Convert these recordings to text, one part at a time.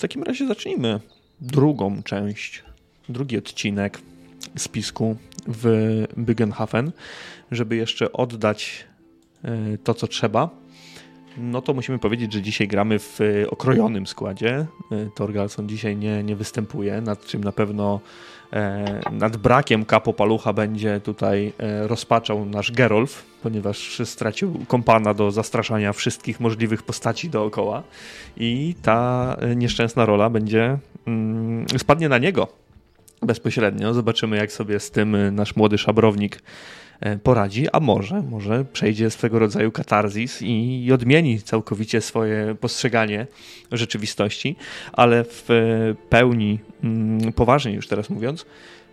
w takim razie zacznijmy drugą część, drugi odcinek spisku w Byggenhafen, żeby jeszcze oddać e, to, co trzeba. No to musimy powiedzieć, że dzisiaj gramy w okrojonym składzie. E, Torgalson dzisiaj nie, nie występuje, nad czym na pewno E, nad brakiem kapo palucha będzie tutaj e, rozpaczał nasz Gerolf, ponieważ stracił kompana do zastraszania wszystkich możliwych postaci dookoła i ta e, nieszczęsna rola będzie mm, spadnie na niego bezpośrednio. Zobaczymy, jak sobie z tym nasz młody szabrownik poradzi, a może, może przejdzie swego rodzaju katarzis i, i odmieni całkowicie swoje postrzeganie rzeczywistości, ale w pełni, mm, poważnie już teraz mówiąc,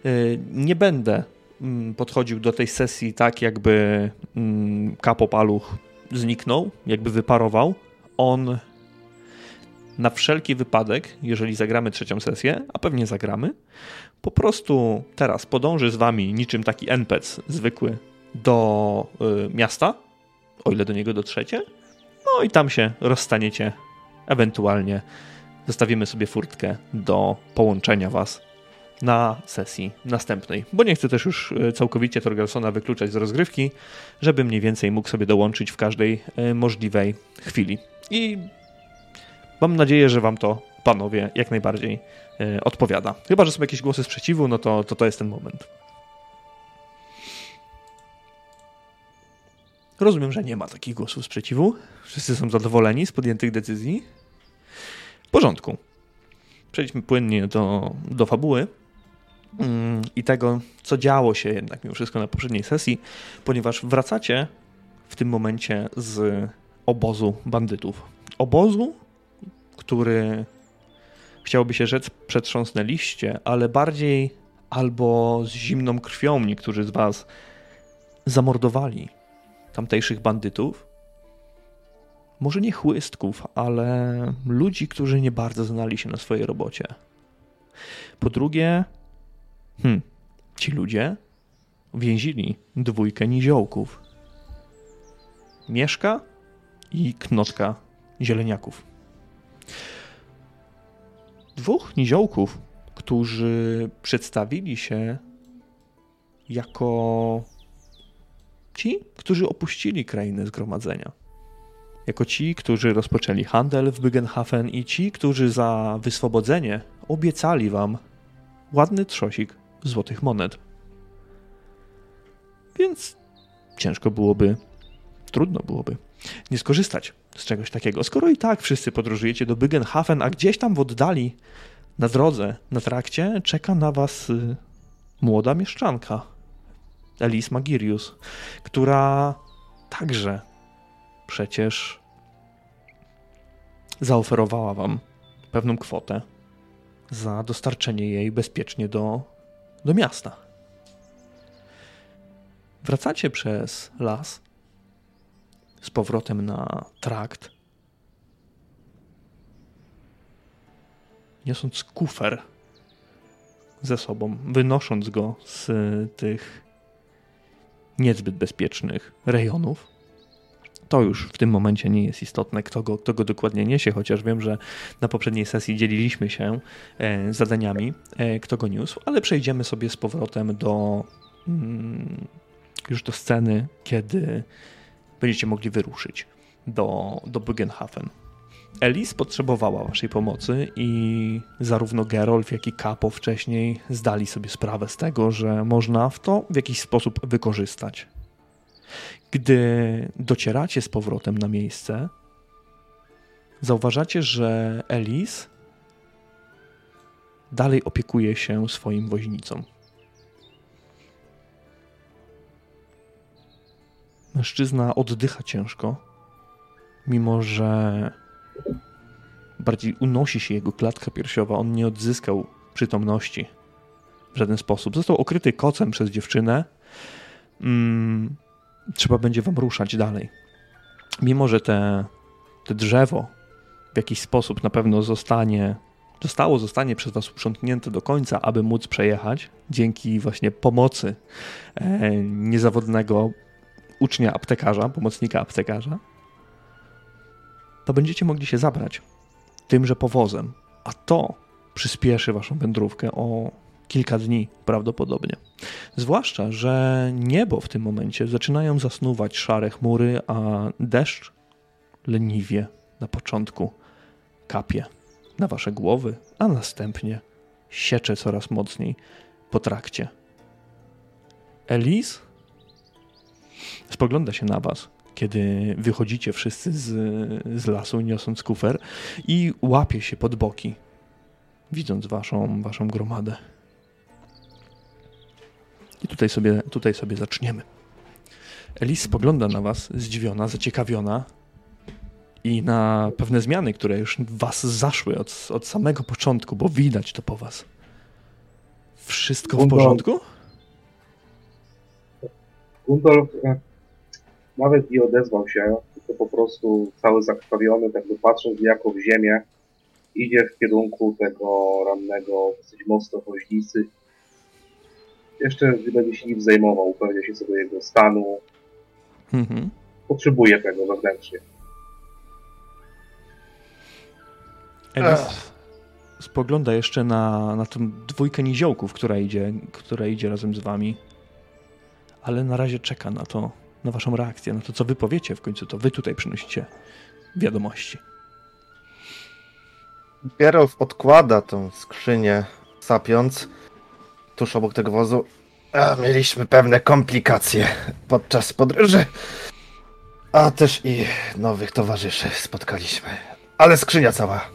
e, nie będę mm, podchodził do tej sesji tak, jakby mm, kapopaluch zniknął, jakby wyparował. On na wszelki wypadek, jeżeli zagramy trzecią sesję, a pewnie zagramy, po prostu teraz podąży z wami niczym taki NPC zwykły do y, miasta, o ile do niego dotrzecie, no i tam się rozstaniecie. Ewentualnie zostawimy sobie furtkę do połączenia was na sesji następnej. Bo nie chcę też już y, całkowicie Torgelsona wykluczać z rozgrywki, żeby mniej więcej mógł sobie dołączyć w każdej y, możliwej chwili. I mam nadzieję, że wam to, panowie, jak najbardziej E, odpowiada. Chyba, że są jakieś głosy sprzeciwu, no to, to to jest ten moment. Rozumiem, że nie ma takich głosów sprzeciwu. Wszyscy są zadowoleni z podjętych decyzji. W porządku. Przejdźmy płynnie do, do fabuły mm, i tego, co działo się jednak mimo wszystko na poprzedniej sesji, ponieważ wracacie w tym momencie z obozu bandytów. Obozu, który chciałoby się rzec, przetrząsnęliście, ale bardziej albo z zimną krwią niektórzy z was zamordowali tamtejszych bandytów. Może nie chłystków, ale ludzi, którzy nie bardzo znali się na swojej robocie. Po drugie, hmm, ci ludzie więzili dwójkę niziołków. Mieszka i knotka zieleniaków dwóch niziołków, którzy przedstawili się jako ci, którzy opuścili krainę zgromadzenia. Jako ci, którzy rozpoczęli handel w Byggenhafen i ci, którzy za wyswobodzenie obiecali wam ładny trzosik złotych monet. Więc ciężko byłoby, trudno byłoby nie skorzystać z czegoś takiego. Skoro i tak wszyscy podróżujecie do Byggenhafen, a gdzieś tam w oddali, na drodze, na trakcie, czeka na was y, młoda mieszczanka, Elis Magirius, która także przecież zaoferowała wam pewną kwotę za dostarczenie jej bezpiecznie do, do miasta. Wracacie przez las z powrotem na trakt, niosąc kufer ze sobą, wynosząc go z tych niezbyt bezpiecznych rejonów. To już w tym momencie nie jest istotne, kto go, kto go dokładnie niesie, chociaż wiem, że na poprzedniej sesji dzieliliśmy się e, zadaniami, e, kto go niósł, ale przejdziemy sobie z powrotem do mm, już do sceny, kiedy będziecie mogli wyruszyć do, do Buggenhafen. Elis potrzebowała waszej pomocy i zarówno Gerolf, jak i Kapo wcześniej zdali sobie sprawę z tego, że można w to w jakiś sposób wykorzystać. Gdy docieracie z powrotem na miejsce, zauważacie, że Elis dalej opiekuje się swoim woźnicą. Mężczyzna oddycha ciężko, mimo że bardziej unosi się jego klatka piersiowa. On nie odzyskał przytomności w żaden sposób. Został okryty kocem przez dziewczynę. Mm, trzeba będzie wam ruszać dalej. Mimo, że te, te drzewo w jakiś sposób na pewno zostanie, zostało, zostanie przez was uprzątnięte do końca, aby móc przejechać, dzięki właśnie pomocy e, niezawodnego ucznia aptekarza, pomocnika aptekarza, to będziecie mogli się zabrać tymże powozem, A to przyspieszy waszą wędrówkę o kilka dni prawdopodobnie. Zwłaszcza, że niebo w tym momencie zaczynają zasnuwać szare chmury, a deszcz leniwie na początku kapie na wasze głowy, a następnie siecze coraz mocniej po trakcie. Elis spogląda się na was, kiedy wychodzicie wszyscy z, z lasu, niosąc kufer i łapie się pod boki, widząc waszą, waszą gromadę. I tutaj sobie, tutaj sobie zaczniemy. Elis spogląda na was, zdziwiona, zaciekawiona i na pewne zmiany, które już was zaszły od, od samego początku, bo widać to po was. Wszystko w porządku? Gundolf e, nawet nie odezwał się, tylko po prostu cały zakrwawiony, tak patrząc jako w ziemię, idzie w kierunku tego rannego, dosyć mocno woźnicy. Jeszcze będzie się nim zajmował, upewnia się co do jego stanu. Mhm. Potrzebuje tego wewnętrznie. Elis spogląda jeszcze na, na tę dwójkę niziołków, która idzie, która idzie razem z wami, ale na razie czeka na to, na waszą reakcję, na to, co wy powiecie w końcu, to wy tutaj przynosicie wiadomości. Gerolf odkłada tą skrzynię, sapiąc tuż obok tego wozu. A, mieliśmy pewne komplikacje podczas podróży, a też i nowych towarzyszy spotkaliśmy. Ale skrzynia cała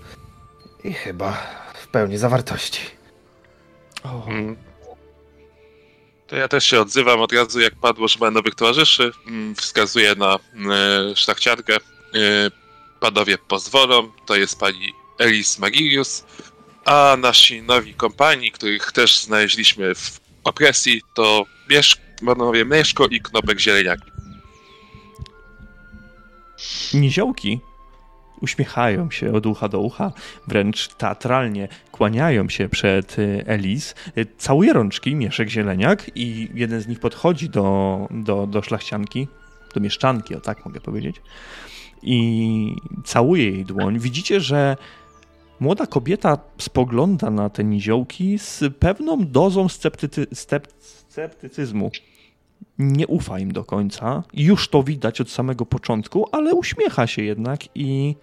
i chyba w pełni zawartości. Mm. To ja też się odzywam od razu, jak padło, że ma nowych towarzyszy. Mm, wskazuję na e, szlachciarkę. E, panowie pozwolą, to jest pani Elis Magirius, a nasi nowi kompani, których też znaleźliśmy w opresji, to Mieszk, panowie Mieszko i Knopek Zieleniaki. Niziołki uśmiechają się od ucha do ucha, wręcz teatralnie kłaniają się przed y, Elis. Y, całuje rączki Mieszek Zieleniak i jeden z nich podchodzi do, do, do szlachcianki, do mieszczanki, o tak mogę powiedzieć, i całuje jej dłoń. Widzicie, że młoda kobieta spogląda na te niziołki z pewną dozą sceptycy, sceptycyzmu nie ufa im do końca. Już to widać od samego początku, ale uśmiecha się jednak i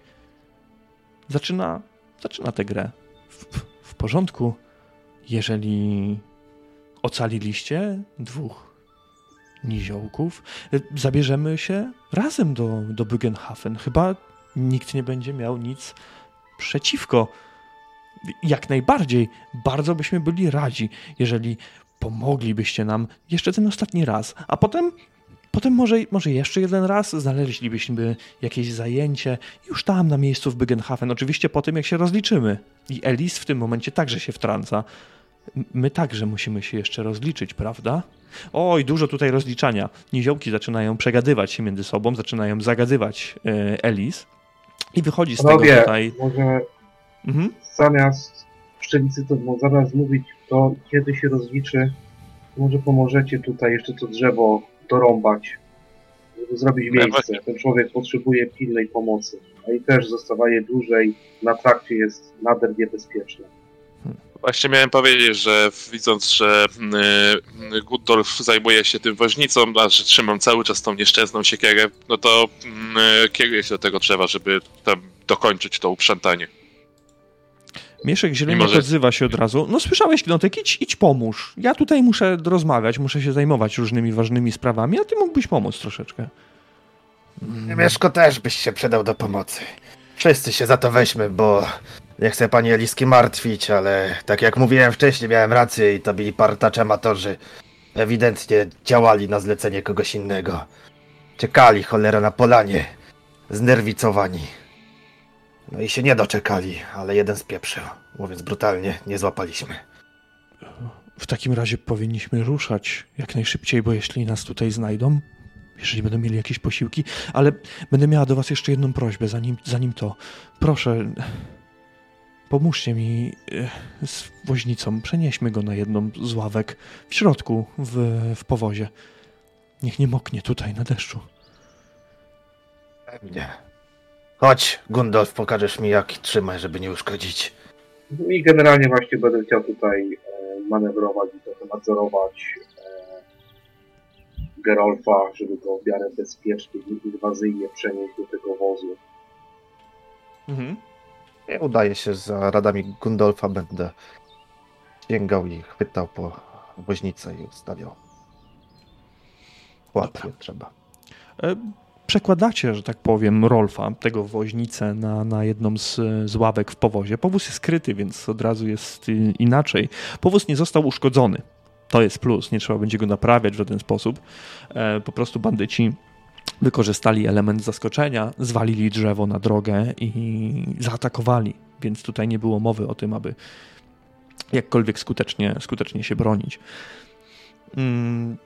zaczyna, zaczyna tę grę. W, w porządku, jeżeli ocaliliście dwóch niziołków, zabierzemy się razem do, do Bugenhafen. Chyba nikt nie będzie miał nic przeciwko. Jak najbardziej, bardzo byśmy byli radzi, jeżeli pomoglibyście nam jeszcze ten ostatni raz, a potem Potem może, może jeszcze jeden raz znaleźlibyśmy jakieś zajęcie już tam na miejscu w Bygenhafen. Oczywiście po tym, jak się rozliczymy. I Elis w tym momencie także się wtrąca. My także musimy się jeszcze rozliczyć, prawda? Oj, dużo tutaj rozliczania. Niziołki zaczynają przegadywać się między sobą, zaczynają zagadywać e, Elis. I wychodzi z Panowie, tego tutaj... może mhm. zamiast pszenicy to zamiast mówić to, kiedy się rozliczy, może pomożecie tutaj jeszcze to drzewo dorąbać, żeby zrobić miejsce. Ten człowiek potrzebuje pilnej pomocy. No i też zostawanie dłużej na trakcie jest nader niebezpieczne. Właśnie miałem powiedzieć, że widząc, że y, Gudolf zajmuje się tym woźnicą, a że trzymam cały czas tą nieszczęsną siekierę, no to y, kieruję się do tego drzewa, żeby tam dokończyć to uprzątanie. Mieszek Zieleniak może... odzywa się od razu. No słyszałeś, Knotek, idź, idź pomóż. Ja tutaj muszę rozmawiać, muszę się zajmować różnymi ważnymi sprawami, a ty mógłbyś pomóc troszeczkę. Mm. Mieszko też byś się przydał do pomocy. Wszyscy się za to weźmy, bo nie chcę pani Eliski martwić, ale tak jak mówiłem wcześniej, miałem rację i to byli partacze amatorzy. Ewidentnie działali na zlecenie kogoś innego. Czekali cholera na polanie. Znerwicowani. No i się nie doczekali, ale jeden spieprzył. Mówiąc brutalnie, nie złapaliśmy. W takim razie powinniśmy ruszać jak najszybciej, bo jeśli nas tutaj znajdą, jeżeli będą mieli jakieś posiłki, ale będę miała do was jeszcze jedną prośbę, zanim, zanim to. Proszę, pomóżcie mi e, z woźnicą. Przenieśmy go na jedną z ławek w środku, w, w powozie. Niech nie moknie tutaj na deszczu. Pewnie. Chodź, Gundolf, pokażesz mi jak trzymaj, żeby nie uszkodzić. I generalnie właśnie będę chciał tutaj e, manewrować i trochę nadzorować e, Gerolfa, żeby go w miarę bezpiecznie i inwazyjnie przenieść do tego wozu. Mhm. Nie udaje się za radami Gundolfa, będę sięgał i chwytał po woźnicę i ustawiał. Łatwiej trzeba. Przekładacie, że tak powiem, Rolfa, tego woźnicę, na, na jedną z, z ławek w powozie. Powóz jest skryty, więc od razu jest inaczej. Powóz nie został uszkodzony. To jest plus, nie trzeba będzie go naprawiać w żaden sposób. E, po prostu bandyci wykorzystali element zaskoczenia, zwalili drzewo na drogę i zaatakowali, więc tutaj nie było mowy o tym, aby jakkolwiek skutecznie, skutecznie się bronić. Mm,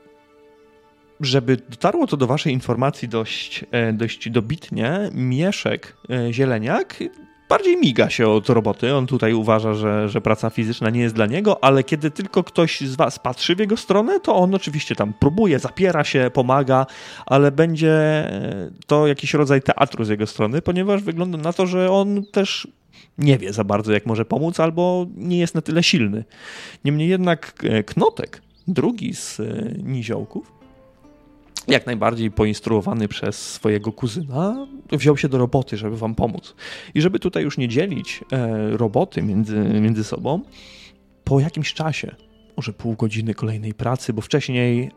żeby dotarło to do Waszej informacji dość, e, dość dobitnie, Mieszek e, Zieleniak bardziej miga się od roboty. On tutaj uważa, że, że praca fizyczna nie jest dla niego, ale kiedy tylko ktoś z Was patrzy w jego stronę, to on oczywiście tam próbuje, zapiera się, pomaga, ale będzie e, to jakiś rodzaj teatru z jego strony, ponieważ wygląda na to, że on też nie wie za bardzo, jak może pomóc, albo nie jest na tyle silny. Niemniej jednak Knotek, drugi z niziołków, jak najbardziej poinstruowany przez swojego kuzyna, wziął się do roboty, żeby wam pomóc. I żeby tutaj już nie dzielić e, roboty między, między sobą, po jakimś czasie, może pół godziny kolejnej pracy, bo wcześniej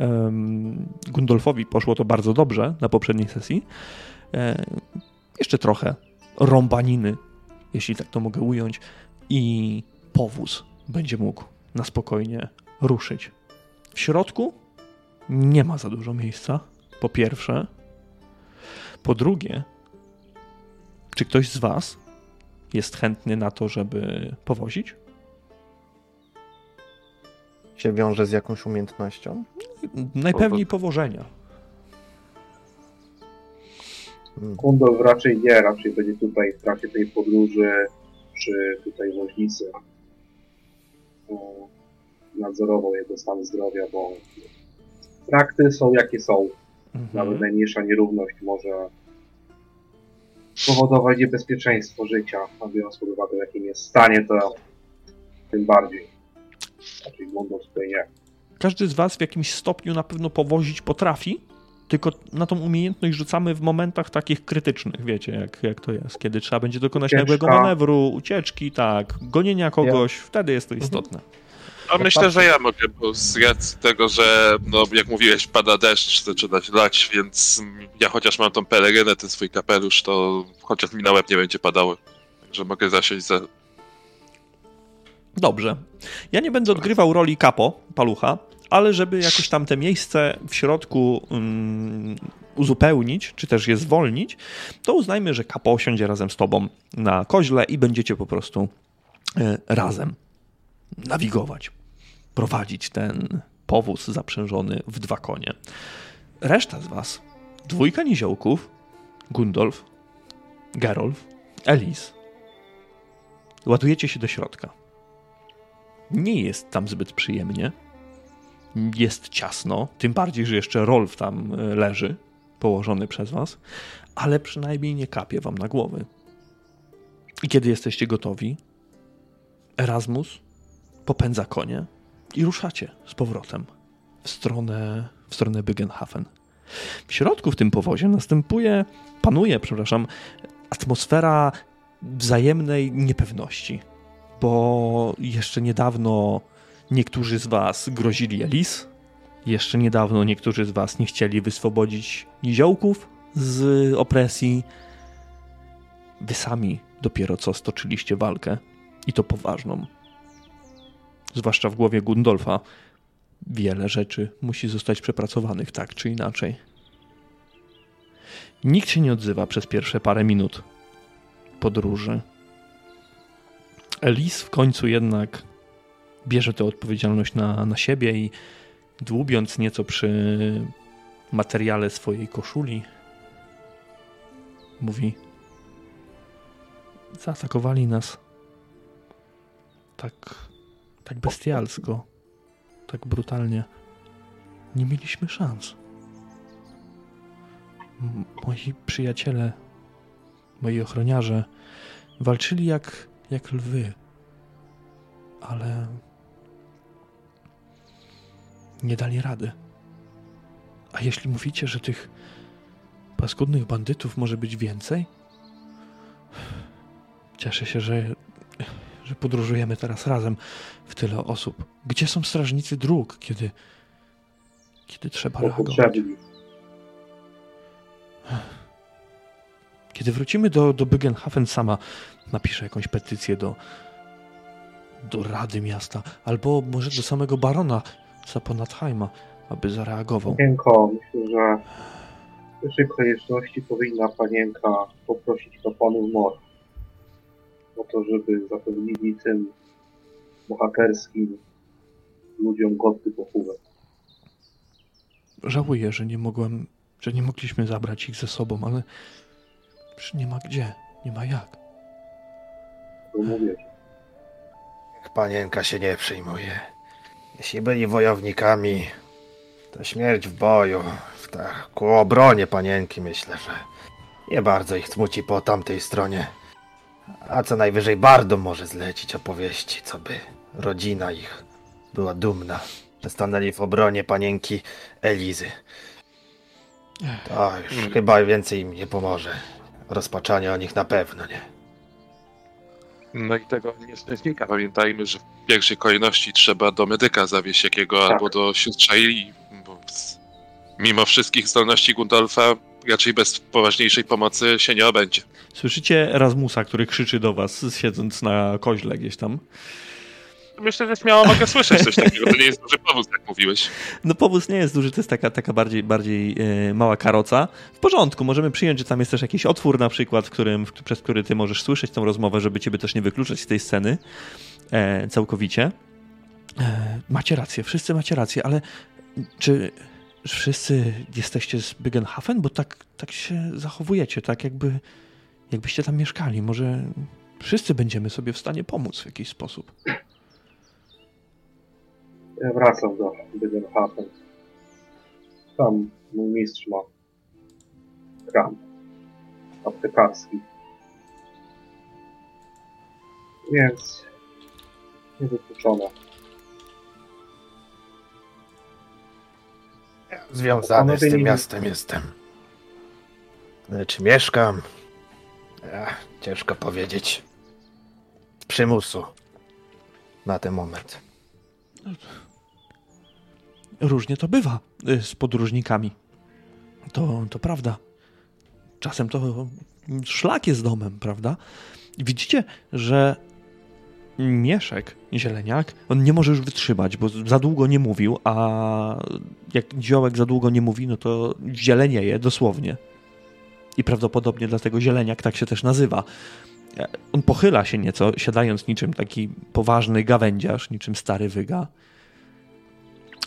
Gundolfowi poszło to bardzo dobrze na poprzedniej sesji, e, jeszcze trochę rąbaniny, jeśli tak to mogę ująć, i powóz będzie mógł na spokojnie ruszyć. W środku nie ma za dużo miejsca, po pierwsze. Po drugie, czy ktoś z Was jest chętny na to, żeby powozić? Się wiąże z jakąś umiejętnością? Najpewniej powożenia. Kundol raczej nie, raczej będzie tutaj w trakcie tej podróży przy tutaj woźnicy nadzorował jego stan zdrowia, bo trakty są jakie są. Mhm. Nawet najmniejsza nierówność może powodować niebezpieczeństwo życia, a biorąc pod uwagę, w jakim jest stanie, to tym bardziej. Raczej tutaj nie. Każdy z Was w jakimś stopniu na pewno powozić potrafi, tylko na tą umiejętność rzucamy w momentach takich krytycznych, wiecie, jak, jak to jest, kiedy trzeba będzie dokonać Ucieczka. nagłego manewru, ucieczki, tak, gonienia kogoś, ja. wtedy jest to mhm. A myślę, że ja mogę, bo z racji tego, że no, jak mówiłeś, pada deszcz, zaczyna się lać, więc ja chociaż mam tą pelerynę, ten swój kapelusz, to chociaż mi na łeb nie będzie padało. Także mogę zasiąść za... Dobrze. Ja nie będę odgrywał roli kapo, palucha, ale żeby jakoś tam te miejsce w środku um, uzupełnić, czy też je zwolnić, to uznajmy, że kapo siądzie razem z tobą na koźle i będziecie po prostu y, razem nawigować prowadzić ten powóz zaprzężony w dwa konie. Reszta z was, dwójka niziołków, Gundolf, Gerolf, Elis, ładujecie się do środka. Nie jest tam zbyt przyjemnie. Jest ciasno, tym bardziej, że jeszcze Rolf tam e, leży, położony przez was, ale przynajmniej nie kapie wam na głowy. I kiedy jesteście gotowi, Erasmus popędza konie i ruszacie z powrotem w stronę, w stronę Bygenhafen. W środku w tym powozie następuje, panuje, przepraszam, atmosfera wzajemnej niepewności, bo jeszcze niedawno niektórzy z was grozili Elis, jeszcze niedawno niektórzy z was nie chcieli wyswobodzić niziołków z opresji. Wy sami dopiero co stoczyliście walkę i to poważną zwłaszcza w głowie Gundolfa, wiele rzeczy musi zostać przepracowanych tak czy inaczej. Nikt się nie odzywa przez pierwsze parę minut podróży. Elis w końcu jednak bierze tę odpowiedzialność na, na siebie i dłubiąc nieco przy materiale swojej koszuli, mówi: Zaatakowali nas tak tak bestialsko, tak brutalnie. Nie mieliśmy szans. moi przyjaciele, moi ochroniarze walczyli jak, jak lwy. ale nie dali rady. A jeśli mówicie, że tych paskudnych bandytów może być więcej? Cieszę się, że, że podróżujemy teraz razem w tyle osób. Gdzie są strażnicy dróg, kiedy, kiedy trzeba reagować? Kiedy wrócimy do, do Bygenhafen, sama napiszę jakąś petycję do, do Rady Miasta, albo może do samego barona Zaponatheima, aby zareagował. Panienko, myślę, że w pierwszej konieczności powinna panienka poprosić kapłanów Mor o to, żeby zapewnili tym bohaterskim ludziom godny pochówek. Żałuję, że nie mogłem, że nie mogliśmy zabrać ich ze sobą, ale już nie ma gdzie, nie ma jak. To mówię. Panienka się nie przejmuje. Jeśli byli wojownikami, to śmierć w boju, w tak, ku obronie panienki myślę, że nie bardzo ich smuci po tamtej stronie. A co najwyżej Bardo może zlecić opowieści, co by rodzina ich była dumna, że stanęli w obronie panienki Elizy. To już Mm. chyba więcej im nie pomoże. Rozpaczanie o nich na pewno nie. No i tego nie znika. Pamiętajmy, że w pierwszej kolejności trzeba do medyka zawieźć jakiego Tak. albo do sióstr Shaili, bo mimo wszystkich zdolności Gundolfa raczej bez poważniejszej pomocy się nie obędzie. Słyszycie Rasmusa, który krzyczy do was, siedząc na koźle gdzieś tam. Myślę, że śmiało mogę słyszeć coś takiego. To nie jest duży powód, jak mówiłeś. No powóz nie jest duży, to jest taka, taka bardziej, bardziej e, mała karoca. W porządku, możemy przyjąć, że tam jest też jakiś otwór na przykład, w którym, w, przez który ty możesz słyszeć tą rozmowę, żeby ciebie też nie wykluczać z tej sceny e, całkowicie. E, macie rację, wszyscy macie rację, ale czy wszyscy jesteście z Bygenhafen? Bo tak, tak się zachowujecie, tak jakby jakbyście tam mieszkali. Może wszyscy będziemy sobie w stanie pomóc w jakiś sposób. Ja wracam do Bygenhafen. Tam mój mistrz ma kran aptekarski. Więc niewykluczone. Związany z tym miastem jestem. Czy mieszkam? Ach, ciężko powiedzieć. Przymusu. Na ten moment. Różnie to bywa y, z podróżnikami. To, to prawda. Czasem to szlak jest domem, prawda? Widzicie, że Mieszek, zieleniak, on nie może już wytrzymać, bo za długo nie mówił, a jak ziołek za długo nie mówi, no to zielenieje dosłownie. I prawdopodobnie dlatego zieleniak tak się też nazywa. On pochyla się nieco, siadając niczym taki poważny gawędziarz, niczym stary wyga.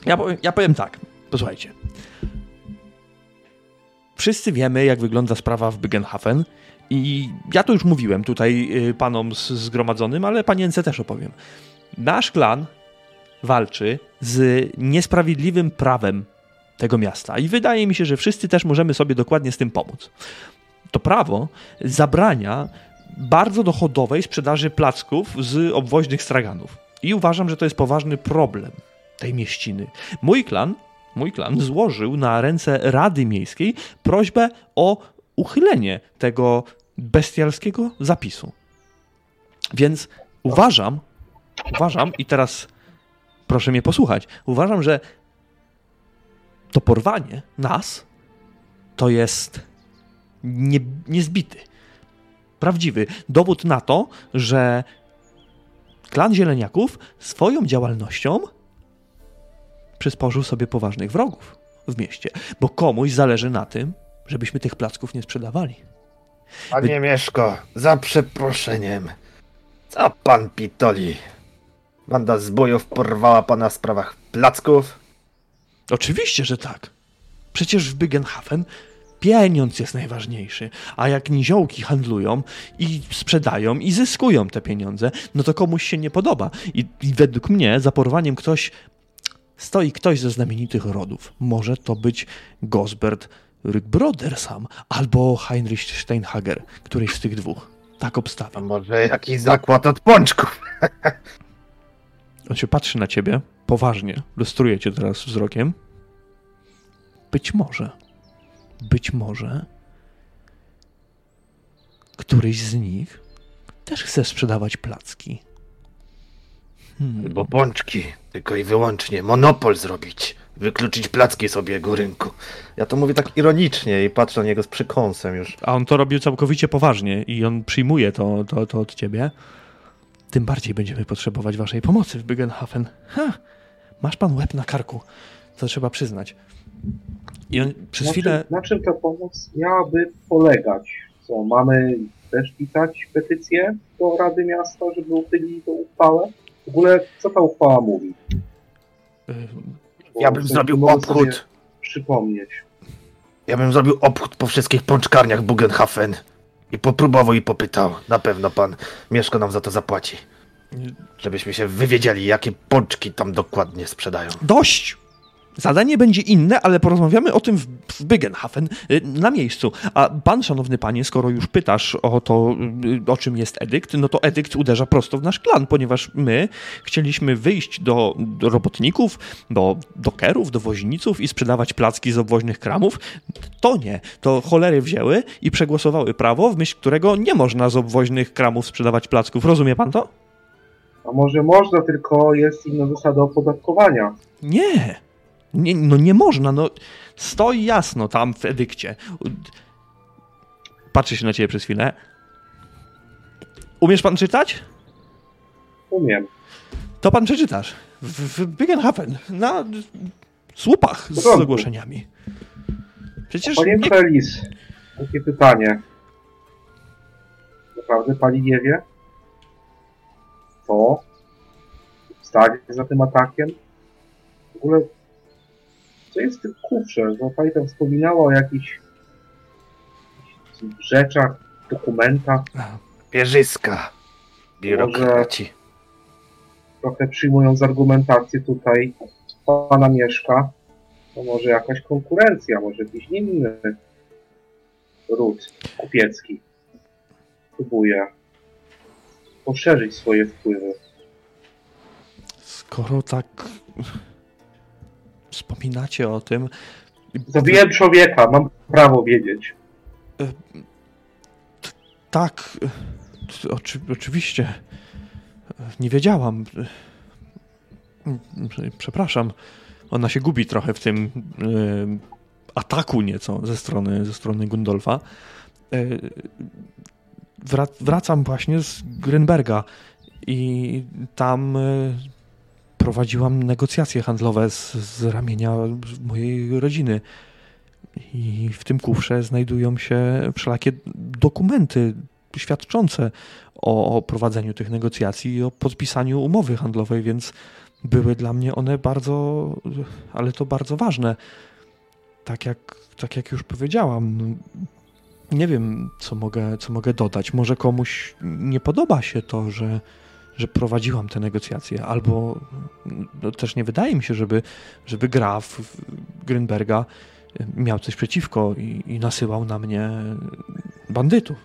Ja powiem, ja powiem tak, posłuchajcie. Wszyscy wiemy, jak wygląda sprawa w Bygenhafen i ja to już mówiłem tutaj y, panom zgromadzonym, ale panience też opowiem. Nasz klan walczy z niesprawiedliwym prawem tego miasta i wydaje mi się, że wszyscy też możemy sobie dokładnie z tym pomóc. To prawo zabrania bardzo dochodowej sprzedaży placków z obwoźnych straganów. I uważam, że to jest poważny problem tej mieściny. Mój klan, mój klan złożył na ręce Rady Miejskiej prośbę o uchylenie tego bestialskiego zapisu. Więc uważam, uważam i teraz proszę mnie posłuchać, uważam, że to porwanie nas to jest nie, niezbity, prawdziwy dowód na to, że klan Zieleniaków swoją działalnością przysporzył sobie poważnych wrogów w mieście, bo komuś zależy na tym, żebyśmy tych placków nie sprzedawali. Panie Mieszko, za przeproszeniem. Co pan pitoli? Banda zbójów porwała pana w sprawach placków? Oczywiście, że tak. Przecież w Bygenhafen pieniądz jest najważniejszy, a jak niziołki handlują i sprzedają i zyskują te pieniądze, no to komuś się nie podoba. I, i według mnie za porwaniem ktoś stoi ktoś ze znamienitych rodów. Może to być Gosbert Rygbrodersam albo Heinrich Steinhager, któryś z tych dwóch. Tak obstawiam. może jakiś zakład od pączków? On się patrzy na ciebie poważnie, lustruje cię teraz wzrokiem. Być może, być może któryś z nich też chce sprzedawać placki. Hmm. Albo pączki, tylko i wyłącznie. Monopol zrobić. Wykluczyć placki z obiegu rynku. Ja to mówię tak ironicznie i patrzę na niego z przekąsem już. A on to robił całkowicie poważnie i on przyjmuje to, to, to od ciebie. Tym bardziej będziemy potrzebować waszej pomocy w Bygenhafen. Ha! Masz pan łeb na karku. To trzeba przyznać. I on przez na chwilę... Czym, na czym ta pomoc miałaby polegać? Co, mamy też pisać petycję do Rady Miasta, żeby uchylili tę uchwałę? W ogóle, co ta uchwała mówi? ja bym zrobił obchód. Przypomnieć. Ja bym zrobił obchód po wszystkich pączkarniach Bugenhafen. I popróbował i popytał. Na pewno pan Mieszko nam za to zapłaci. Żebyśmy się wywiedzieli, jakie pączki tam dokładnie sprzedają. Dość! Zadanie będzie inne, ale porozmawiamy o tym w, w Bygenhafen y, na miejscu. A pan, szanowny panie, skoro już pytasz o to, y, o czym jest edykt, no to edykt uderza prosto w nasz klan, ponieważ my chcieliśmy wyjść do, do robotników, do dokerów, do woźniców i sprzedawać placki z obwoźnych kramów. To nie. To cholery wzięły i przegłosowały prawo, w myśl którego nie można z obwoźnych kramów sprzedawać placków. Rozumie pan to? A może można, tylko jest inna zasada opodatkowania. Nie. Nie, no nie można, no stoi jasno tam w edykcie. Patrzy się na ciebie przez chwilę. Umiesz pan czytać? Umiem. To pan przeczytasz. W, w Biggenhafen, na słupach z ogłoszeniami. Przecież... Panie nie... Felis, takie pytanie. Naprawdę pani nie wie? Co? Stanie za tym atakiem? W ogóle co jest w tym kufrze? Bo pani tam wspominała o jakichś, rzeczach, dokumentach. Pierzyska. Biurokraci. trochę przyjmując argumentację tutaj pana Mieszka, to może jakaś konkurencja, może jakiś inny ród kupiecki próbuje poszerzyć swoje wpływy. Skoro tak wspominacie o tym. Zabiłem człowieka, mam prawo wiedzieć. E, tak, e, oczy, oczywiście. Nie wiedziałam. E, przepraszam. Ona się gubi trochę w tym ataku nieco ze strony, ze strony Gundolfa. wracam właśnie z Grünberga i tam prowadziłam negocjacje handlowe z, z ramienia mojej rodziny. I w tym kufrze znajdują się wszelakie dokumenty świadczące o, o prowadzeniu tych negocjacji i o podpisaniu umowy handlowej, więc były dla mnie one bardzo, ale to bardzo ważne. Tak jak, tak jak już powiedziałam, nie wiem, co mogę, co mogę dodać. Może komuś nie podoba się to, że, że prowadziłam te negocjacje, albo no, też nie wydaje mi się, żeby, żeby Graf Grünberga miał coś przeciwko i, i nasyłał na mnie bandytów.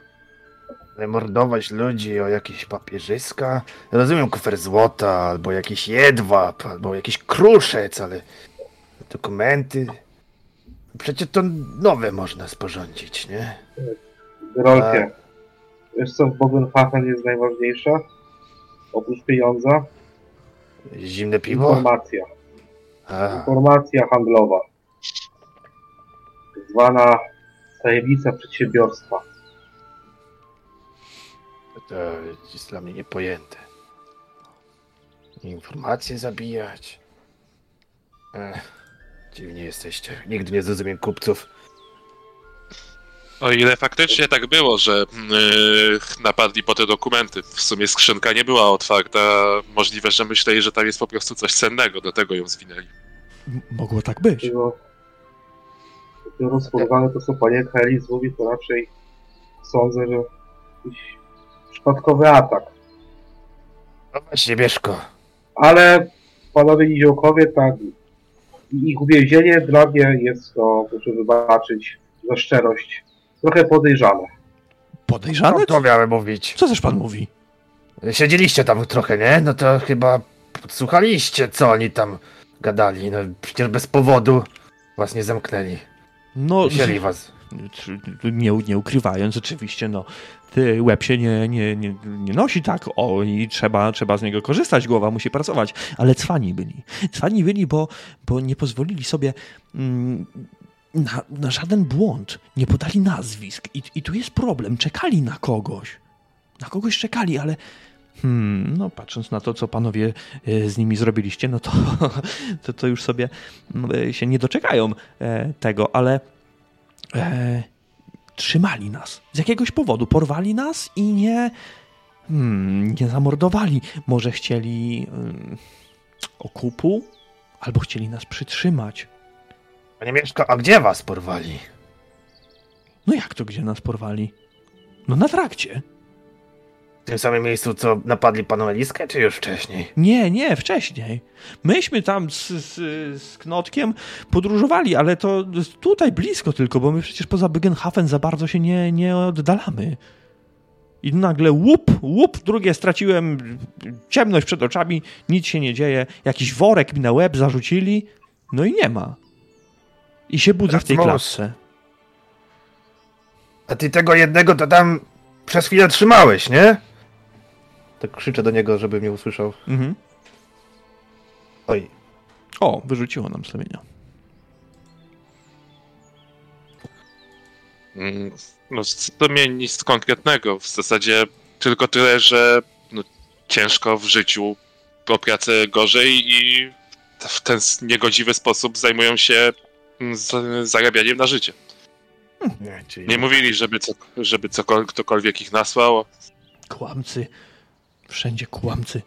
Ale mordować ludzi o jakieś papierzyska? Rozumiem kufer złota, albo jakiś jedwab, albo jakiś kruszec, ale dokumenty... Przecież to nowe można sporządzić, nie? Rolkie, A... wiesz co w Bogenhafen jest najważniejsze? Oprócz pieniądza Zimne piwo? Informacja. Aha. Informacja handlowa. Zwana tajemnica przedsiębiorstwa. To jest dla mnie niepojęte. Informacje zabijać. Ech, dziwnie jesteście. Nigdy nie zrozumiem kupców. O ile faktycznie tak było, że yy, napadli po te dokumenty. W sumie skrzynka nie była otwarta. Możliwe, że myśleli, że tam jest po prostu coś cennego, do tego ją zwinęli. M mogło tak być. Biorąc pod uwagę to, co panie Helis mówi, to raczej sądzę, że jakiś przypadkowy atak. No właśnie, Bieszko. Ale panowie niziołkowie, tak, ich uwięzienie dla mnie jest to, proszę wybaczyć za szczerość, trochę podejrzane. Podejrzane? No, to miałem mówić. Co też pan mówi? Siedzieliście tam trochę, nie? No to chyba Słuchaliście, co oni tam gadali. No przecież bez powodu was nie zamknęli. No, Wzięli was. nie, nie ukrywając, oczywiście, no, ty, łeb się nie, nie, nie, nie nosi tak, o, i trzeba, trzeba z niego korzystać, głowa musi pracować, ale cwani byli. Cwani byli, bo, bo nie pozwolili sobie mm, na, na żaden błąd, nie podali nazwisk I, i tu jest problem, czekali na kogoś. Na kogoś czekali, ale Hmm, no patrząc na to, co panowie e, z nimi zrobiliście, no to, to, to już sobie mm, się nie doczekają e, tego, ale e, trzymali nas. Z jakiegoś powodu porwali nas i nie, hmm, nie zamordowali. Może chcieli hmm, okupu, albo chcieli nas przytrzymać. Panie Mieszko, a gdzie was porwali? No jak to gdzie nas porwali? No na trakcie. W tym samym miejscu, co napadli panu Eliskę, czy już wcześniej? Nie, nie, wcześniej. Myśmy tam z, z, z Knotkiem podróżowali, ale to tutaj blisko tylko, bo my przecież poza Bygenhafen za bardzo się nie, nie oddalamy. I nagle łup, łup, drugie straciłem ciemność przed oczami, nic się nie dzieje, jakiś worek mi na łeb zarzucili, no i nie ma. I się budzę w tej klatce. A ty tego jednego to tam przez chwilę trzymałeś, nie? Tak krzyczę do niego, żeby mnie usłyszał. Mhm. Oj. O, wyrzuciło nam slemienia. Mm, no, to mnie nic konkretnego. W zasadzie tylko tyle, że no, ciężko w życiu o pracę gorzej i w ten niegodziwy sposób zajmują się mm, zarabianiem na życie. Nie, nie mówili, żeby, co, żeby cokolwiek, ktokolwiek ich nasłał. Kłamcy. Wszędzie kłamcy.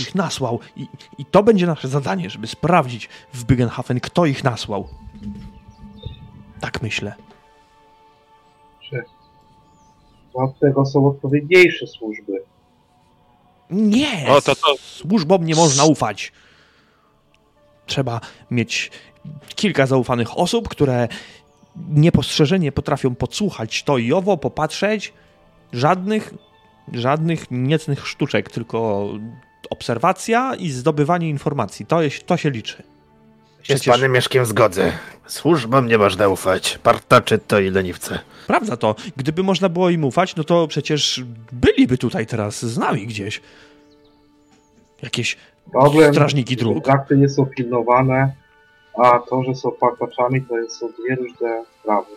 Ich nasłał. I, I to będzie nasze zadanie, żeby sprawdzić w Bygenhafen, kto ich nasłał. Tak myślę. Od tego są odpowiedniejsze służby. Nie! O, to, to... Służbom nie można ufać. Trzeba mieć kilka zaufanych osób, które niepostrzeżenie potrafią podsłuchać to i owo, popatrzeć. Żadnych Żadnych niecnych sztuczek, tylko obserwacja i zdobywanie informacji. To, jest, to się liczy. Przecież... Się z panem Mieszkiem zgodzę. Służbom nie można ufać. Partaczy to i leniwce. Prawda to. Gdyby można było im ufać, no to przecież byliby tutaj teraz z nami gdzieś. Jakieś Problem, strażniki dróg. Trakty nie są pilnowane, a to, że są partaczami, to są dwie różne sprawy.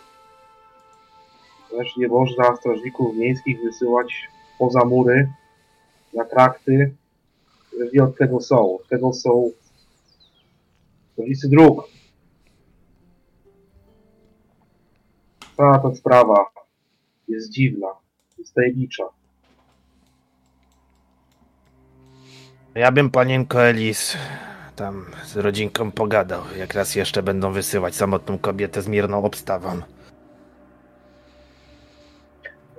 Też nie można strażników miejskich wysyłać poza mury, na trakty, i od tego są. Od tego są ulicy dróg. Cała ta sprawa jest dziwna, jest tajemnicza. Ja bym panienko Elis tam z rodzinką pogadał, jak raz jeszcze będą wysyłać samotną kobietę z mierną obstawą.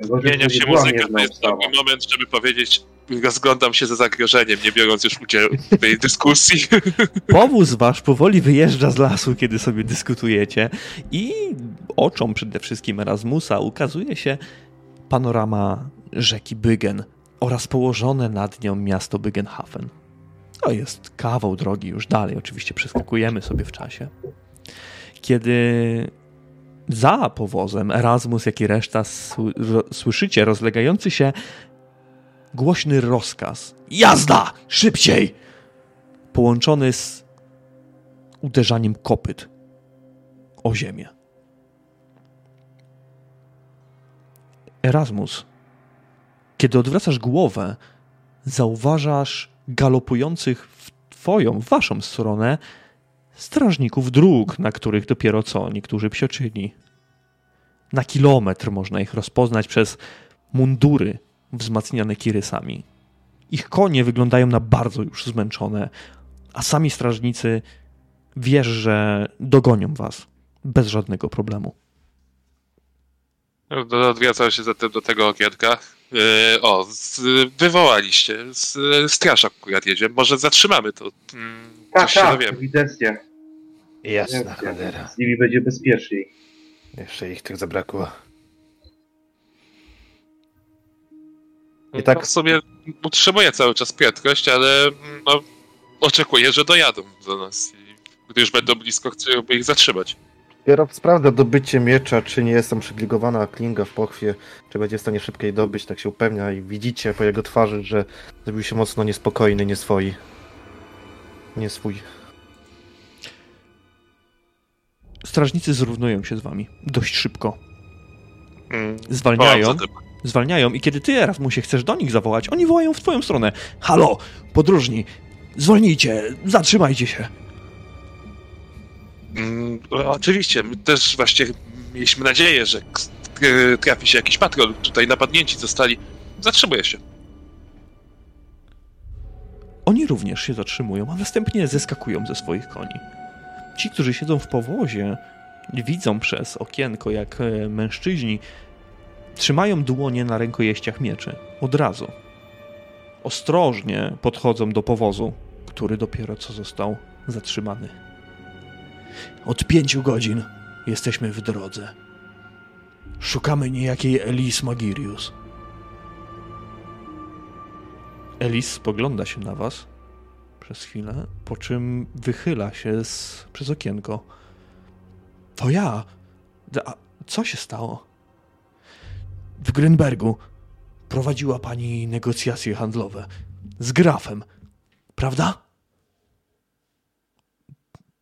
Zmienia się muzyka, to jest dobry moment, żeby powiedzieć, rozglądam się za zagrożeniem, nie biorąc już udziału w tej dyskusji. Powóz wasz powoli wyjeżdża z lasu, kiedy sobie dyskutujecie i oczom przede wszystkim Erasmusa ukazuje się panorama rzeki Bygen oraz położone nad nią miasto Bygenhafen. To jest kawał drogi już dalej, oczywiście przeskakujemy sobie w czasie. Kiedy za powozem Erasmus, jak i reszta słyszycie rozlegający się głośny rozkaz. Jazda! Szybciej! Połączony z uderzaniem kopyt o ziemię. Erasmus, kiedy odwracasz głowę, zauważasz galopujących w twoją, w waszą stronę strażników dróg, na których dopiero co niektórzy psioczyli. Na kilometr można ich rozpoznać przez mundury wzmacniane kirysami. Ich konie wyglądają na bardzo już zmęczone, a sami strażnicy wiesz, że dogonią was bez żadnego problemu. Odwracał się zatem do tego okienka. Yy, o, z, wywołaliście. Z, straż akurat jedzie. Może zatrzymamy to. Yy, tak, tak, ewidentnie. Jasna cholera. Z nimi będzie bezpieczniej. Jeszcze ich tych zabrakło. I tak... No, w sobie utrzymuje cały czas prędkość, ale no, oczekuję, że dojadą do nas. I gdy już będą blisko, chcę ich zatrzymać. Dopiero sprawdza dobycie miecza, czy nie jest tam przygligowana klinga w pochwie, czy będzie w stanie szybkiej dobyć, tak się upewnia i widzicie po jego twarzy, że zrobił się mocno niespokojny, nie swój. Nie swój. Strażnicy zrównują się z wami dość szybko. Mm, zwalniają, zwalniają i kiedy ty, Erasmusie, chcesz do nich zawołać, oni wołają w twoją stronę. Halo, podróżni, zwolnijcie, zatrzymajcie się. Mm, oczywiście, my też właśnie mieliśmy nadzieję, że trafi się jakiś patrol. Tutaj napadnięci zostali. Zatrzymuje się. Oni również się zatrzymują, a następnie zeskakują ze swoich koni. Ci, którzy siedzą w powozie, widzą przez okienko, jak e, mężczyźni trzymają dłonie na rękojeściach mieczy. Od razu. Ostrożnie podchodzą do powozu, który dopiero co został zatrzymany. Od pięciu godzin jesteśmy w drodze. Szukamy niejakiej Elis Magirius. Elis spogląda się na was przez chwilę, po czym wychyla się z, przez okienko. To ja. A co się stało? W Grünbergu prowadziła pani negocjacje handlowe z grafem, prawda?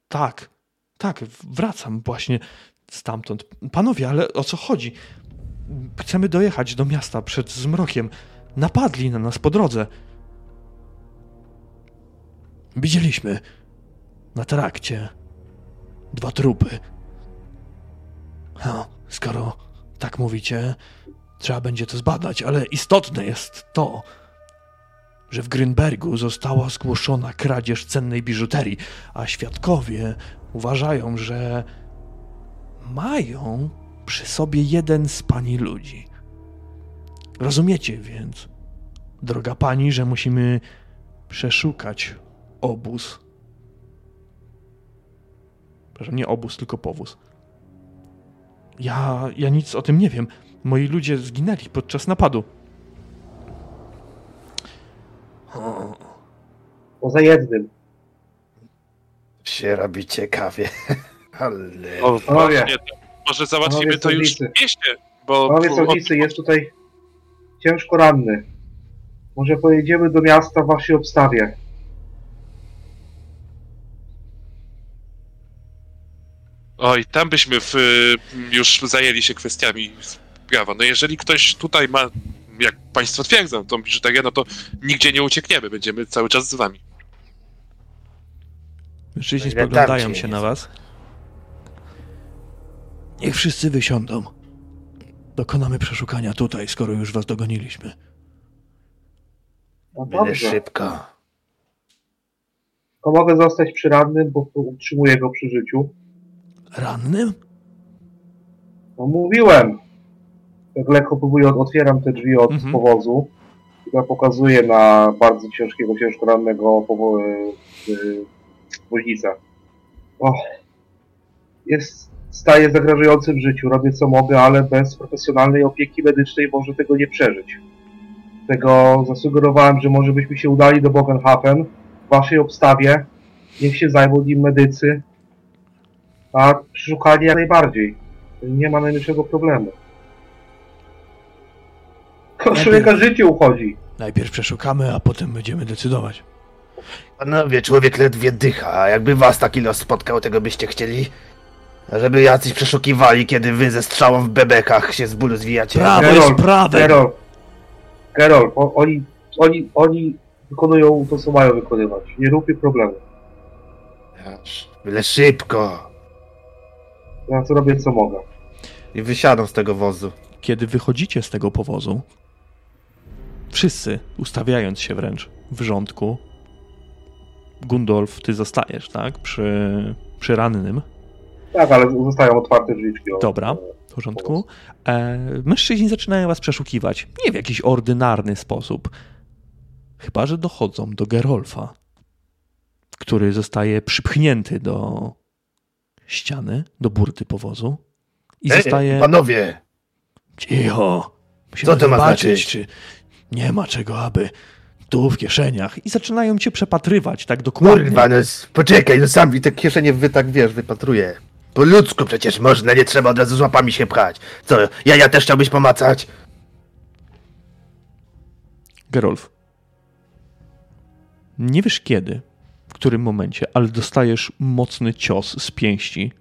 Tak, tak, wracam właśnie stamtąd. Panowie, ale o co chodzi? Chcemy dojechać do miasta przed zmrokiem. Napadli na nas po drodze. Widzieliśmy na trakcie dwa trupy. No, skoro tak mówicie, trzeba będzie to zbadać, ale istotne jest to, że w Grünbergu została zgłoszona kradzież cennej biżuterii, a świadkowie uważają, że mają przy sobie jeden z pani ludzi. Rozumiecie więc, droga pani, że musimy przeszukać obóz. Proszę, nie obóz, tylko powóz. Ja, ja nic o tym nie wiem. Moi ludzie zginęli podczas napadu. Poza jednym. Się robi ciekawie. Ale... O, może załatwimy to już w mieście, bo... Panowie sądnicy, jest tutaj ciężko ranny. Może pojedziemy do miasta w waszej obstawie. Oj, tam byśmy w, już zajęli się kwestiami prawa. No jeżeli ktoś tutaj ma, jak państwo twierdzą, tą biżuterię, no to nigdzie nie uciekniemy, będziemy cały czas z wami. Mężczyźni spoglądają się na was. Niech wszyscy wysiądą. Dokonamy przeszukania tutaj, skoro już was dogoniliśmy. No dobrze. szybko. To mogę zostać przy rannym, bo utrzymuję go przy życiu. Rannym? No mówiłem. Tak lekko próbuję, otwieram te drzwi od mhm. powozu. I ja pokazuję na bardzo ciężkiego, ciężko rannego powo- y, woźnica. O, jest, staje zagrażający w życiu, robię co mogę, ale bez profesjonalnej opieki medycznej może tego nie przeżyć. Tego zasugerowałem, że może byśmy się udali do Bogenhafen w waszej obstawie. Niech się zajmą nim medycy. A przeszukanie jak najbardziej. Nie ma najmniejszego problemu. Człowieka życie uchodzi. Najpierw przeszukamy, a potem będziemy decydować. Panowie, człowiek ledwie dycha, a jakby was taki los spotkał, tego byście chcieli? Żeby jacyś przeszukiwali, kiedy wy ze strzałą w bebekach się z bólu zwijacie. Prawo jest prawe! Gerol, Gerol, oni, oni, oni wykonują to, co mają wykonywać. Nie róbmy problemu. Byle szybko. Ja zrobię, co mogę. I wysiadam z tego wozu. Kiedy wychodzicie z tego powozu, wszyscy ustawiając się wręcz w rządku, Gundolf, ty zostajesz, tak? Przy, przy rannym. Tak, ale zostają otwarte drzwiczki. Dobra, w porządku. E, mężczyźni zaczynają was przeszukiwać. Nie w jakiś ordynarny sposób. Chyba, że dochodzą do Gerolfa, który zostaje przypchnięty do ściany, do burty powozu i Ej, zostaje... panowie! Cicho! Musimy Co to ma znaczyć? Czy Nie ma czego, aby tu w kieszeniach. I zaczynają cię przepatrywać tak dokładnie. Kurwa, no poczekaj, no sam te kieszenie wy tak wiesz, wypatruję. Po ludzku przecież można, nie trzeba od razu z łapami się pchać. Co, ja, ja też chciałbyś pomacać? Gerolf. Nie wiesz kiedy, w którym momencie, ale dostajesz mocny cios z pięści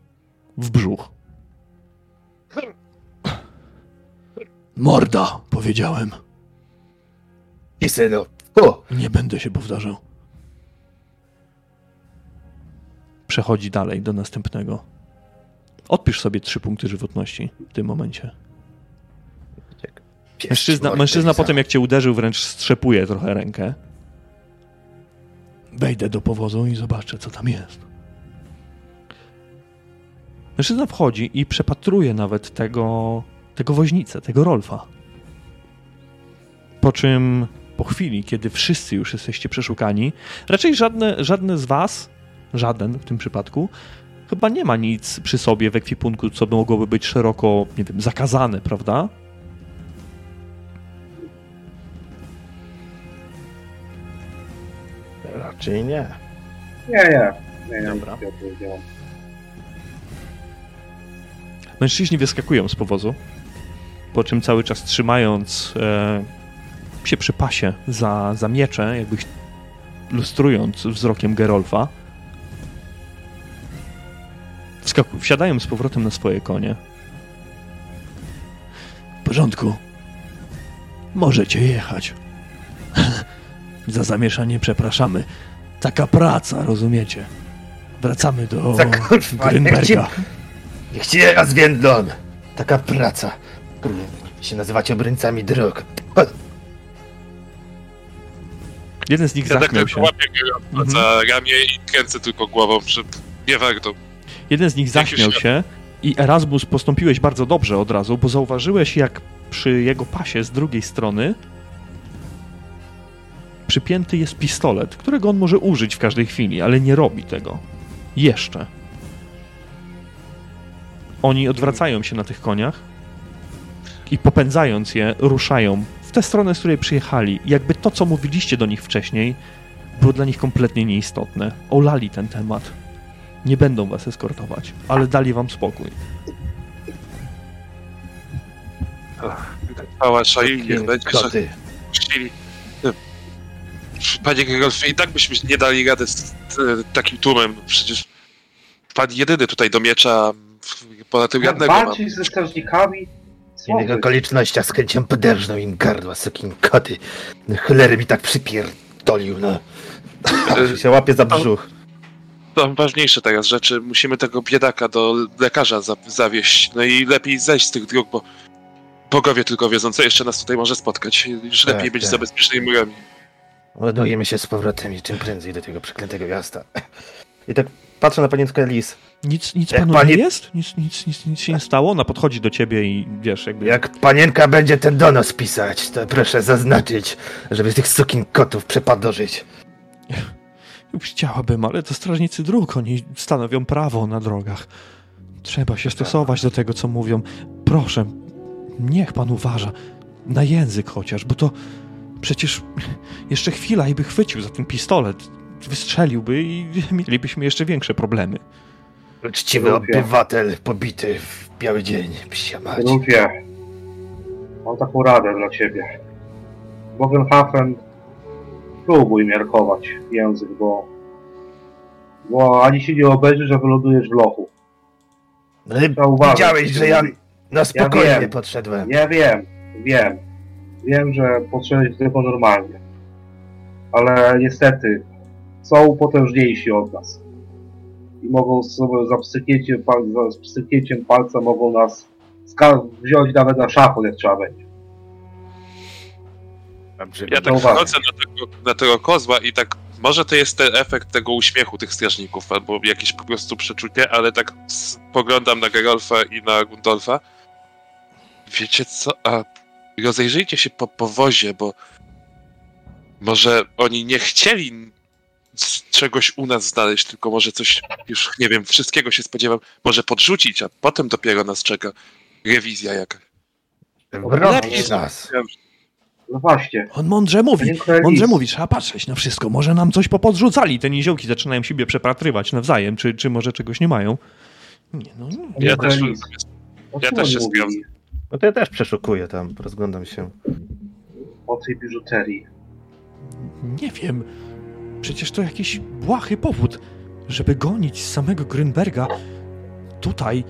w brzuch. Morda, powiedziałem. I synu, o, Nie będę się powtarzał. Przechodzi dalej do następnego. Odpisz sobie trzy punkty żywotności w tym momencie. pies Mężczyzna, mężczyzna potem jak cię uderzył, wręcz strzepuje trochę rękę. Wejdę do powozu i zobaczę, co tam jest. Mężczyzna wchodzi i przepatruje nawet tego, tego woźnicę, tego Rolfa. Po czym po chwili, kiedy wszyscy już jesteście przeszukani, raczej żadne, żadne z was, żaden w tym przypadku, chyba nie ma nic przy sobie w ekwipunku, co mogłoby być szeroko, nie wiem, zakazane, prawda? Raczej nie. Nie, nie. Nie, nie, Dobra. nie. Mężczyźni wyskakują z powozu, po czym cały czas trzymając e, się przy pasie za, za miecze, jakby lustrując wzrokiem Gerolfa. Wskaku- wsiadają z powrotem na swoje konie. W porządku. Możecie jechać. za zamieszanie przepraszamy. Taka praca, rozumiecie? Wracamy do Za kurwa, Grünberga. niech ci raz. Taka praca. Się nazywacie obrońcami dróg. Jeden z nich Ja tak tylko się. łapię go Mhm. za ramię i kręcę tylko głową, że nie warto. Jeden z nich zaśmiał już- się i Erasmus postąpiłeś bardzo dobrze od razu, bo zauważyłeś, jak przy jego pasie z drugiej strony przypięty jest pistolet, którego on może użyć w każdej chwili, ale nie robi tego. Jeszcze. Oni odwracają się na tych koniach i popędzając je, ruszają tę stronę, z której przyjechali. Jakby to, co mówiliście do nich wcześniej, było dla nich kompletnie nieistotne. Olali ten temat. Nie będą was eskortować, ale dali wam spokój. Pałasza i niech będzie, chcieli. Panie Gerolfie, i tak byśmy nie dali rady z takim tłumem. Przecież pan jedyny tutaj do miecza ponad tym jednego. Walczyć ze strażnikami? W innych okolicznościach z chęcią poderżnął im gardła, sukin koty. No, cholery mi tak przypierdolił, no. E, się łapie za brzuch. To ważniejsze teraz rzeczy. Musimy tego biedaka do lekarza za zawieźć. No i lepiej zejść z tych dróg, bo bogowie tylko wiedzą, co jeszcze nas tutaj może spotkać. Już Tak, lepiej być tak. za bezpiecznymi murami. Ładujemy się z powrotem i czym prędzej do tego przeklętego miasta. I tak patrzę na panienkę Lis. Nic, nic Jak panu pani- nie jest? Nic, nic, nic, nic się nie stało? Ona podchodzi do ciebie i wiesz, jakby... Jak panienka będzie ten donos pisać, to proszę zaznaczyć, żeby tych sukin kotów przepadorzyć. Chciałabym, ale to strażnicy dróg, oni stanowią prawo na drogach. Trzeba się stosować do tego, co mówią. Proszę, niech pan uważa. Na język chociaż, bo to przecież jeszcze chwila i by chwycił za ten pistolet. Wystrzeliłby i mielibyśmy jeszcze większe problemy. Uczciwy Lubię. obywatel pobity w biały dzień, psia mać. Ludzie, mam taką radę dla ciebie. Bogenhafen, próbuj miarkować język, bo, bo ani się nie obejrzy, że wylądujesz w lochu. No widziałeś, że ja na spokojnie wiem. podszedłem. Ja wiem, wiem. Wiem, że potrzebujesz tego normalnie. Ale niestety są potężniejsi od nas. I mogą sobie za pstryknięciem, pal, za pstryknięciem palca mogą nas wziąć nawet na szafot, jak trzeba będzie. Ja tak wchodzę na tego, na tego kozła i tak, może to jest ten efekt tego uśmiechu tych strażników, albo jakieś po prostu przeczucie, ale tak spoglądam na Gerolfa i na Gundolfa. Wiecie co, a rozejrzyjcie się po powozie, bo może oni nie chcieli czegoś u nas znaleźć, tylko może coś, już nie wiem, wszystkiego się spodziewam, może podrzucić, a potem dopiero nas czeka rewizja jakaś. Bronić nas. No właśnie. On mądrze mówi, mądrze mówi, trzeba patrzeć na wszystko. Może nam coś popodrzucali. Te niziołki zaczynają siebie przepatrywać nawzajem, czy, czy może czegoś nie mają. Nie, no nie. Ja też, ja też się sprawdzę. No to ja też przeszukuję tam, rozglądam się. O tej biżuterii. Nie wiem. Przecież to jakiś błahy powód, żeby gonić samego Grünberga tutaj,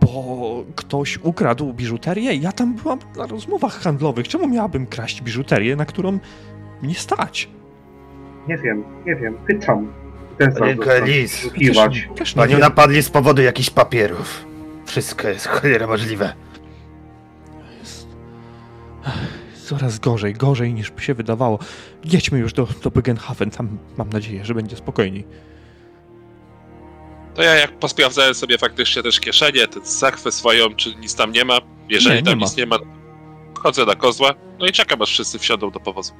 bo ktoś ukradł biżuterię. Ja tam byłam na rozmowach handlowych. Czemu miałabym kraść biżuterię, na którą nie stać? Nie wiem, nie wiem, pytam. Ten Panienko Elis, wiem. napadli z powodu jakichś papierów. Wszystko jest cholera możliwe. Jest... Coraz gorzej, gorzej niż by się wydawało. Jedźmy już do, do Byggenhafen, tam mam nadzieję, że będzie spokojniej. To ja jak posprawdzałem sobie faktycznie też kieszenie, tę zachwę swoją, czy nic tam nie ma. Jeżeli Nie, nie tam ma. nic nie ma, chodzę na kozła, no i czekam aż wszyscy wsiądą do powozu.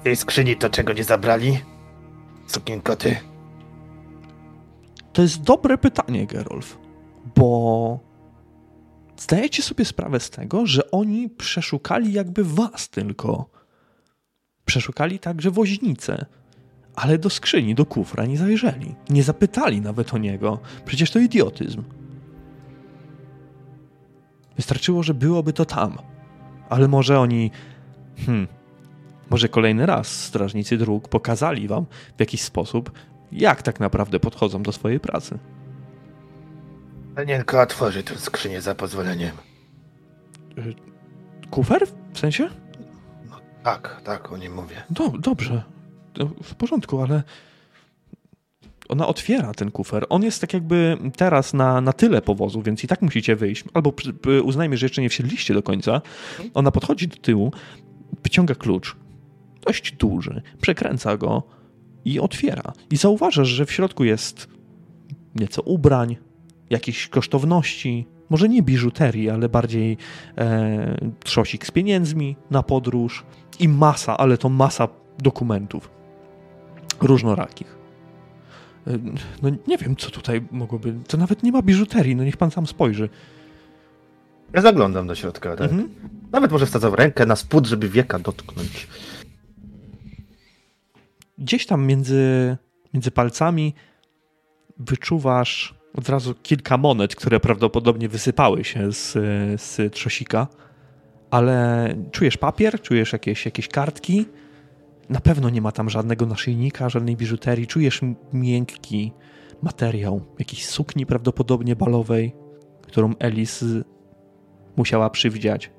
W tej skrzyni to czego nie zabrali? Sukienkoty. To jest dobre pytanie, Gerolf, bo zdajecie sobie sprawę z tego, że oni przeszukali jakby was tylko. Przeszukali także woźnicę, ale do skrzyni, do kufra nie zajrzeli. Nie zapytali nawet o niego. Przecież to idiotyzm. Wystarczyło, że byłoby to tam. Ale może oni. Hmm. Może kolejny raz strażnicy dróg pokazali wam w jakiś sposób, jak tak naprawdę podchodzą do swojej pracy. Panienko otworzy tę skrzynię za pozwoleniem. Kufer? W sensie? Tak, tak, o nim mówię. Do, dobrze. W porządku, ale ona otwiera ten kufer. On jest tak jakby teraz na, na tyle powozu, więc i tak musicie wyjść. Albo uznajmy, że jeszcze nie wsiedliście do końca. Ona podchodzi do tyłu, wyciąga klucz, dość duży, przekręca go i otwiera. I zauważasz, że w środku jest nieco ubrań, jakieś kosztowności, może nie biżuterii, ale bardziej e, trzosik z pieniędzmi na podróż i masa, ale to masa dokumentów różnorakich. E, No nie wiem, co tutaj mogłoby... To nawet nie ma biżuterii, no niech pan sam spojrzy. Ja zaglądam do środka, tak? Mhm. Nawet może wsadzam rękę na spód, żeby wieka dotknąć. Gdzieś tam między, między palcami wyczuwasz od razu kilka monet, które prawdopodobnie wysypały się z, z trzosika, ale czujesz papier, czujesz jakieś, jakieś kartki. Na pewno nie ma tam żadnego naszyjnika, żadnej biżuterii. Czujesz miękki materiał, jakiejś sukni prawdopodobnie balowej, którą Elis musiała przywdziać.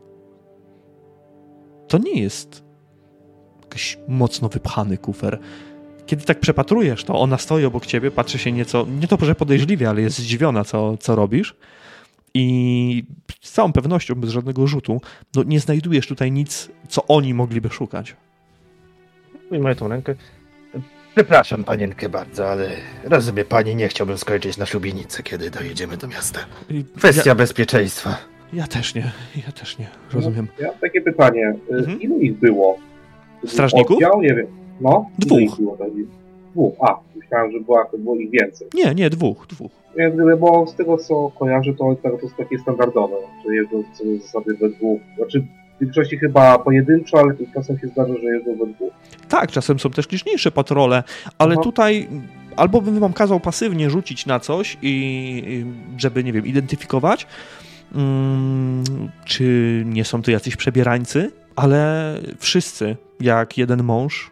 To nie jest jakiś mocno wypchany kufer. Kiedy tak przepatrujesz to, ona stoi obok ciebie, patrzy się nieco, nie to, że podejrzliwie, ale jest zdziwiona, co, co robisz. I z całą pewnością, bez żadnego rzutu, no nie znajdujesz tutaj nic, co oni mogliby szukać. Ujmę tą rękę. Przepraszam panienkę bardzo, ale rozumie pani, nie chciałbym skończyć na szubienicy, kiedy dojedziemy do miasta. Kwestia bezpieczeństwa. Ja, ja też nie, ja też nie, rozumiem. Ja mam takie pytanie. y, Mhm. Ilu ich było? Strażników? Oddział? Nie wiem. No? Dwóch. Ich było? Dwóch. A, myślałem, że była, było ich więcej. Nie, nie, dwóch, dwóch. Jak gdyby, bo z tego co kojarzę, to, to jest takie standardowe, że jeżdżą do zasady we dwóch. Znaczy w większości chyba pojedynczo, ale czasem się zdarza, że jeżdżą we dwóch. Tak, czasem są też liczniejsze patrole, ale Aha. tutaj albo bym wam kazał pasywnie rzucić na coś i i żeby, nie wiem, identyfikować, mm, czy nie są to jacyś przebierańcy, ale wszyscy, jak jeden mąż,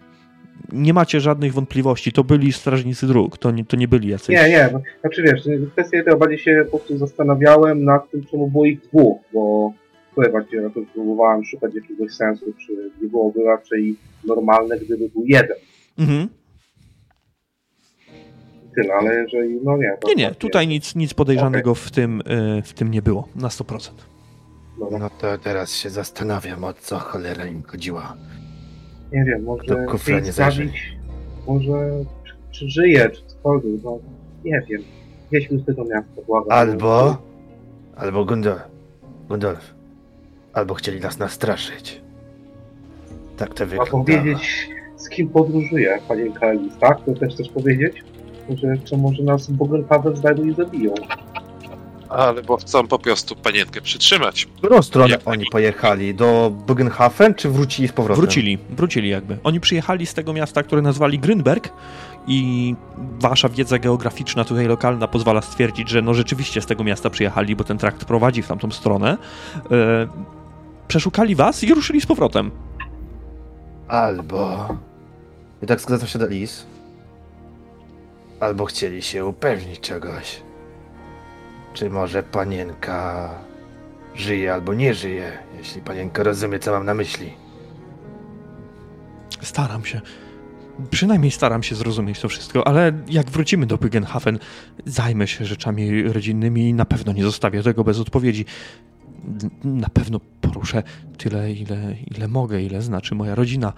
nie macie żadnych wątpliwości. To byli strażnicy dróg, to nie, to nie byli jacyś... Nie, nie, no, znaczy wiesz, kwestia tego bardziej się po prostu zastanawiałem nad tym, czemu było ich dwóch, bo tutaj właśnie jakoś próbowałem szukać jakiegoś sensu, czy nie byłoby raczej normalne, gdyby był jeden. Mhm. Tyle, ale jeżeli, no nie. to Nie, nie, tak tutaj nic, nic podejrzanego w, tym, y, w tym nie było, na 100%. Dobra. No to teraz się zastanawiam, o co cholera im chodziła. Nie wiem, może kufra nie zabić, może czy, czy żyje, czy cokolwiek, no nie wiem. Jedźmy z tego miasta, błagam. Albo... Albo Gundolf. Gundolf. Albo chcieli nas nastraszyć. Tak to wygląda. powiedzieć, z kim podróżuje panienka Elis, tak? To też chcesz powiedzieć? Że, czy może nas Bogenhaven znajdą i zabiją. Ale bo chcą po prostu panienkę przytrzymać. W którą stronę Jak oni pojechali? Do Bugenhafen, czy wrócili z powrotem? Wrócili, wrócili jakby. Oni przyjechali z tego miasta, które nazwali Grünberg i wasza wiedza geograficzna tutaj lokalna pozwala stwierdzić, że no rzeczywiście z tego miasta przyjechali, bo ten trakt prowadzi w tamtą stronę. E, przeszukali was i ruszyli z powrotem. Albo... I tak zgadzam się do Lis. Albo chcieli się upewnić czegoś. Czy może panienka żyje albo nie żyje, jeśli panienka rozumie, co mam na myśli. Staram się. Przynajmniej staram się zrozumieć to wszystko, ale jak wrócimy do Bygenhafen, zajmę się rzeczami rodzinnymi i na pewno nie zostawię tego bez odpowiedzi. Na pewno poruszę tyle, ile, ile mogę, ile znaczy moja rodzina.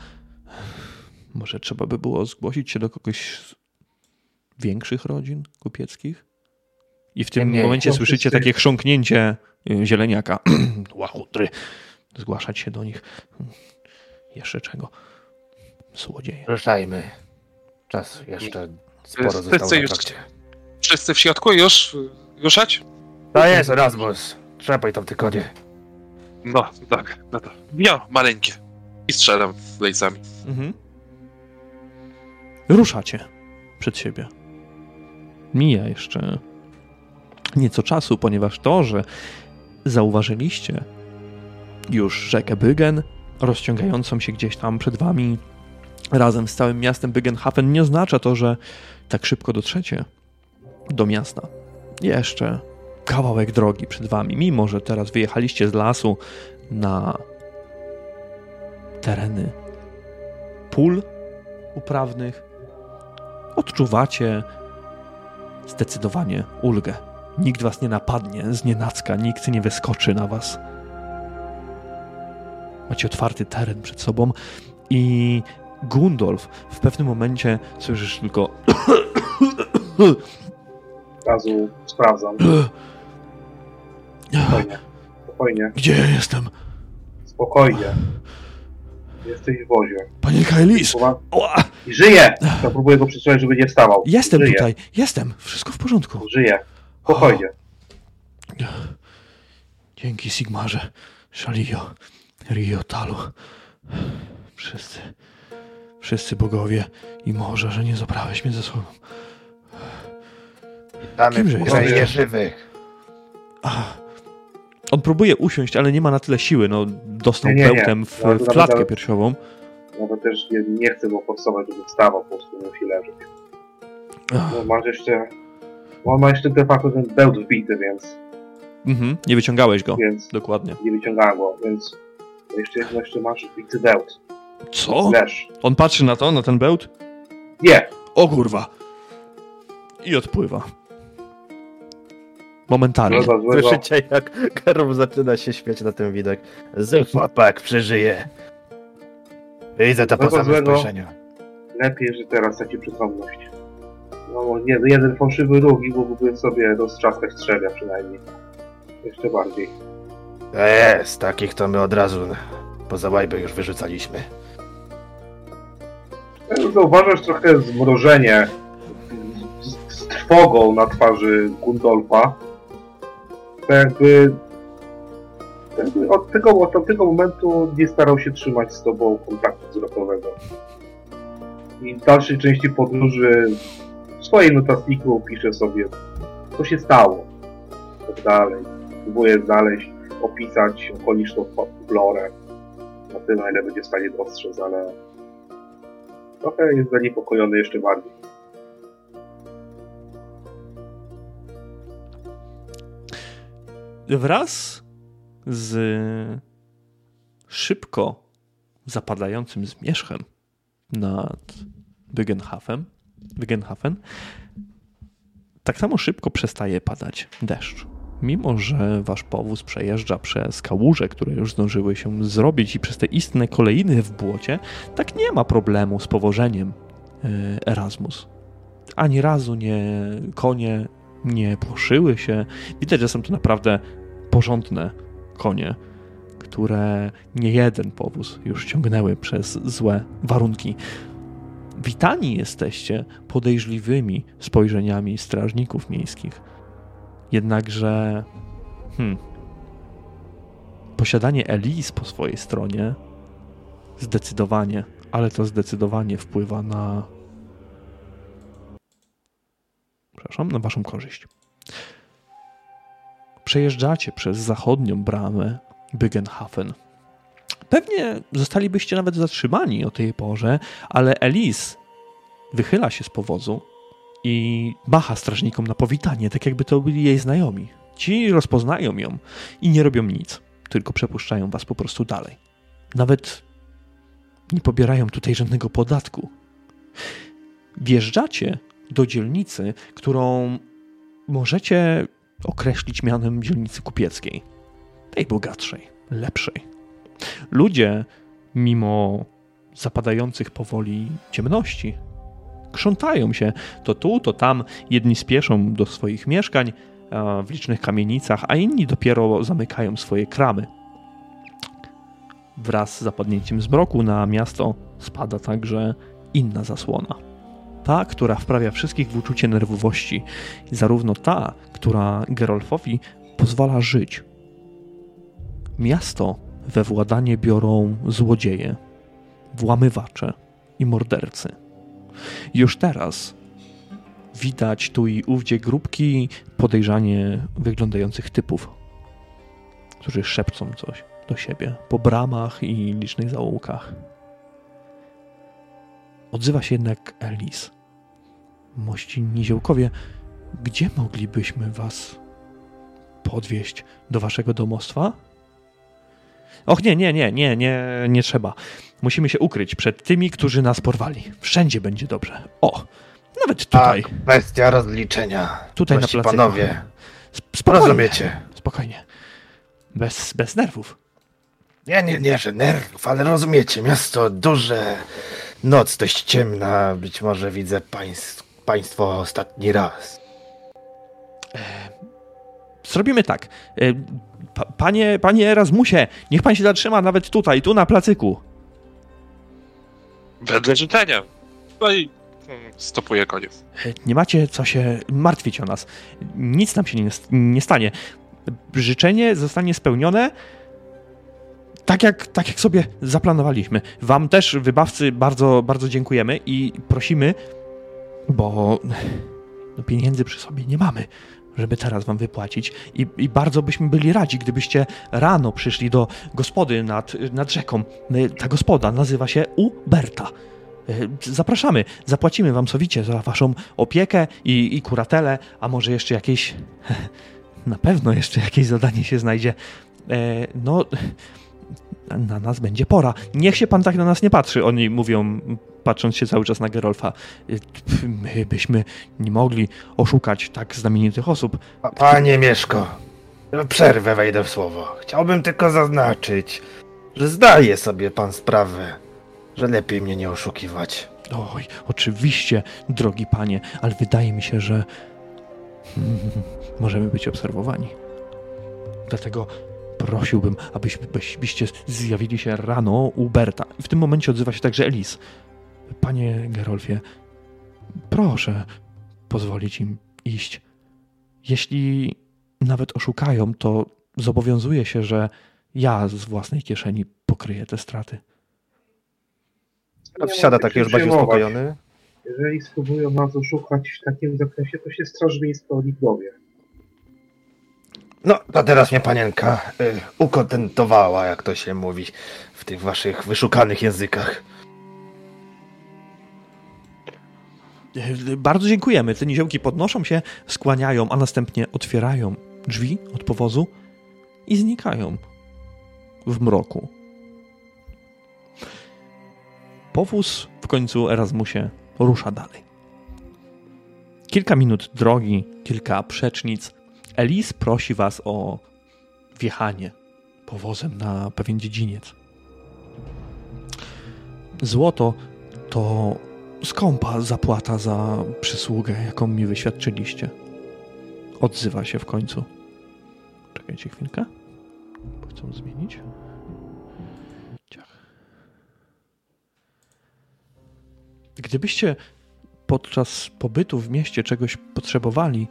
Może trzeba by było zgłosić się do kogoś z większych rodzin kupieckich? I w tym Nie, momencie słyszycie takie chrząknięcie y, zieleniaka. Łachutry. Zgłaszać się do nich. Jeszcze czego? Złodzieje. Ruszajmy. Czas jeszcze sporo Wszyscy zostało już-. Wszyscy w środku już ruszać? To jest Erasmus. Trzepaj tam ty konie. No, tak, no to. Ja, maleńkie. I strzelam lejcami. Mhm. Ruszacie przed siebie. Mija jeszcze nieco czasu, ponieważ to, że zauważyliście już rzekę Bygen, rozciągającą się gdzieś tam przed wami razem z całym miastem Bygenhafen, nie oznacza to, że tak szybko dotrzecie do miasta. Jeszcze kawałek drogi przed wami, mimo że teraz wyjechaliście z lasu na tereny pól uprawnych, odczuwacie zdecydowanie ulgę. Nikt was nie napadnie z nienacka, nikt nie wyskoczy na was. Macie otwarty teren przed sobą i Gundolf w pewnym momencie słyszysz tylko razu sprawdzam. Spokojnie. Spokojnie. Gdzie ja jestem? Spokojnie. Jesteś w wozie. Panie Kailis! I żyje! To próbuję go przysłać, żeby nie wstawał. Jestem żyje. tutaj, jestem, wszystko w porządku. Żyje. Spokojnie. Dzięki Sigmarze, Szalio, Rio, Talu. Wszyscy, wszyscy bogowie i morze, że nie zabrałeś mnie ze sobą. Damy Kimże w krainie żywych. Ach. On próbuje usiąść, ale nie ma na tyle siły. No, dostał Nie, nie, nie. bełtem w, No, w nawet- klatkę nawet- piersiową. Nawet też nie, nie chcę go forsować, żeby wstawał, po prostu musi leżeć. Ach. No, masz jeszcze... On ma jeszcze de facto ten bełt wbity, więc, Mhm, nie wyciągałeś go. więc Dokładnie. nie wyciągałem go, więc jeszcze, jeszcze masz wbity bełt. Co? Leż. On patrzy na to, na ten bełt? Nie! O kurwa! I odpływa. Momentalnie. Złego. Słyszycie, jak Karol zaczyna się śmiać na ten widok. Z chłopak przeżyje. Widzę to po Złego, samym spojrzeniu. Lepiej, że teraz straci przytomność. No, nie, jeden fałszywy ruch i mógłby sobie roztrzaskać strzela przynajmniej. Jeszcze bardziej. To jest, takich to my od razu poza łajbę już wyrzucaliśmy. Ja Zauważasz trochę zmrożenie z, z trwogą na twarzy Gundolfa. Tak jakby, jakby od, tego, od tamtego momentu nie starał się trzymać z tobą kontaktu wzrokowego. I w dalszej części podróży swoim notatniku pisze sobie, co się stało. Tak dalej. Próbuje znaleźć, opisać okoliczną florę. Na tyle, na ile będzie w stanie dostrzec, ale trochę jest zaniepokojony jeszcze bardziej. Wraz z szybko zapadającym zmierzchem nad Bygenhafem, Bygenhafen, tak samo szybko przestaje padać deszcz. Mimo, że wasz powóz przejeżdża przez kałuże, które już zdążyły się zrobić i przez te istne kolejny w błocie, tak nie ma problemu z powożeniem e, Erasmus. Ani razu nie konie nie płoszyły się. Widać, że są to naprawdę porządne konie, które nie jeden powóz już ciągnęły przez złe warunki. Witani jesteście podejrzliwymi spojrzeniami strażników miejskich. Jednakże hmm, posiadanie Elis po swojej stronie zdecydowanie, ale to zdecydowanie wpływa na przepraszam, na waszą korzyść. Przejeżdżacie przez zachodnią bramę Bygenhafen. Pewnie zostalibyście nawet zatrzymani o tej porze, ale Elis wychyla się z powozu i macha strażnikom na powitanie, tak jakby to byli jej znajomi. Ci rozpoznają ją i nie robią nic, tylko przepuszczają was po prostu dalej. Nawet nie pobierają tutaj żadnego podatku. Wjeżdżacie do dzielnicy, którą możecie określić mianem dzielnicy kupieckiej. Tej bogatszej, lepszej. Ludzie, mimo zapadających powoli ciemności, krzątają się to tu, to tam. Jedni spieszą do swoich mieszkań w licznych kamienicach, a inni dopiero zamykają swoje kramy. Wraz z zapadnięciem zmroku na miasto spada także inna zasłona. Ta, która wprawia wszystkich w uczucie nerwowości, zarówno ta, która Gerolfowi pozwala żyć. Miasto we władanie biorą złodzieje, włamywacze i mordercy. Już teraz widać tu i ówdzie grupki podejrzanie wyglądających typów, którzy szepcą coś do siebie po bramach i licznych zaułkach. Odzywa się jednak Elis. Mości niziołkowie, gdzie moglibyśmy was podwieźć do waszego domostwa? Och, nie, nie, nie, nie, nie, nie trzeba. Musimy się ukryć przed tymi, którzy nas porwali. Wszędzie będzie dobrze. O, nawet tutaj. Tak, kwestia rozliczenia. Tutaj Prości na placu. panowie, Spokojnie. rozumiecie. Spokojnie. Bez, bez nerwów. Nie, nie, nie, że nerwów, ale rozumiecie, miasto duże, noc dość ciemna, być może widzę państw, państwo ostatni raz. Zrobimy tak. Pa, panie, panie Erasmusie, niech pan się zatrzyma nawet tutaj, tu na placyku. Wedle życzenia. No i mm, stopuję koniec. E, Nie macie co się martwić o nas. Nic nam się nie, nie stanie. Życzenie zostanie spełnione tak jak, tak jak sobie zaplanowaliśmy. Wam też, wybawcy, bardzo, bardzo dziękujemy i prosimy, bo pieniędzy przy sobie nie mamy, żeby teraz wam wypłacić. I, I bardzo byśmy byli radzi, gdybyście rano przyszli do gospody nad, nad rzeką. Ta gospoda nazywa się Uberta. E, Zapraszamy, zapłacimy wam sowicie za waszą opiekę i, i kuratelę, a może jeszcze jakieś. Na pewno jeszcze jakieś zadanie się znajdzie. E, no, na nas będzie pora. Niech się pan tak na nas nie patrzy. Oni mówią, patrząc się cały czas na Gerolfa. E, My byśmy nie mogli oszukać tak znamienitych osób. Pa- Panie Mieszko, przerwę wejdę w słowo. Chciałbym tylko zaznaczyć, że zdaje sobie pan sprawę, że lepiej mnie nie oszukiwać. Oj, oczywiście, drogi panie, ale wydaje mi się, że możemy być obserwowani. Dlatego prosiłbym, abyśmy, byś- byście zjawili się rano u Berta. W tym momencie odzywa się także Elis. Panie Gerolfie, proszę pozwolić im iść. Jeśli nawet oszukają, to zobowiązuję się, że ja z własnej kieszeni pokryję te straty. Nie wsiada taki już bardziej uspokojony. Jeżeli spróbują nas oszukać w takim zakresie, to się Straż Miejska o nich dowie. No, to teraz mnie panienka y, ukontentowała, jak to się mówi w tych waszych wyszukanych językach. E, Bardzo dziękujemy. Te niziołki podnoszą się, skłaniają, a następnie otwierają drzwi od powozu i znikają w mroku. Powóz w końcu Erasmusie rusza dalej. Kilka minut drogi, kilka przecznic. Elis prosi was o wjechanie powozem na pewien dziedziniec. Złoto to skąpa zapłata za przysługę, jaką mi wyświadczyliście. Odzywa się w końcu. Czekajcie chwilkę. Chcą zmienić. Ciach. Gdybyście podczas pobytu w mieście czegoś potrzebowali,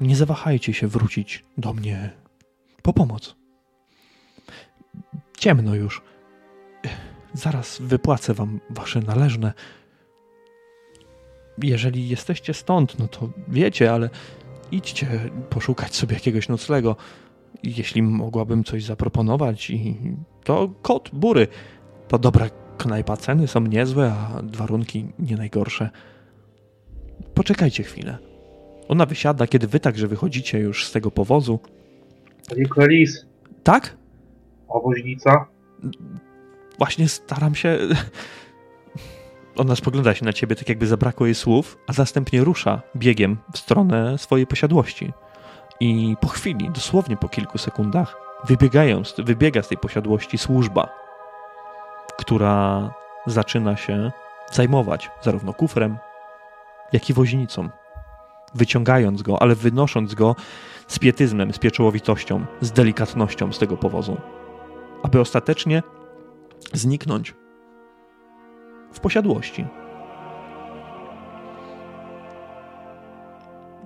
nie zawahajcie się wrócić do mnie po pomoc. Ciemno już. Zaraz wypłacę wam wasze należne. Jeżeli jesteście stąd, no to wiecie, ale idźcie poszukać sobie jakiegoś noclego. Jeśli mogłabym coś zaproponować, i to kot bury. To dobra knajpa, ceny są niezłe, a warunki nie najgorsze. Poczekajcie chwilę. Ona wysiada, kiedy wy także wychodzicie już z tego powozu. Panie Klelis, Tak? a woźnica? Właśnie staram się. Ona spogląda się na ciebie, tak jakby zabrakło jej słów, a następnie rusza biegiem w stronę swojej posiadłości. I po chwili, dosłownie po kilku sekundach, wybiegając, wybiega z tej posiadłości służba, która zaczyna się zajmować zarówno kufrem, jak i woźnicą. Wyciągając go, ale wynosząc go z pietyzmem, z pieczołowitością, z delikatnością z tego powozu, aby ostatecznie zniknąć w posiadłości.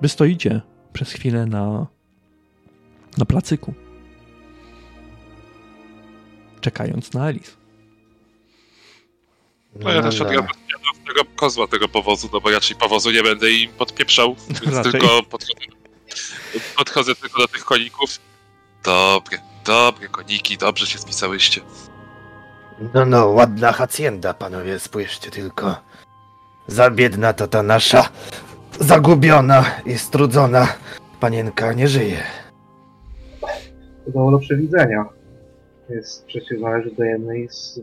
Wy stoicie przez chwilę na, na placyku, czekając na Alice. No ja też no. Tego kozła tego powozu, no bo raczej powozu nie będę im podpieprzał, więc Raczej. tylko podchodzę, podchodzę tylko do tych koników. Dobre, dobre koniki, dobrze się spisałyście. No, no, ładna hacienda, panowie, spójrzcie tylko. Za biedna to ta nasza zagubiona i strudzona panienka nie żyje. To było do przewidzenia. Jest przecież należy do jednej z,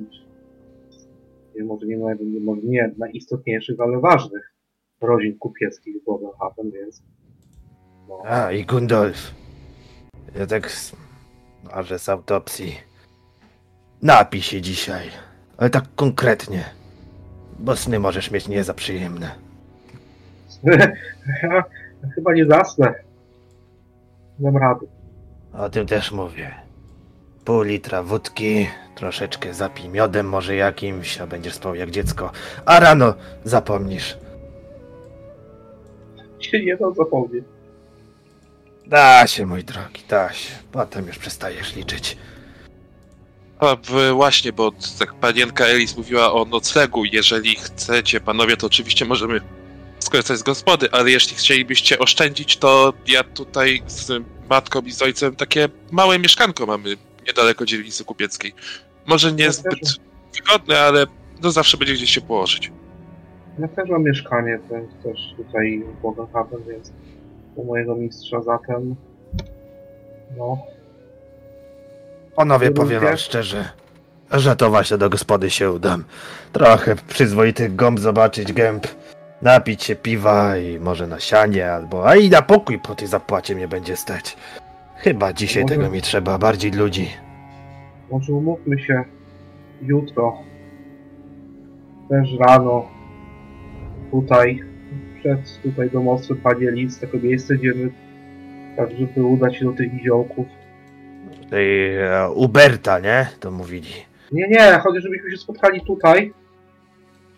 może nie, naj- może nie najistotniejszych, ale ważnych rodzin kupieckich w Bogenhafen, więc no, A, i Gundolf. Ja tak... A że z autopsji. Napij się dzisiaj. Ale tak konkretnie. Bo sny możesz mieć nie za przyjemne. chyba nie zasnę. Dam rady. O tym też mówię. Pół litra wódki, troszeczkę zapij miodem może jakimś, a będziesz spał jak dziecko. A rano zapomnisz. Się nie da zapomnieć. Da się, mój drogi, da się. Potem już przestajesz liczyć. A właśnie, bo tak panienka Elis mówiła o noclegu. Jeżeli chcecie, panowie, to oczywiście możemy skorzystać z gospody, ale jeśli chcielibyście oszczędzić, to ja tutaj z matką i z ojcem takie małe mieszkanko mamy niedaleko dzielnicy kupieckiej. Może nie Ja zbyt też. wygodne, ale no zawsze będzie gdzieś się położyć. Ja też mam mieszkanie też, też tutaj w Bogenhafen, więc u mojego mistrza zatem no, Panowie, powiem wam szczerze, że to właśnie do gospody się udam. Trochę przyzwoitych gąb zobaczyć, gęb, napić się piwa i może na sianie, albo a i na pokój po tej zapłacie mnie będzie stać. Chyba dzisiaj Może- tego mi trzeba, bardziej ludzi. może umówmy się jutro, też rano, tutaj, przed tutaj domostwem Pani Elis, takie miejsce, gdzie my, tak żeby udać się do tych niziołków. Tej e, Uberta, nie? To mówili. Nie, nie, chodzi, żebyśmy się spotkali tutaj,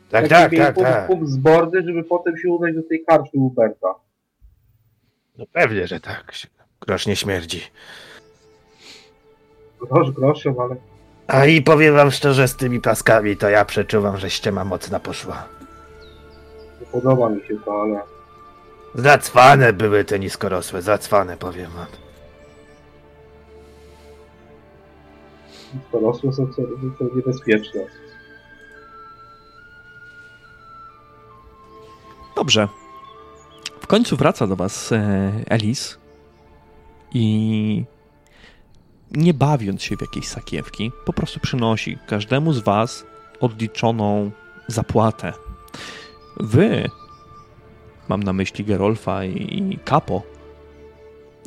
Tak, tak, tak, punkt, tak. punkt zborny, żeby potem się udać do tej karczmy Uberta. No pewnie, że tak. Grosz nie śmierdzi. Grosz groszem, ale A i powiem wam szczerze, z tymi paskami to ja przeczuwam, że ściema mocna poszła. nie podoba mi się to, ale Zacwane były te niskorosłe, zacwane powiem wam. dorosłe są, są, są niebezpieczne. Dobrze. W końcu wraca do was e, Elis i nie bawiąc się w jakieś sakiewki, po prostu przynosi każdemu z was odliczoną zapłatę. Wy, mam na myśli Gerolfa i, i Kapo,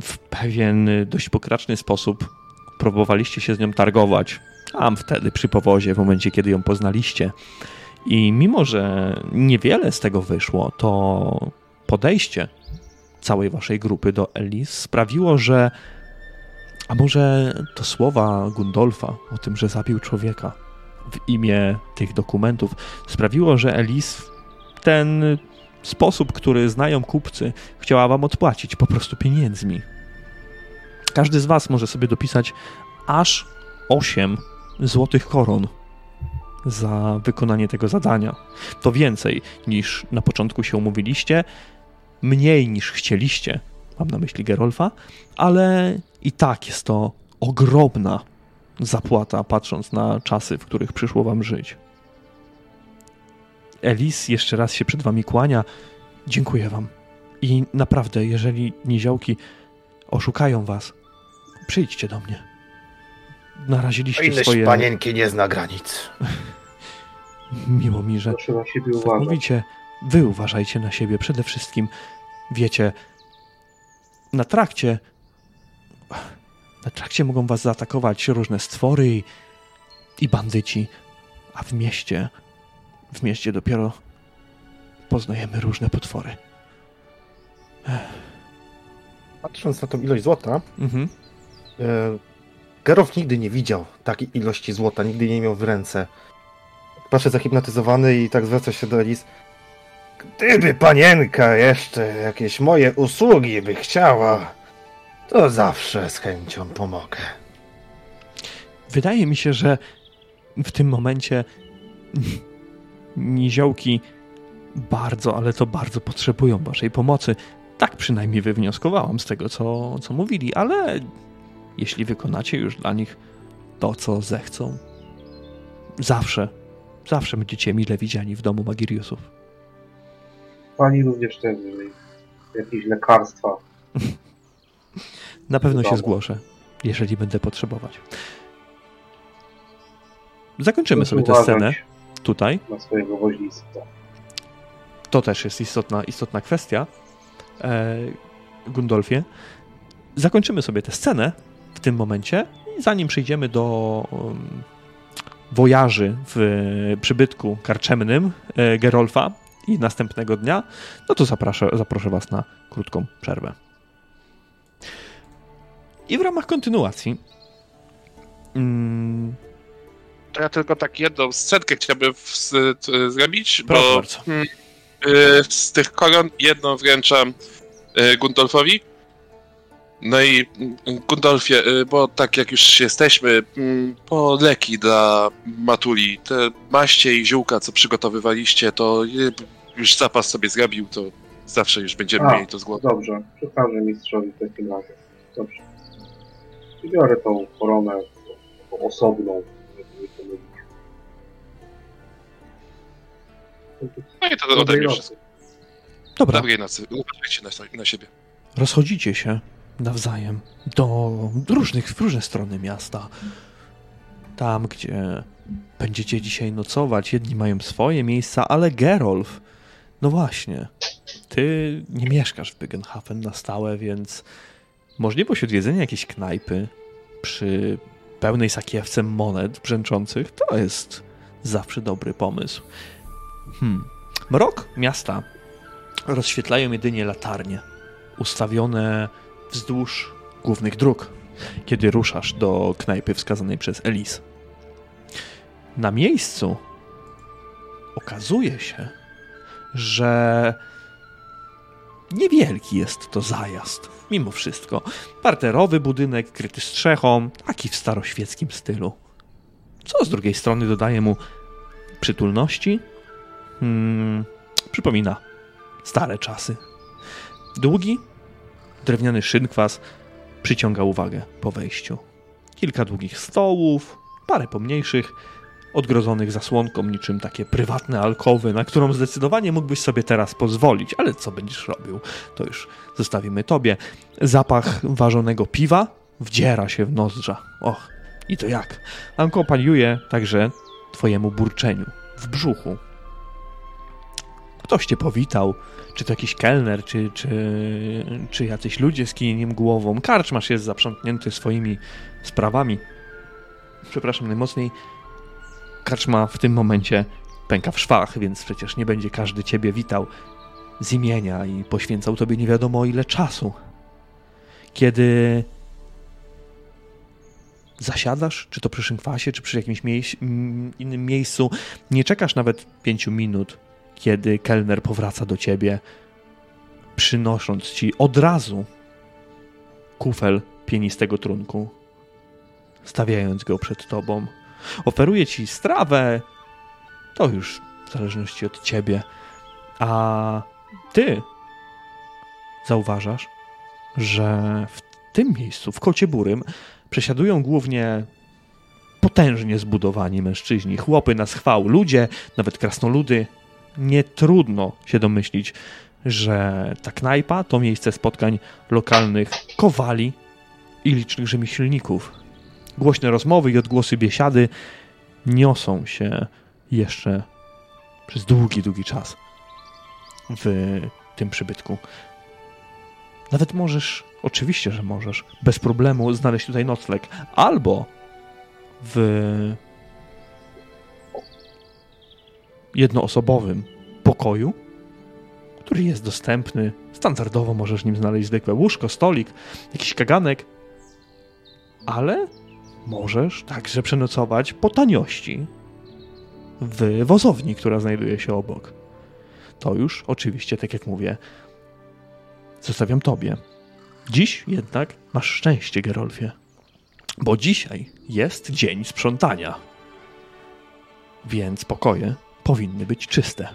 w pewien dość pokraczny sposób próbowaliście się z nią targować. Tam wtedy przy powozie, w momencie kiedy ją poznaliście. I mimo, że niewiele z tego wyszło, to podejście całej waszej grupy do Elis sprawiło, że. A może to słowa Gundolfa o tym, że zabił człowieka w imię tych dokumentów, sprawiło, że Elis ten sposób, który znają kupcy, chciała wam odpłacić po prostu pieniędzmi. Każdy z was może sobie dopisać aż 8 złotych koron za wykonanie tego zadania. To więcej niż na początku się umówiliście, mniej niż chcieliście, mam na myśli Gerolfa, ale i tak jest to ogromna zapłata, patrząc na czasy, w których przyszło wam żyć. Elis jeszcze raz się przed wami kłania. Dziękuję wam. I naprawdę, jeżeli niziołki oszukają was, przyjdźcie do mnie. Naraziliście Inność swoje... panienki nie zna granic. Miło mi, że Proszę na siebie tak uważać. mówicie. Wy uważajcie na siebie. Przede wszystkim, wiecie, na trakcie na trakcie mogą was zaatakować różne stwory i, i bandyci, a w mieście, w mieście dopiero poznajemy różne potwory. Patrząc na tą ilość złota, Mhm. e, Geralt nigdy nie widział takiej ilości złota, nigdy nie miał w ręce. Patrzę zahipnotyzowany i tak zwraca się do Elis. Gdyby panienka jeszcze jakieś moje usługi by chciała, to zawsze z chęcią pomogę. Wydaje mi się, że w tym momencie niziołki bardzo, ale to bardzo potrzebują waszej pomocy. Tak przynajmniej wywnioskowałam z tego, co, co mówili, ale jeśli wykonacie już dla nich to, co zechcą, zawsze, zawsze będziecie mile widziani w domu Magiriusów. Pani również też, jakieś lekarstwa. Na pewno się zgłoszę, jeżeli będę potrzebować. Zakończymy sobie tę scenę tutaj. Na swojego woźnictwa. To też jest istotna, istotna kwestia. E, Gundolfie. Zakończymy sobie tę scenę w tym momencie, i zanim przejdziemy do um, wojaży w przybytku karczemnym e, Gerolfa i następnego dnia, no to zaproszę, zaproszę Was na krótką przerwę. I w ramach kontynuacji. Mm, To ja tylko tak jedną scenkę chciałbym w, z, t, zrobić, proszę bo bardzo. mm, y, z tych koron jedną wręczam y, Gundolfowi. No i mm, Gundolfie, y, bo tak jak już jesteśmy, mm, po leki dla Matuli, te maście i ziółka, co przygotowywaliście, to już zapas sobie zrobił, to zawsze już będziemy A, mieli to z głowy. Dobrze, przekażę mistrzowi w takim razie. Dobrze. I biorę tą koronę taką osobną. No i to ode mnie wszystko. Dobra. Dobrej nocy. Uważajcie na, na siebie. rozchodzicie się nawzajem do różnych, w różne strony miasta. Tam, gdzie będziecie dzisiaj nocować, jedni mają swoje miejsca, ale Gerolf, no właśnie, ty nie mieszkasz w Bygenhafen na stałe, więc możliwość odwiedzenia jakiejś knajpy przy pełnej sakiewce monet brzęczących to jest zawsze dobry pomysł. Hmm. Mrok miasta rozświetlają jedynie latarnie ustawione wzdłuż głównych dróg, kiedy ruszasz do knajpy wskazanej przez Elis. Na miejscu okazuje się, że niewielki jest to zajazd. Mimo wszystko. Parterowy budynek, kryty strzechą, taki w staroświeckim stylu. Co z drugiej strony dodaje mu przytulności? Hmm, przypomina stare czasy. Długi, drewniany szynkwas przyciąga uwagę po wejściu. Kilka długich stołów, parę pomniejszych, odgrodzonych zasłonką niczym takie prywatne alkowy, na którą zdecydowanie mógłbyś sobie teraz pozwolić, ale co będziesz robił, to już zostawimy tobie. Zapach ważonego piwa wdziera się w nozdrza. Och, i to jak? Akompaniuje także twojemu burczeniu w brzuchu. Ktoś cię powitał, czy to jakiś kelner, czy, czy, czy jacyś ludzie z kinieniem głową. Karczmasz jest zaprzątnięty swoimi sprawami. Przepraszam najmocniej. Karczma w tym momencie pęka w szwach, więc przecież nie będzie każdy ciebie witał z imienia i poświęcał tobie nie wiadomo ile czasu. Kiedy zasiadasz, czy to przy szynkwasie, czy przy jakimś mm, innym miejscu, nie czekasz nawet pięciu minut, kiedy kelner powraca do ciebie, przynosząc ci od razu kufel pienistego trunku, stawiając go przed tobą. Oferuje ci strawę, to już w zależności od ciebie. A ty zauważasz, że w tym miejscu, w Kocie Burym, przesiadują głównie potężnie zbudowani mężczyźni, chłopy na schwał, ludzie, nawet krasnoludy. Nie trudno się domyślić, że ta knajpa to miejsce spotkań lokalnych kowali i licznych rzemieślników. Głośne rozmowy i odgłosy biesiady niosą się jeszcze przez długi, długi czas w tym przybytku. Nawet możesz, oczywiście, że możesz, bez problemu znaleźć tutaj nocleg, albo w jednoosobowym pokoju, który jest dostępny. Standardowo możesz nim znaleźć zwykłe łóżko, stolik, jakiś kaganek, ale możesz także przenocować po taniości w wozowni, która znajduje się obok. To już oczywiście, tak jak mówię, zostawiam tobie. Dziś jednak masz szczęście, Gerolfie, bo dzisiaj jest dzień sprzątania. Więc pokoje powinny być czyste.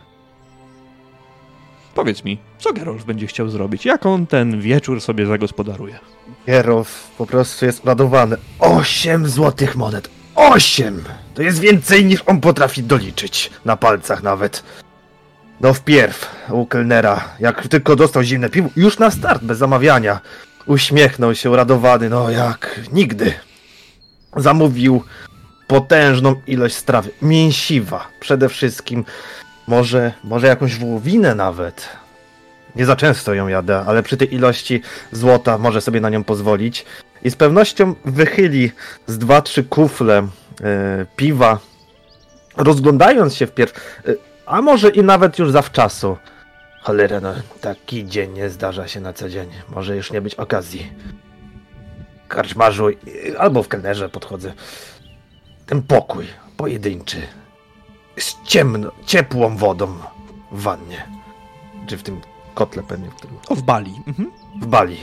Powiedz mi, co Gerolf będzie chciał zrobić? Jak on ten wieczór sobie zagospodaruje? Gerolf po prostu jest ładowany. Osiem złotych monet. Osiem! To jest więcej niż on potrafi doliczyć. Na palcach nawet. No wpierw u kelnera, jak tylko dostał zimne piwo, już na start, bez zamawiania. Uśmiechnął się uradowany, no jak nigdy. Zamówił potężną ilość strawy. Mięsiwa przede wszystkim. Może, może jakąś wołowinę nawet. Nie za często ją jadę, ale przy tej ilości złota może sobie na nią pozwolić. I z pewnością wychyli z dwa, trzy kufle e, piwa, rozglądając się wpierw, e, a może i nawet już zawczasu. Cholera, no taki dzień nie zdarza się na co dzień. Może już nie być okazji. Karczmarzu, e, albo w kelnerze podchodzę. Ten pokój, pojedynczy, z ciemno, ciepłą wodą w wannie. Czy w tym kotle pewnie, w którym... O, w Bali. Mhm. W Bali.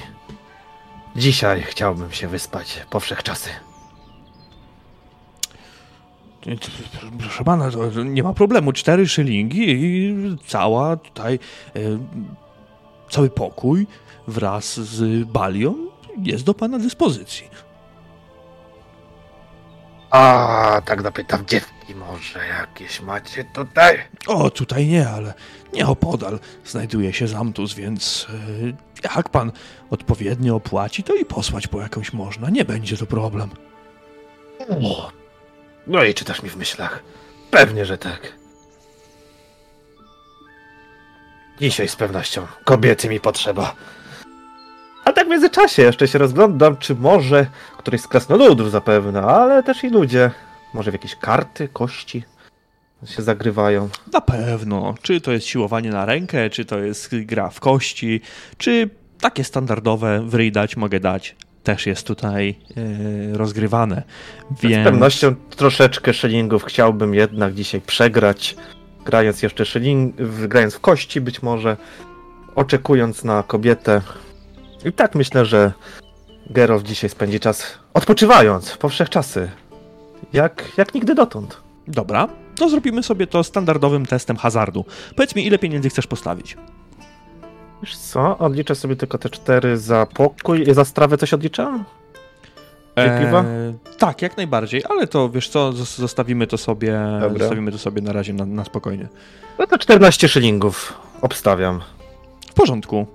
Dzisiaj chciałbym się wyspać po wszechczasy. Proszę pana, nie ma problemu. Cztery szylingi i cała tutaj e, cały pokój wraz z balią jest do pana dyspozycji. A, tak dopytam, dziewki może jakieś macie tutaj? O, tutaj nie, ale nieopodal znajduje się zamtus, więc e, jak pan odpowiednio opłaci, to i posłać po jakąś można. Nie będzie to problem. O, no i czytasz mi w myślach. Pewnie, że tak. Dzisiaj z pewnością kobiety mi potrzeba. A tak w międzyczasie jeszcze się rozglądam, czy może któryś z krasnoludów zapewne, ale też i ludzie. Może w jakieś karty, kości się zagrywają. Na pewno. Czy to jest siłowanie na rękę, czy to jest gra w kości, czy takie standardowe wryj dać, mogę dać, też jest tutaj yy, rozgrywane. Więc... Z pewnością troszeczkę szylingów chciałbym jednak dzisiaj przegrać, grając jeszcze szyling, grając w kości być może, oczekując na kobietę. I tak myślę, że Geralt dzisiaj spędzi czas odpoczywając po wszechczasy. Jak, jak nigdy dotąd. Dobra, to zrobimy sobie to standardowym testem hazardu. Powiedz mi, ile pieniędzy chcesz postawić? Wiesz co, odliczę sobie tylko te cztery za pokój. Za strawę coś odliczam? Eee, tak, jak najbardziej, ale to wiesz co, zostawimy to sobie, zostawimy to sobie na razie na, na spokojnie. No to 14 szylingów obstawiam. W porządku.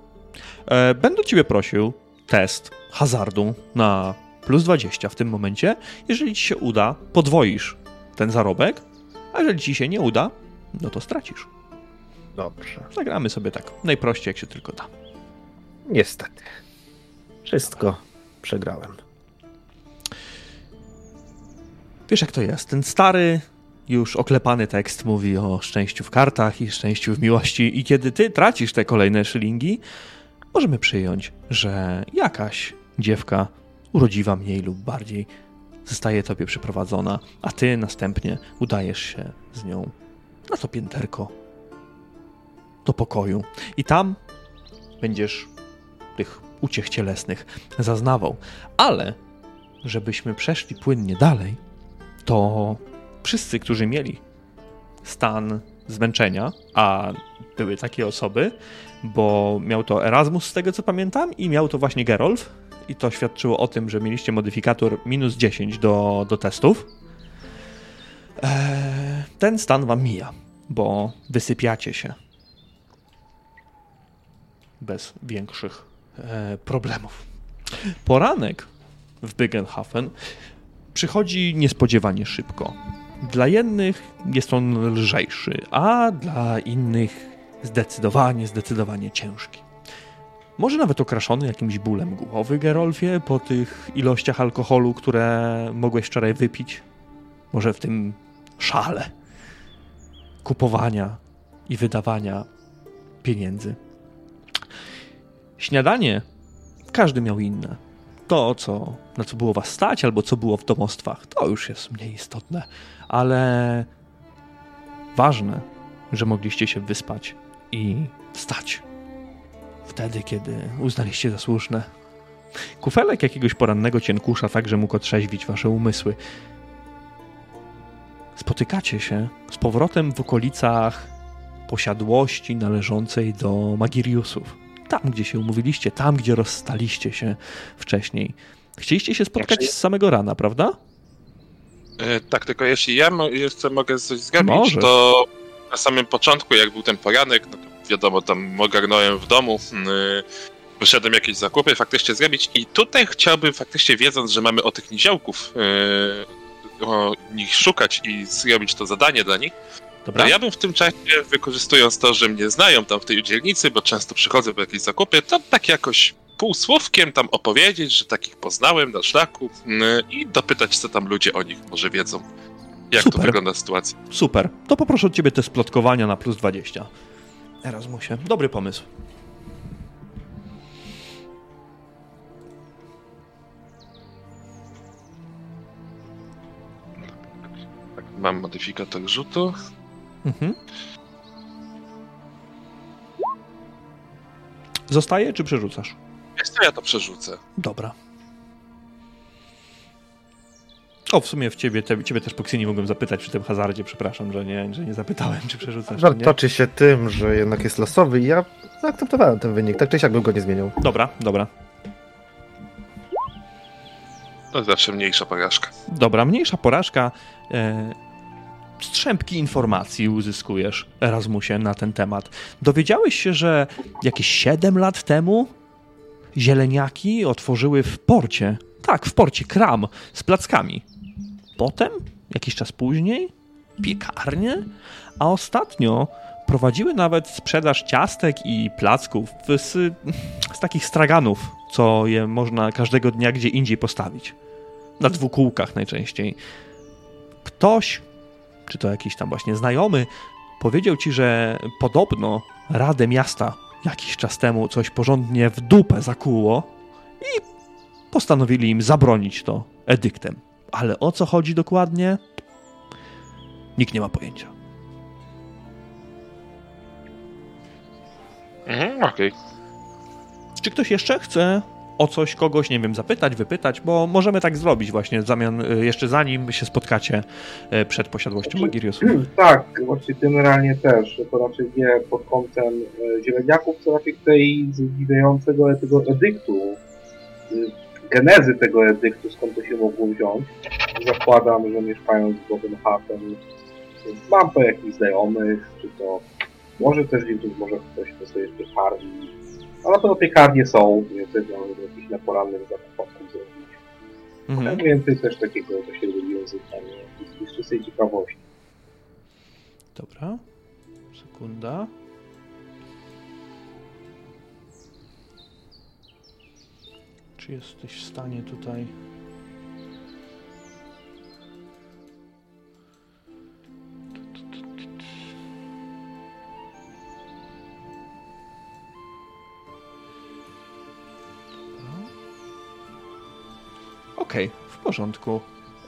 E, będę ciebie prosił test hazardu na plus 20 w tym momencie. Jeżeli ci się uda, podwoisz ten zarobek, a jeżeli ci się nie uda, no to stracisz. Dobrze. Zagramy sobie tak, najprościej jak się tylko da. Niestety. Wszystko przegrałem. Wiesz jak to jest? Ten stary, już oklepany tekst mówi o szczęściu w kartach i szczęściu w miłości i kiedy ty tracisz te kolejne szylingi, możemy przyjąć, że jakaś dziewka urodziwa mniej lub bardziej zostaje tobie przyprowadzona, a ty następnie udajesz się z nią na to pięterko do pokoju i tam będziesz tych uciech cielesnych zaznawał. Ale żebyśmy przeszli płynnie dalej, to wszyscy, którzy mieli stan zmęczenia, a były takie osoby, bo miał to Erasmus z tego co pamiętam i miał to właśnie Gerolf i to świadczyło o tym, że mieliście modyfikator minus 10 do, do testów. Eee, ten stan wam mija, bo wysypiacie się bez większych e, problemów. Poranek w Byggenhafen przychodzi niespodziewanie szybko. Dla jednych jest on lżejszy, a dla innych zdecydowanie, zdecydowanie ciężki. Może nawet okraszony jakimś bólem głowy, Gerolfie, po tych ilościach alkoholu, które mogłeś wczoraj wypić. Może w tym szale kupowania i wydawania pieniędzy. Śniadanie każdy miał inne. To, co, na co było was stać, albo co było w domostwach, to już jest mniej istotne, ale ważne, że mogliście się wyspać i wstać. Wtedy, kiedy uznaliście za słuszne. Kufelek jakiegoś porannego cienkusza także mógł otrzeźwić wasze umysły. Spotykacie się z powrotem w okolicach posiadłości należącej do Magiriusów tam, gdzie się umówiliście, tam, gdzie rozstaliście się wcześniej. Chcieliście się spotkać z samego rana, prawda? E, tak, tylko jeśli ja jeszcze mogę coś zgabić, to na samym początku, jak był ten poranek, no to wiadomo, tam ogarnąłem w domu, yy, wyszedłem jakieś zakupy, faktycznie zrobić i tutaj chciałbym faktycznie wiedząc, że mamy o tych niziołków, yy, o nich szukać i zrobić to zadanie dla nich, Dobra. No ja bym w tym czasie, wykorzystując to, że mnie znają tam w tej dzielnicy, bo często przychodzę po jakieś zakupy, to tak jakoś półsłówkiem tam opowiedzieć, że takich poznałem na szlaku mm, i dopytać, co tam ludzie o nich może wiedzą. Jak Super. to wygląda sytuacja. Super. To poproszę od ciebie te splotkowania na plus 20. Erasmusie. Dobry pomysł. Mam modyfikator rzutu. Mhm. Zostaje, czy przerzucasz? Wiesz co, ja to przerzucę. Dobra. O, w sumie w ciebie, te, ciebie też Poksini mogłem zapytać przy tym hazardzie, przepraszam, że nie, że nie zapytałem, czy przerzucasz. Żart toczy się tym, że jednak jest losowy i ja zaakceptowałem ten wynik, tak czy siak bym go nie zmienił. Dobra, dobra. To zawsze mniejsza porażka. Dobra, mniejsza porażka. E, strzępki informacji uzyskujesz, Erasmusie, na ten temat. Dowiedziałeś się, że jakieś 7 lat temu zieleniaki otworzyły w porcie, tak, w porcie kram z plackami. Potem, jakiś czas później, piekarnie, a ostatnio prowadziły nawet sprzedaż ciastek i placków z, z takich straganów, co je można każdego dnia gdzie indziej postawić. Na dwukółkach najczęściej. Ktoś czy to jakiś tam właśnie znajomy, powiedział ci, że podobno Radę Miasta jakiś czas temu coś porządnie w dupę zakuło i postanowili im zabronić to edyktem. Ale o co chodzi dokładnie? Nikt nie ma pojęcia. Mhm, okej. Okay. Czy ktoś jeszcze chce o coś kogoś, nie wiem, zapytać, wypytać, bo możemy tak zrobić właśnie w zamian, y, jeszcze zanim się spotkacie y, przed posiadłością Magiriosu. Tak, właśnie generalnie też, to raczej nie pod kątem y, zieleniaków, co raczej tej zwiedzającego tego edyktu, genezy tego edyktu, skąd to się mogło wziąć. Zakładam, że mieszkając w Bogenhafen mam to jakichś znajomych, czy to może też gdzieś, może ktoś to sobie farmi a na pewno piekarnie są, więc można jakiś na porannym zakupach zrobić. Mhm. Tak więcej też takiego siebie języka, nie? Z czystej ciekawości. Dobra. Sekunda. Czy jesteś w stanie tutaj Okej, okay, w porządku.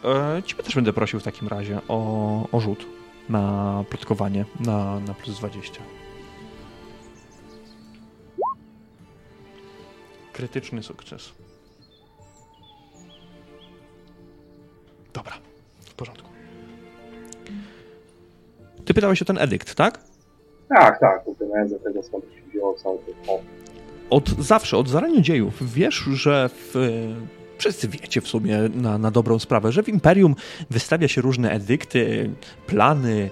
E, ciebie też będę prosił w takim razie o, o rzut na plotkowanie na, na plus 20. Krytyczny sukces. Ty pytałeś o ten edykt, tak? Tak, tak, do tego skąd się wzięło całe to. Od zawsze, od zarania dziejów, wiesz, że w, wszyscy wiecie w sumie na, na dobrą sprawę, że w Imperium wystawia się różne edykty, plany,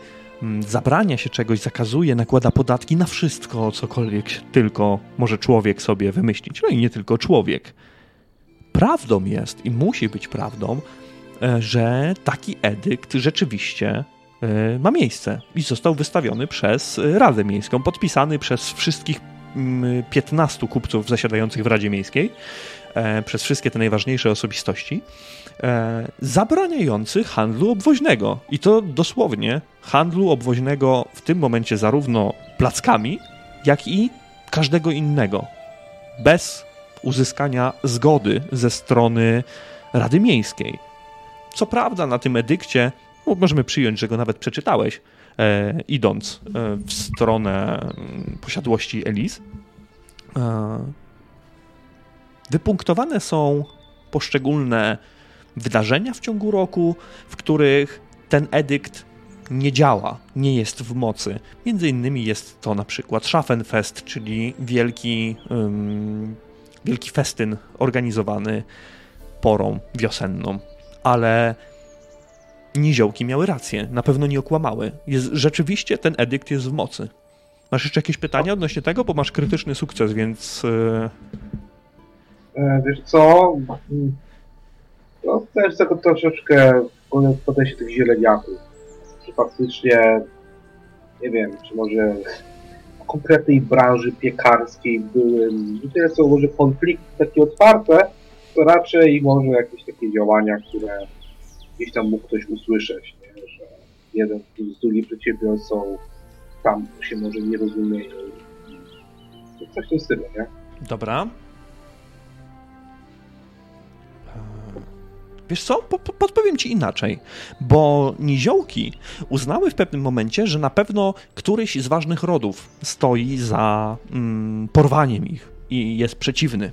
zabrania się czegoś, zakazuje, nakłada podatki na wszystko, cokolwiek tylko może człowiek sobie wymyślić. No i nie tylko człowiek. Prawdą jest i musi być prawdą, e, że taki edykt rzeczywiście e, ma miejsce i został wystawiony przez Radę Miejską, podpisany przez wszystkich 15 mm, kupców zasiadających w Radzie Miejskiej, e, przez wszystkie te najważniejsze osobistości, e, zabraniający handlu obwoźnego. I to dosłownie handlu obwoźnego w tym momencie zarówno plackami, jak i każdego innego. Bez uzyskania zgody ze strony Rady Miejskiej. Co prawda, na tym edykcie, możemy przyjąć, że go nawet przeczytałeś, e, idąc e, w stronę mm, posiadłości Elis. E, wypunktowane są poszczególne wydarzenia w ciągu roku, w których ten edykt nie działa, nie jest w mocy. Między innymi jest to na przykład Schaffenfest, czyli wielki, um, wielki festyn organizowany porą wiosenną. Ale niziołki miały rację, na pewno nie okłamały. Jest, rzeczywiście ten edykt jest w mocy. Masz jeszcze jakieś pytania odnośnie tego? Bo masz krytyczny sukces, więc... E, wiesz co? No, też tego troszeczkę podejście tych zieleniaków. Że faktycznie, nie wiem, czy może w konkretnej branży piekarskiej były, to jest może konflikty takie otwarte, to raczej może jakieś takie działania, które gdzieś tam mógł ktoś usłyszeć, nie? że jeden z drugim przedsiębiorcą tam się może nie rozumieją. Coś w tym stylu, nie? Dobra. Wiesz co, po, po, podpowiem ci inaczej, bo niziołki uznały w pewnym momencie, że na pewno któryś z ważnych rodów stoi za mm, porwaniem ich i jest przeciwny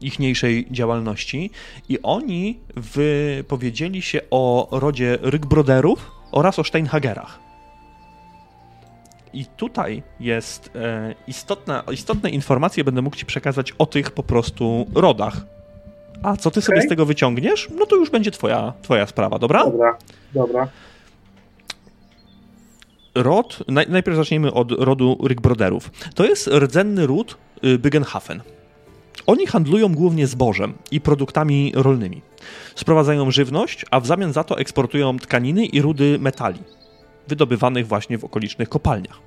ichniejszej działalności i oni wypowiedzieli się o rodzie Rygbroderów oraz o Steinhagerach. I tutaj jest e, istotna, istotne informacje będę mógł ci przekazać o tych po prostu rodach. A co ty okay. sobie z tego wyciągniesz? No to już będzie twoja, twoja sprawa, dobra? Dobra, dobra. Rod, naj, najpierw zacznijmy od rodu Rygbroderów. To jest rdzenny ród y, Bygenhafen. Oni handlują głównie zbożem i produktami rolnymi. Sprowadzają żywność, a w zamian za to eksportują tkaniny i rudy metali, wydobywanych właśnie w okolicznych kopalniach.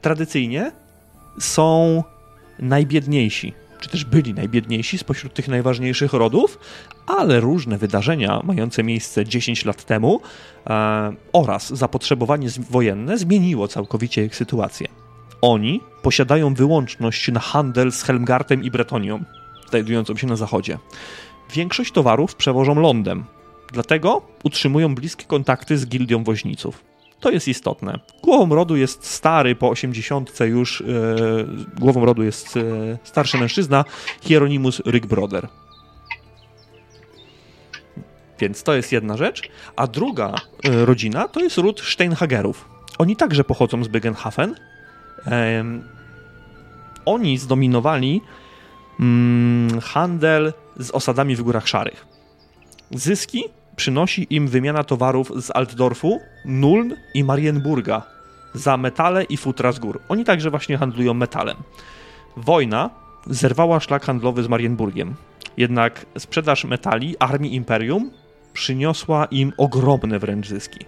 Tradycyjnie są najbiedniejsi, czy też byli najbiedniejsi spośród tych najważniejszych rodów, ale różne wydarzenia mające miejsce 10 lat temu e, oraz zapotrzebowanie wojenne zmieniło całkowicie ich sytuację. Oni posiadają wyłączność na handel z Helmgartem i Bretonią, znajdującą się na zachodzie. Większość towarów przewożą lądem, dlatego utrzymują bliskie kontakty z gildią woźniców. To jest istotne. Głową rodu jest stary, po 80 już e, głową rodu jest e, starszy mężczyzna, Hieronymus Rygbroder. Więc to jest jedna rzecz. A druga e, rodzina to jest ród Steinhagerów. Oni także pochodzą z Bygenhafen. oni zdominowali mm, handel z osadami w Górach Szarych. Zyski przynosi im wymiana towarów z Altdorfu, Nuln i Marienburga za metale i futra z gór. Oni także właśnie handlują metalem. Wojna zerwała szlak handlowy z Marienburgiem. Jednak sprzedaż metali armii Imperium przyniosła im ogromne wręcz zyski.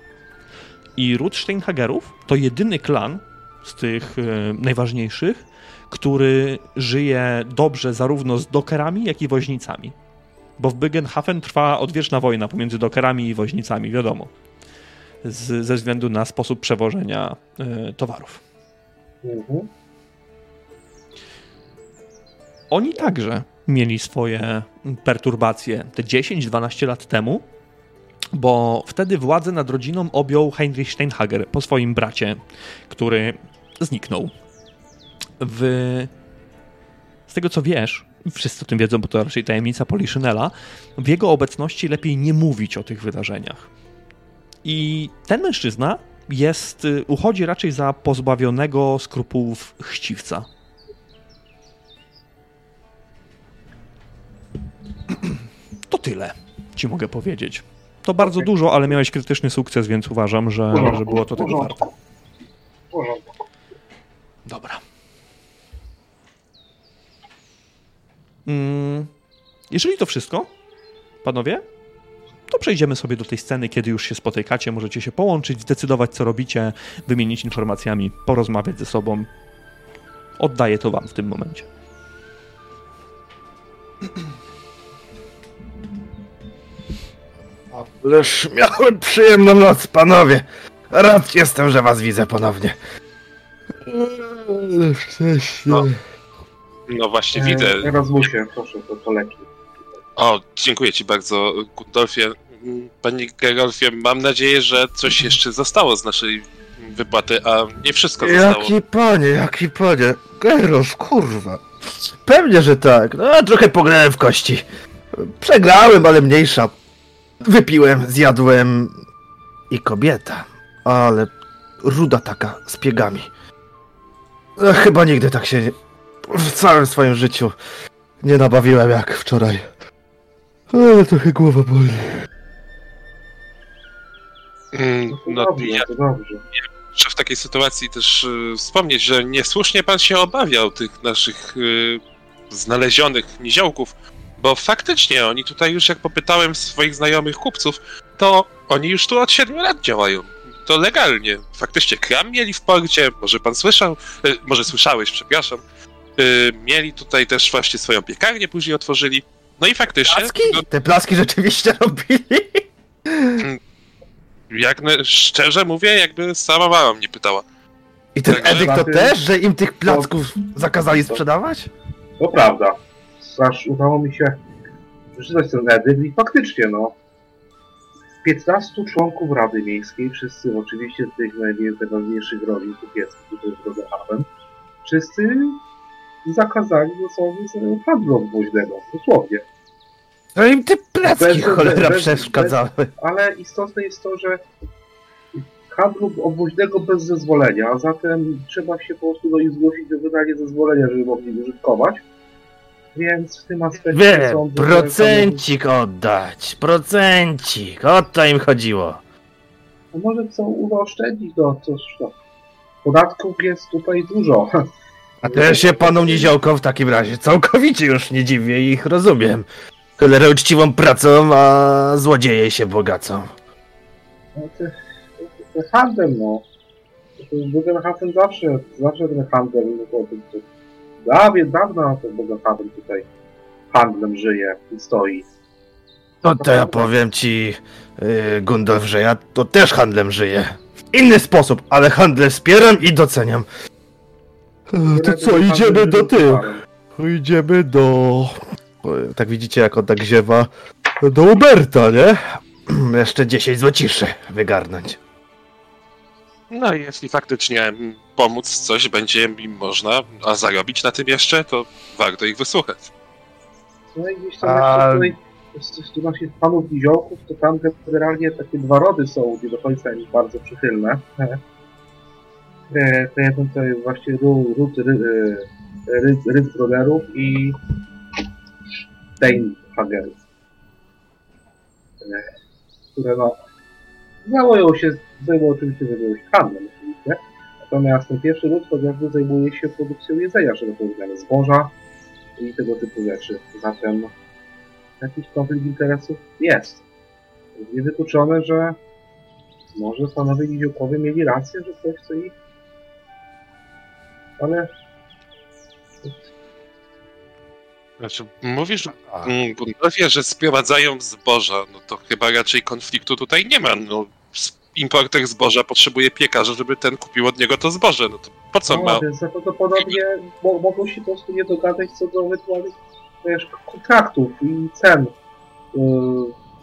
I ród Steinhagerów to jedyny klan z tych e, najważniejszych, który żyje dobrze zarówno z dokerami, jak i woźnicami. Bo w Bygenhafen trwa odwieczna wojna pomiędzy dokerami i woźnicami, wiadomo. Z, ze względu na sposób przewożenia y, towarów. Mhm. Oni także mieli swoje perturbacje te 10-12 lat temu, bo wtedy władzę nad rodziną objął Heinrich Steinhager po swoim bracie, który zniknął w... Z tego co wiesz, wszyscy o tym wiedzą, bo to raczej tajemnica Poliszynela, w jego obecności lepiej nie mówić o tych wydarzeniach. I ten mężczyzna jest, y, uchodzi raczej za pozbawionego skrupułów chciwca. To tyle, ci mogę powiedzieć. To bardzo Okay. dużo, ale miałeś krytyczny sukces, więc uważam, że, że było to tego warte. Dobra. Jeżeli to wszystko, panowie, to przejdziemy sobie do tej sceny, kiedy już się spotykacie, możecie się połączyć, zdecydować, co robicie, wymienić informacjami, porozmawiać ze sobą. Oddaję to wam w tym momencie. Ależ miałem przyjemną noc, panowie. Rad jestem, że was widzę ponownie. No. No właśnie, widzę. E, Erasmusie, proszę, to, to leki. O, dziękuję ci bardzo, Gundolfie. Panie Gerolfie, mam nadzieję, że coś jeszcze zostało z naszej wypłaty, a nie wszystko zostało. Jaki panie, jaki panie. Geralt, kurwa. Pewnie, że tak. No, trochę pograłem w kości. Przegrałem, ale mniejsza. Wypiłem, zjadłem i kobieta. Ale ruda taka, z piegami. No, chyba nigdy tak się nie... w całym swoim życiu nie nabawiłem jak wczoraj. Ale trochę głowa boli. Mm, No No, dobrze, ja dobrze. muszę w takiej sytuacji też y, wspomnieć, że niesłusznie pan się obawiał tych naszych y, znalezionych niziołków, bo faktycznie oni tutaj już, jak popytałem swoich znajomych kupców, to oni już tu od 7 lat działają. To legalnie. Faktycznie kram mieli w porcie, może pan słyszał, y, może słyszałeś, przepraszam. Y, mieli tutaj też właśnie swoją piekarnię, później otworzyli. No i faktycznie, Plaski? no, Te plaski rzeczywiście robili? jak szczerze mówię, jakby sama mama mnie pytała. I ten Także- edykt to też, że im tych placków zakazali sprzedawać? To prawda. Aż udało mi się przeczytać ten edykt i faktycznie, no. 15 członków Rady Miejskiej, wszyscy oczywiście z tych najważniejszych roli kupieckich tutaj w Rodehaven, wszyscy zakazali dosłownie handlu obwoźnego, dosłownie. No im te placki Bez- bez- cholera bez- przeszkadzały. Ale istotne jest to, że handlu obwoźnego bez zezwolenia, a zatem trzeba się po prostu do nich zgłosić do wydania zezwolenia, żeby mogli użytkować. Więc w tym aspekcie Wie, że procencik oddać, procencik, o to im chodziło. to może chcą zaoszczędzić do coś to. Podatków jest tutaj dużo. A to ja się panu niziołkom w takim razie całkowicie już nie dziwię i ich rozumiem. Cholera uczciwą pracą, a złodzieje się bogacą. No, te, te, te handel, no. Bugenhafen zawsze, zawsze ten handel, no to, to, to dawno, ten Bugenhafen tutaj handlem żyje i stoi. No to ja powiem ci, yy, Gundolf, że ja to też handlem żyję. W inny sposób, ale handel wspieram i doceniam. To co, idziemy do tych? Idziemy do... Tak widzicie, jak on tak ziewa. Do Uberta, nie? Jeszcze 10 złociszy wygarnąć. No i jeśli faktycznie pomóc coś będzie im można, a zarobić na tym jeszcze, to warto ich wysłuchać. No i gdzieś tam A- jeszcze tutaj, tych naszych panów niziołków, to tam generalnie takie dwa rody są nie do końca bardzo przychylne. To to jest właśnie ru- ród ry, e, ry, i Steinhagerów. E, Które no zajmują się, zajmują oczywiście zajmują się handlem oczywiście. Natomiast ten pierwszy ród chociażby zajmuje się produkcją jedzenia, szeroko rozumiane zboża, i tego typu rzeczy. Zatem jakiś konflikt interesów jest. Jest niewykluczone, że może panowie Niziołkowie mieli rację, że ktoś chce ich... Ale Znaczy, mówisz, Gundolfie, że sprowadzają zboża, no to chyba raczej konfliktu tutaj nie ma. No, importer zboża potrzebuje piekarza, żeby ten kupił od niego to zboże. No to po co ma? no, więc prawdopodobnie mo mogą się po prostu nie dogadać co do ewentualnych wiesz, kontraktów i cen yy,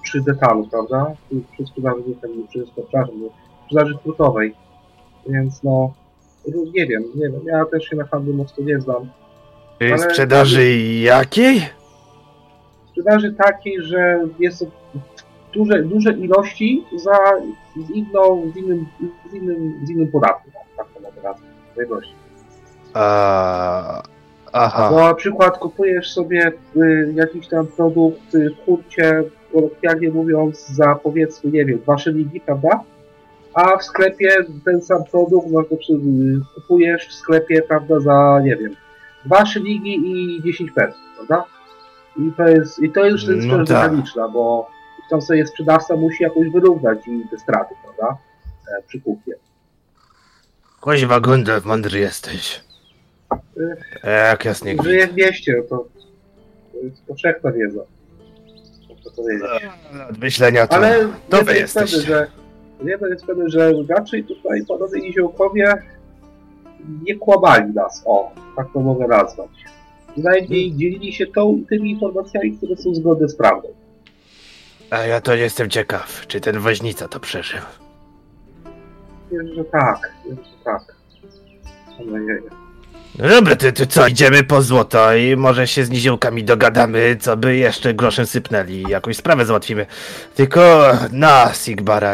przy detalu, prawda? Przy sprzedaży, przy, przy, przepraszam, przy sprzedaży hurtowej. Więc no, nie wiem, nie wiem. Ja też się na handlu mocno nie znam. Ale... Sprzedaży jakiej? Sprzedaży takiej, że jest duże, duże ilości za z inną, z innym, z innym, z innym podatkiem. Tak to mogę nazwać. A, aha. Bo na przykład kupujesz sobie y, jakiś tam produkt y, w hurcie, kolokwialnie mówiąc, za powiedzmy, nie wiem, dwa szyliki, prawda? A w sklepie ten sam produkt no, znaczy, kupujesz w sklepie, prawda, za, nie wiem, dwa szyligi i 10 pesów, prawda? I to jest, i to już jest no tak. bo tam sobie sprzedawca musi jakoś wyrównać im te straty, prawda? E, przy kupie. Koźwa Gundel, mądry jesteś. Jak jasnie Żyję w mieście, to, to jest powszechna wiedza. Muszę powiedzieć. Od myślenia to Ale to wy jest pewny, że jedno jest pewne, że raczej tutaj panowie niziołkowie nie kłamali nas, o, tak to mogę nazwać. Przynajmniej hmm. dzielili się tą, tymi informacjami, które są zgodne z prawdą. A ja to jestem ciekaw, czy ten woźnica to przeżył. Wiem, że tak, wiem, że tak. Mam nadzieję. No dobra, to, to co, idziemy po złoto i może się z niziołkami dogadamy, co by jeszcze groszem sypnęli i jakąś sprawę załatwimy. Tylko na Sigbara,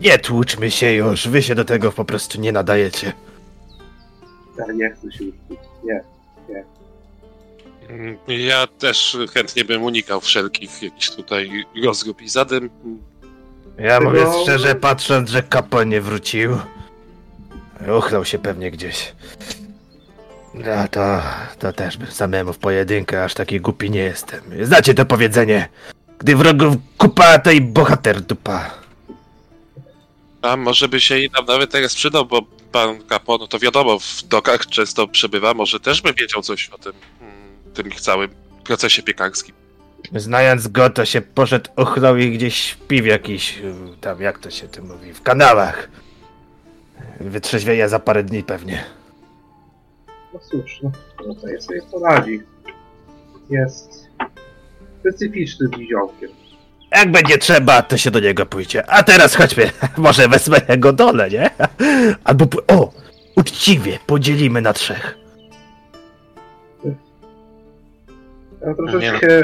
nie tłuczmy się już, wy się do tego po prostu nie nadajecie. Ja nie chcę się już nie, nie. Mm, ja też chętnie bym unikał wszelkich jakichś tutaj rozgrup i zadym. Ja Tego... mówię szczerze, patrząc, że kapo nie wrócił, uchlał się pewnie gdzieś. No to, to też bym samemu w pojedynkę, aż taki głupi nie jestem. Znacie to powiedzenie? Gdy wrogów kupa, to i bohater dupa. A może by się i nam nawet teraz przydał, bo pan Kapo, no to wiadomo, w dokach często przebywa, może też by wiedział coś o tym, hmm, tym całym procesie piekarskim. Znając go, to się poszedł, uchlał i gdzieś śpi w jakiś, tam jak to się tu mówi, w kanałach. Wytrzeźwieje za parę dni pewnie. No cóż, no, no to jest sobie poradzi. Jest specyficznym niziołkiem. Jak będzie trzeba, to się do niego pójdzie. A teraz chodźmy. Może wezmę jego dole, nie? Albo... O! Uczciwie podzielimy na trzech. Ja troszeczkę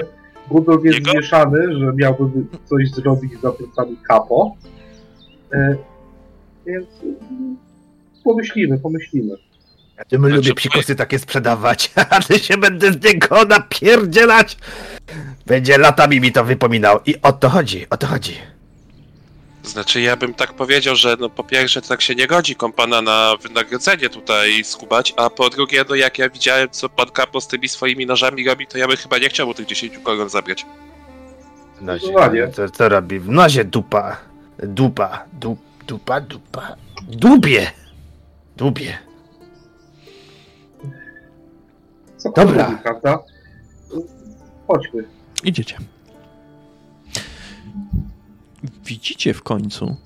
Gudol jest Jego? zmieszany, że miałby coś zrobić za plecami kapo. E, więc pomyślimy, pomyślimy. Ja tym znaczy, lubię psikosy takie sprzedawać, ale się będę z niego napierdzielać. Będzie latami mi to wypominał. I o to chodzi, o to chodzi. Znaczy, ja bym tak powiedział, że no po pierwsze tak się nie godzi kompana na wynagrodzenie tutaj skubać, a po drugie, no jak ja widziałem, co pan Kapo z tymi swoimi nożami robi, to ja bym chyba nie chciał mu tych 10 koron zabrać. W nozie, co, co robi? W nozie dupa. Dupa, dup, dupa, dupa. Dubie! Dubie. Co Dobra. Prawda? Chodźmy. Idziecie. Widzicie w końcu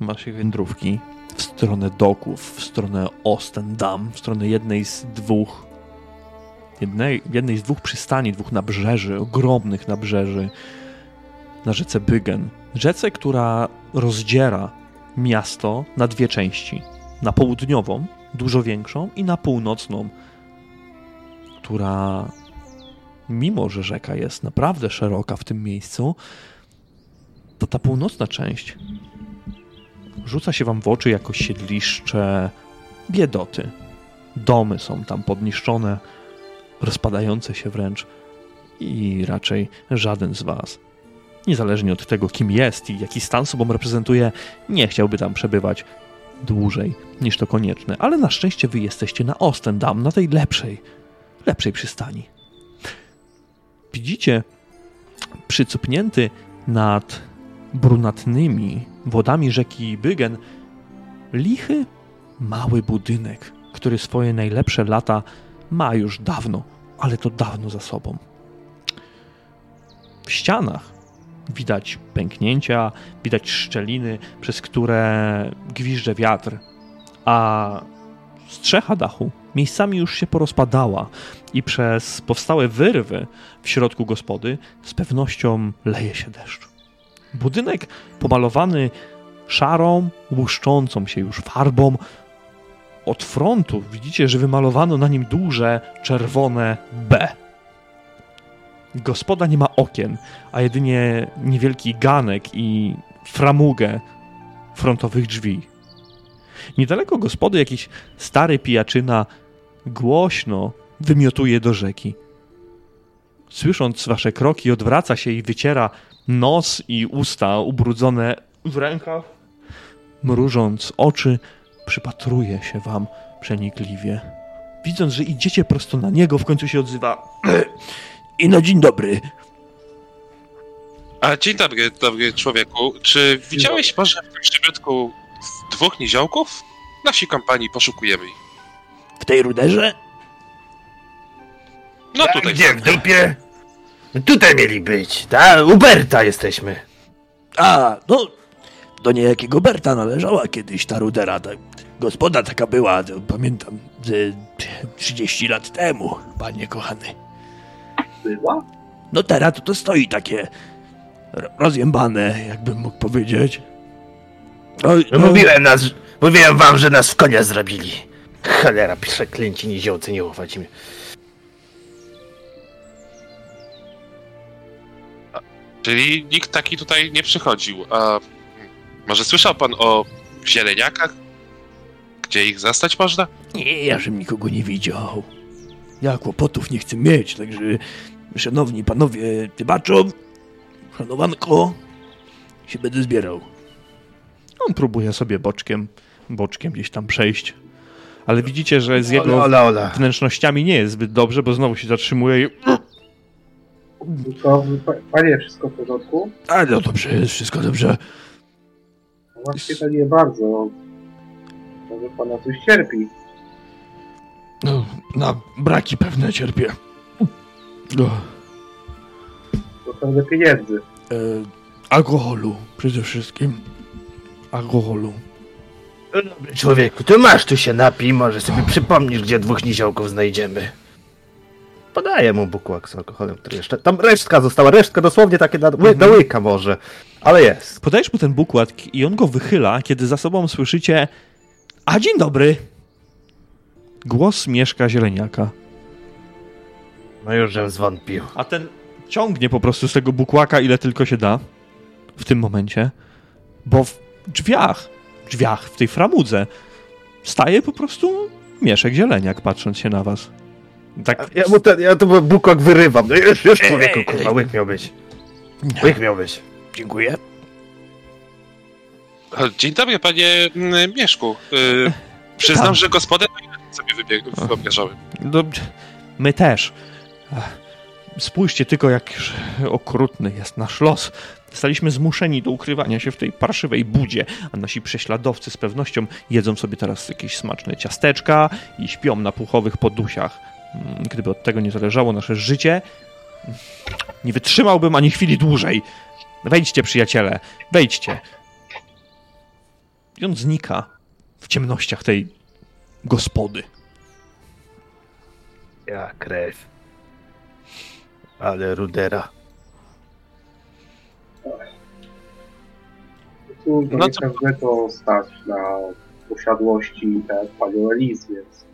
waszej wędrówki w stronę doków, w stronę Ostendam, w stronę jednej z dwóch jednej, jednej z dwóch przystani, dwóch nabrzeży, ogromnych nabrzeży na rzece Bygen. Rzece, która rozdziera miasto na dwie części. Na południową, dużo większą, i na północną, która, mimo że rzeka jest naprawdę szeroka w tym miejscu, to ta północna część rzuca się wam w oczy jako siedliszcze biedoty. Domy są tam podniszczone, rozpadające się wręcz i raczej żaden z was, niezależnie od tego, kim jest i jaki stan sobą reprezentuje, nie chciałby tam przebywać dłużej niż to konieczne. Ale na szczęście wy jesteście na Ostendam, na tej lepszej, lepszej przystani. Widzicie przycupnięty nad brunatnymi wodami rzeki Bygen lichy, mały budynek, który swoje najlepsze lata ma już dawno, ale to dawno za sobą. W ścianach widać pęknięcia, widać szczeliny, przez które gwizdże wiatr, a strzecha dachu miejscami już się porozpadała i przez powstałe wyrwy w środku gospody z pewnością leje się deszcz. Budynek pomalowany szarą, łuszczącą się już farbą, od frontu widzicie, że wymalowano na nim duże czerwone B. Gospoda nie ma okien, a jedynie niewielki ganek i framugę frontowych drzwi. Niedaleko gospody jakiś stary pijaczyna głośno wymiotuje do rzeki. Słysząc wasze kroki, odwraca się i wyciera nos i usta ubrudzone w rękach. Mrużąc oczy, przypatruje się wam przenikliwie. Widząc, że idziecie prosto na niego, w końcu się odzywa. I no dzień dobry. A dzień dobry, dobry człowieku. Czy widziałeś może w tym szczypiotku dwóch niziołków? Nasi kompanii poszukujemy ich. W tej ruderze? No Tak, tutaj. Gdzie, w dupie? Tutaj mieli być, tak? U Berta jesteśmy. A, no, do niejakiego Berta należała kiedyś ta rudera. Ta gospoda taka była, to pamiętam, ze 30 lat temu, panie kochany. Była? No teraz to, to stoi takie ro- rozjębane, jakbym mógł powiedzieć. Oj, No, mówiłem nas, mówiłem wam, że nas w konia zrobili. Cholera, przeklęci niziołcy, nie ufać mi. Czyli nikt taki tutaj nie przychodził. A może słyszał pan o zieleniakach? Gdzie ich zastać można? Nie, ja żem nikogo nie widział. Ja kłopotów nie chcę mieć, także szanowni panowie, wybaczą, szanowanko, się będę zbierał. On próbuje sobie boczkiem, boczkiem gdzieś tam przejść. Ale widzicie, że z Ola, jego ola, ola. wnętrznościami nie jest zbyt dobrze, bo znowu się zatrzymuje i To, pa- panie, wszystko w porządku? A no dobrze, jest wszystko dobrze. No Właściwie to nie bardzo. Może pana coś cierpi. No, na braki pewne cierpię. No, To pewne pieniędzy. e, alkoholu przede wszystkim. Alkoholu. No dobry Człowieku, ty masz tu się napij, może sobie przypomnisz, gdzie dwóch niziołków znajdziemy. Podaję mu bukłak z alkoholem, który jeszcze... Tam resztka została, resztka dosłownie takie na, na łyka może, ale jest. podajesz mu ten bukład i on go wychyla, kiedy za sobą słyszycie A dzień dobry! Głos mieszka zieleniaka. No już żem zwątpił. A ten ciągnie po prostu z tego bukłaka ile tylko się da w tym momencie, bo w drzwiach, drzwiach, w tej framudze staje po prostu mieszek zieleniak patrząc się na was. Tak, Ja mu ten, ja to bukłak wyrywam. No już, już człowieku, kurwa, łyk miał być. Łyk miał być. Dziękuję. Dzień dobry, panie mm, Mieszku. Y, przyznam, że gospodę sobie wyobrażałem. No, my też. Spójrzcie tylko, jak okrutny jest nasz los. Zostaliśmy zmuszeni do ukrywania się w tej parszywej budzie, a nasi prześladowcy z pewnością jedzą sobie teraz jakieś smaczne ciasteczka i śpią na puchowych podusiach. Mm, Gdyby od tego nie zależało nasze życie, nie wytrzymałbym ani chwili dłużej. Wejdźcie, przyjaciele, wejdźcie. I on znika w ciemnościach tej gospody. Ja krew. Ale rudera. Tu to No nie co- każdego stać na posiadłości tak jak panią Elis, więc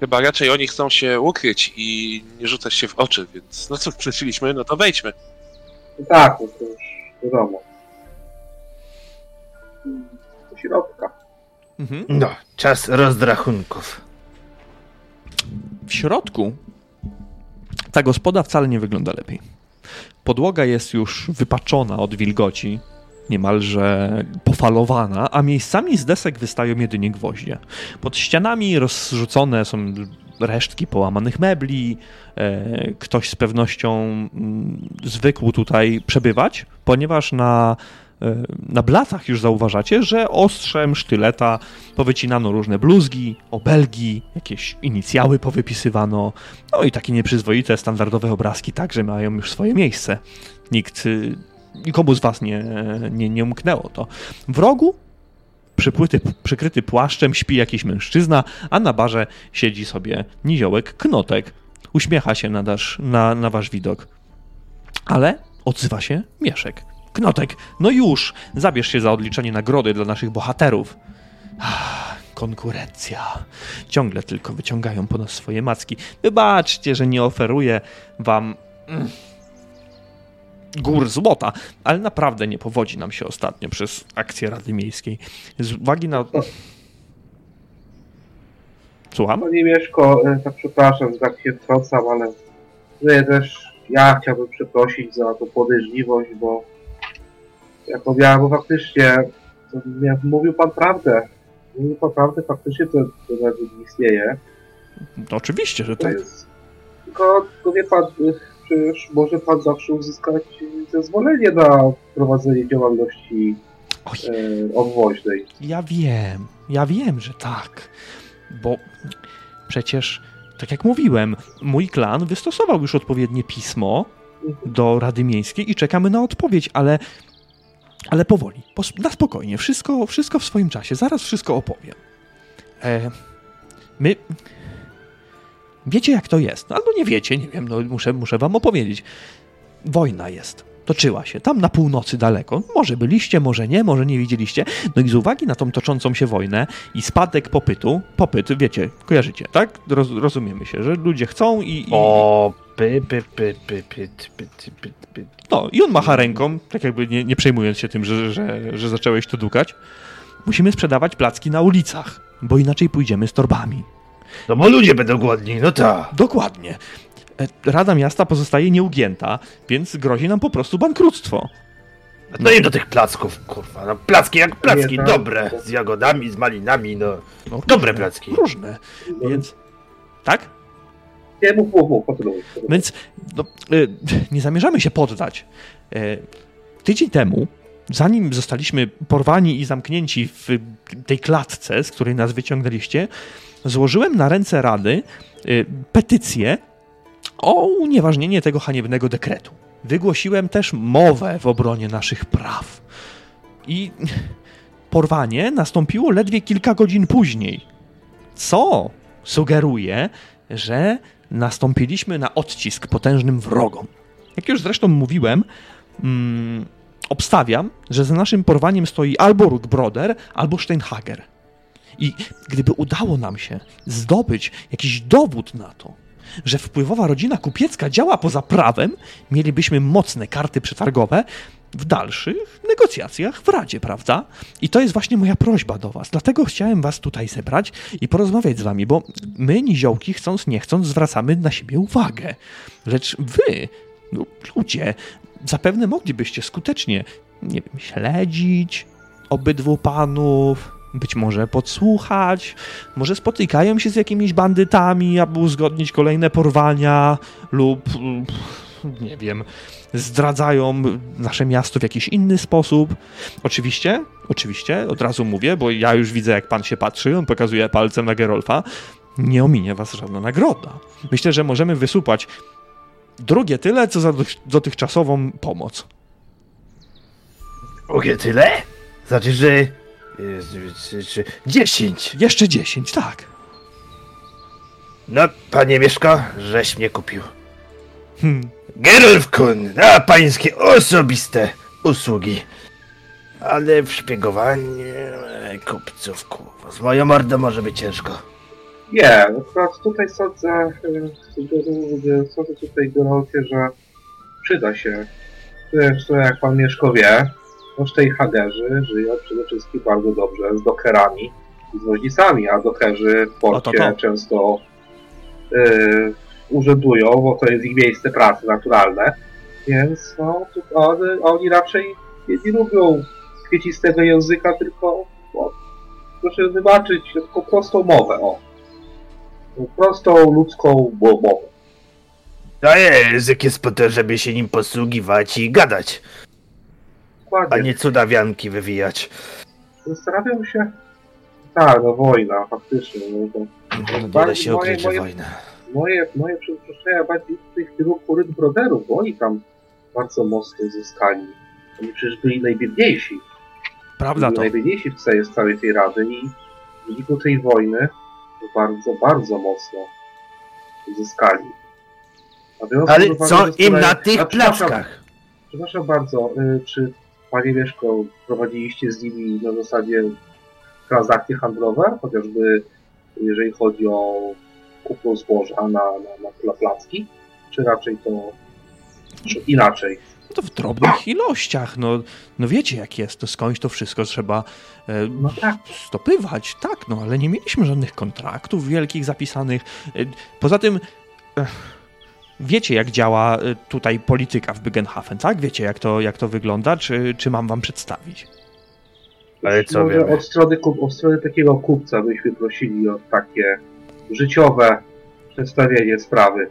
Chyba raczej oni chcą się ukryć i nie rzucać się w oczy, więc no cóż, przyszliśmy, no to wejdźmy. tak, no to już wiadomo. Do środka. Mhm. No, czas rozrachunków. W środku ta gospoda wcale nie wygląda lepiej. Podłoga jest już wypaczona od wilgoci, niemalże pofalowana, a miejscami z desek wystają jedynie gwoździe. Pod ścianami rozrzucone są resztki połamanych mebli. E, ktoś z pewnością mm, zwykł tutaj przebywać, ponieważ na, e, na blatach już zauważacie, że ostrzem sztyleta powycinano różne bluzgi, obelgi, jakieś inicjały powypisywano, no i takie nieprzyzwoite, standardowe obrazki także mają już swoje miejsce. Nikt, y, nikomu z was nie, nie, nie umknęło to. W rogu przypłyty, przykryty płaszczem śpi jakiś mężczyzna, a na barze siedzi sobie niziołek Knotek. Uśmiecha się na, dasz, na, na wasz widok. Ale odzywa się Mieszek. Knotek, no już, zabierz się za odliczenie nagrody dla naszych bohaterów. Ah, konkurencja. Ciągle tylko wyciągają po nas swoje macki. Wybaczcie, że nie oferuję wam mm, gór złota, ale naprawdę nie powodzi nam się ostatnio przez akcję Rady Miejskiej. Z uwagi na... Słucham? Panie Mieszko, tak przepraszam, tak się wtrącam, ale tutaj też ja chciałbym przeprosić za tą podejrzliwość, bo jak powiedziałem, bo faktycznie jak mówił pan prawdę. Mówił pan prawdę, faktycznie to, to nawet nie istnieje. No, oczywiście, że To tak. jest, tylko, tylko wie pan, przecież może pan zawsze uzyskać zezwolenie na prowadzenie działalności Oj, e, obwoźnej. ja wiem, ja wiem, że tak. Bo przecież, tak jak mówiłem, mój klan wystosował już odpowiednie pismo do Rady Miejskiej i czekamy na odpowiedź, ale, ale powoli, na spokojnie, wszystko, wszystko w swoim czasie, zaraz wszystko opowiem. E, my... Wiecie jak to jest, no, albo nie wiecie, nie wiem, no, muszę, muszę wam opowiedzieć. Wojna jest, toczyła się tam na północy daleko. Może byliście, może nie, może nie widzieliście. No i z uwagi na tą toczącą się wojnę i spadek popytu, popyt, wiecie, kojarzycie, tak? Roz, rozumiemy się, że ludzie chcą i, i, O, py, py, py, py, py, py, py, py, py. No, i on macha ręką, tak jakby nie, nie przejmując się tym, że, że, że zacząłeś to dukać. Musimy sprzedawać placki na ulicach, bo inaczej pójdziemy z torbami. No bo ludzie będą głodni, no tak. Dokładnie. E, Rada miasta pozostaje nieugięta, więc grozi nam po prostu bankructwo. No i do tych placków, kurwa. No placki jak placki, Nie, tak. dobre. Z jagodami, z malinami, no. No, Dobre różne, placki. Różne. Więc. Tak? Nie, mów, mów, mów, kontynuuj. Więc no, y, nie zamierzamy się poddać. E, Tydzień temu, zanim zostaliśmy porwani i zamknięci w tej klatce, z której nas wyciągnęliście, złożyłem na ręce Rady y, petycję o unieważnienie tego haniebnego dekretu. Wygłosiłem też mowę w obronie naszych praw. I porwanie nastąpiło ledwie kilka godzin później, co sugeruje, że nastąpiliśmy na odcisk potężnym wrogom. Jak już zresztą mówiłem, mm, obstawiam, że za naszym porwaniem stoi albo Ruckbroder, albo Steinhager. I gdyby udało nam się zdobyć jakiś dowód na to, że wpływowa rodzina kupiecka działa poza prawem, mielibyśmy mocne karty przetargowe w dalszych negocjacjach w Radzie, prawda? I to jest właśnie moja prośba do Was. Dlatego chciałem Was tutaj zebrać i porozmawiać z Wami, bo my, niziołki, chcąc nie chcąc, zwracamy na siebie uwagę. Lecz Wy, no, ludzie, zapewne moglibyście skutecznie, nie wiem, śledzić obydwu panów, być może podsłuchać, może spotykają się z jakimiś bandytami, aby uzgodnić kolejne porwania lub, mm, nie wiem, zdradzają nasze miasto w jakiś inny sposób. Oczywiście, oczywiście, od razu mówię, bo ja już widzę, jak pan się patrzy, on pokazuje palcem na Gerolfa, nie ominie was żadna nagroda. Myślę, że możemy wysupać drugie tyle, co za dotych- dotychczasową pomoc. Ogie tyle? Znaczy, że... Dziesięć. Jeszcze 10, tak. No, panie Mieszko, żeś mnie kupił. Hmm. Gerolf Kun, na pańskie osobiste usługi. Ale w szpiegowanie e, kupców, kurwa, z moją mordą może być ciężko. Nie, akurat tutaj sądzę, e, sądzę tutaj Geralcie, że przyda się. Zresztą jak pan Mieszko wie, to Steinhagerzy żyją przede wszystkim bardzo dobrze z dokerami i z woźnicami, a dokerzy w porcie O, to to. często y, urzędują, bo to jest ich miejsce pracy naturalne, więc no, tu oni, raczej nie, nie lubią kwiecistego języka, tylko no, proszę wybaczyć, tylko prostą mowę, o. Prostą ludzką mo- mowę. To język jest po to, żeby się nim posługiwać i gadać, a Dokładnie. nie cudawianki wywijać. Zastanawiam się. Tak, no wojna, faktycznie. No to No, się moje- moje- wojna. moje, moje przypuszczenia bardziej w kierunku Rydbroderów, bo oni tam bardzo mocno zyskali. Oni przecież byli najbiedniejsi. Prawda byli to. najbiedniejsi w całej, z całej tej rady i w wyniku tej wojny bardzo, bardzo mocno zyskali. A Ale co im na tych A, przepraszam, plackach? Przepraszam bardzo, y, czy Panie Mieszko prowadziliście z nimi na zasadzie transakcje handlowe, chociażby jeżeli chodzi o kupno zboża na, na, na, placki, czy raczej to czy inaczej? No to w drobnych ilościach. No, no wiecie jak jest, to skądś to wszystko trzeba e, No tak. stopywać. Tak, no ale nie mieliśmy żadnych kontraktów wielkich zapisanych. E, poza tym e, wiecie jak działa e, tutaj polityka w Bygenhafen, tak? Wiecie jak to, jak to wygląda, czy, czy mam wam przedstawić? Ale co Może wiemy? od strony, od strony takiego kupca byśmy prosili o takie życiowe przedstawienie sprawy.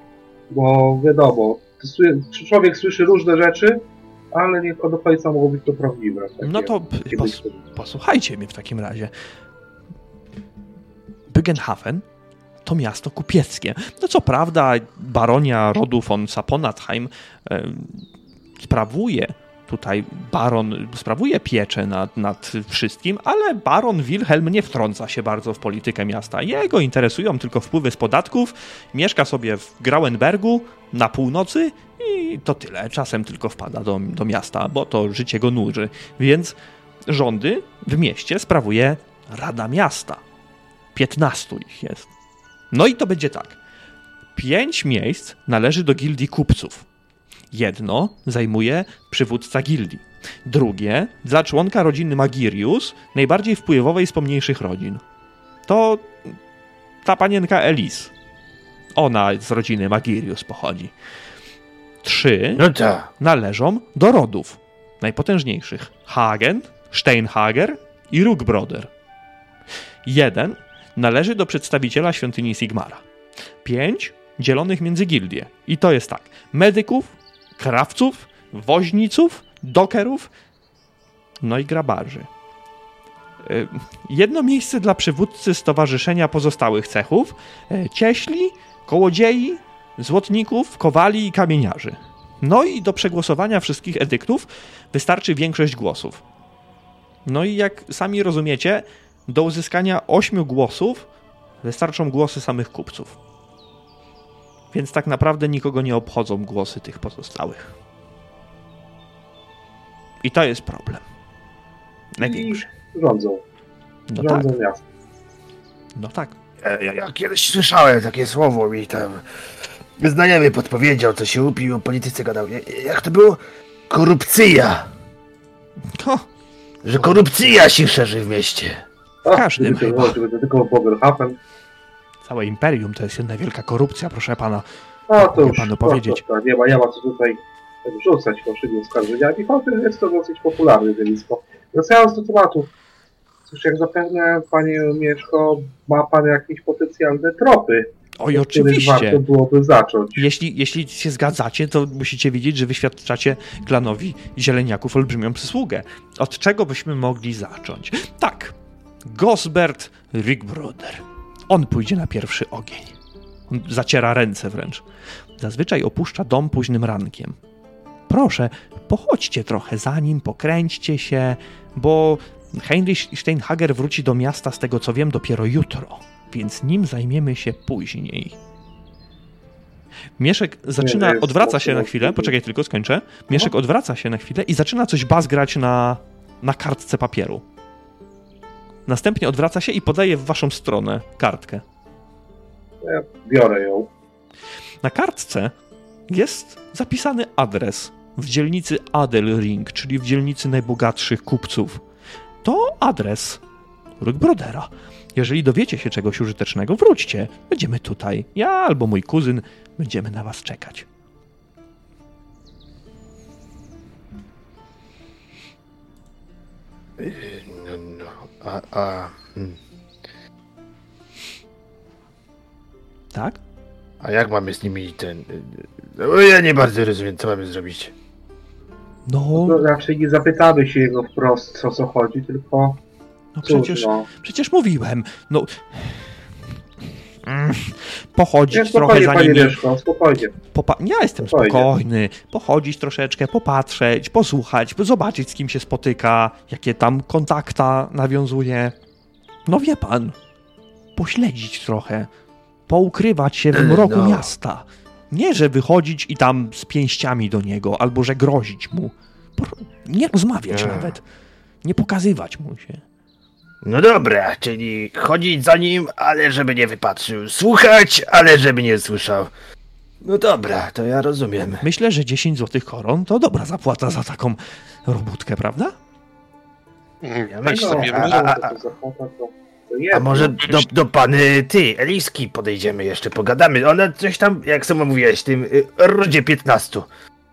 Bo wiadomo, człowiek słyszy różne rzeczy, ale nie do końca mogą być to prawdziwe. Takie- No to pos, posłuchajcie mnie w takim razie. Bygenhafen to miasto kupieckie. No co prawda baronia rodu von Saponatheim e, sprawuje tutaj baron sprawuje pieczę nad, nad wszystkim, ale baron Wilhelm nie wtrąca się bardzo w politykę miasta. Jego interesują tylko wpływy z podatków, mieszka sobie w Grauenbergu na północy i to tyle. Czasem tylko wpada do, do miasta, bo to życie go nuży. Więc rządy w mieście sprawuje Rada Miasta. 15 ich jest. No i to będzie tak. Pięć miejsc należy do gildii kupców. Jedno zajmuje przywódca gildii. Drugie dla członka rodziny Magirius, najbardziej wpływowej z pomniejszych rodzin. To ta panienka Elis. Ona z rodziny Magirius pochodzi. Trzy No należą do rodów najpotężniejszych: Hagen, Steinhager i Rugbroder. Jeden należy do przedstawiciela świątyni Sigmara. Pięć dzielonych między gildie. I to jest tak: medyków, krawców, woźniców, dokerów, no i grabarzy. Y, Jedno miejsce dla przywódcy Stowarzyszenia Pozostałych Cechów, y, cieśli, kołodziei, złotników, kowali i kamieniarzy. No i do przegłosowania wszystkich edyktów wystarczy większość głosów. No i jak sami rozumiecie, do uzyskania ośmiu głosów wystarczą głosy samych kupców. Więc tak naprawdę nikogo nie obchodzą głosy tych pozostałych. I to jest problem. Największy. Rządzą. No tak, Rządzą miastem. no tak. Ja, ja, ja kiedyś słyszałem takie słowo mi tam znajomy podpowiedział, co się upił, o polityce gadał. Ja- Jak to było? Korupcja. O, Że korupcja się szerzy w mieście. O, każdym gdyby to to tylko całe imperium to jest jedna wielka korupcja, proszę pana. No to już panu powiedzieć. To, to nie, ma, nie ma co tutaj wrzucać fałszywymi oskarżeniami, chociaż jest to dosyć popularne zjawisko. Wracając do tematu. Cóż, jak zapewne, panie Mieszko, ma pan jakieś potencjalne tropy, Oj, oczywiście. warto byłoby zacząć. Jeśli, jeśli się zgadzacie, to musicie wiedzieć, że wyświadczacie klanowi zieleniaków olbrzymią przysługę. Od czego byśmy mogli zacząć? Tak, Gosbert Rigbroder. On pójdzie na pierwszy ogień. On zaciera ręce wręcz. Zazwyczaj opuszcza dom późnym rankiem. Proszę, pochodźcie trochę za nim, pokręćcie się, bo Heinrich Steinhager wróci do miasta, z tego co wiem, dopiero jutro, więc nim zajmiemy się później. Mieszek zaczyna, odwraca się na chwilę, poczekaj tylko, skończę. Mieszek odwraca się na chwilę i zaczyna coś bazgrać na, na kartce papieru. Następnie odwraca się i podaje w waszą stronę kartkę. Ja biorę ją. Na kartce jest zapisany adres w dzielnicy Adelring, czyli w dzielnicy najbogatszych kupców. To adres Rugbrodera. Jeżeli dowiecie się czegoś użytecznego, wróćcie. Będziemy tutaj. Ja albo mój kuzyn będziemy na was czekać. No, no, a, a, hmm. Tak? a jak mamy z nimi ten... No, ja nie bardzo rozumiem, co mamy zrobić. No, To raczej nie zapytamy się jego wprost, o co chodzi, tylko no cóż, przecież, no. przecież mówiłem. No. Mm, Pochodzić Nie, trochę za nimi. Mieszko, spokojnie. Popa- ja jestem Spokojnie. spokojny. Pochodzić troszeczkę, popatrzeć, posłuchać, zobaczyć z kim się spotyka, jakie tam kontakta nawiązuje. No wie pan, pośledzić trochę, poukrywać się w E, mroku no. miasta. Nie, że wychodzić i tam z pięściami do niego, albo że grozić mu. Nie rozmawiać E. nawet. Nie pokazywać mu się. No dobra, czyli chodzić za nim, ale żeby nie wypatrzył. Słuchać, ale żeby nie słyszał. No dobra, to ja rozumiem. Myślę, że 10 złotych koron to dobra zapłata za taką robótkę, prawda? Ja No, myślę, no, a, a, a, a, a, może do, do pany ty, Eliski podejdziemy jeszcze, pogadamy. One coś tam, jak sama mówiłeś, tym y, rodzie 15.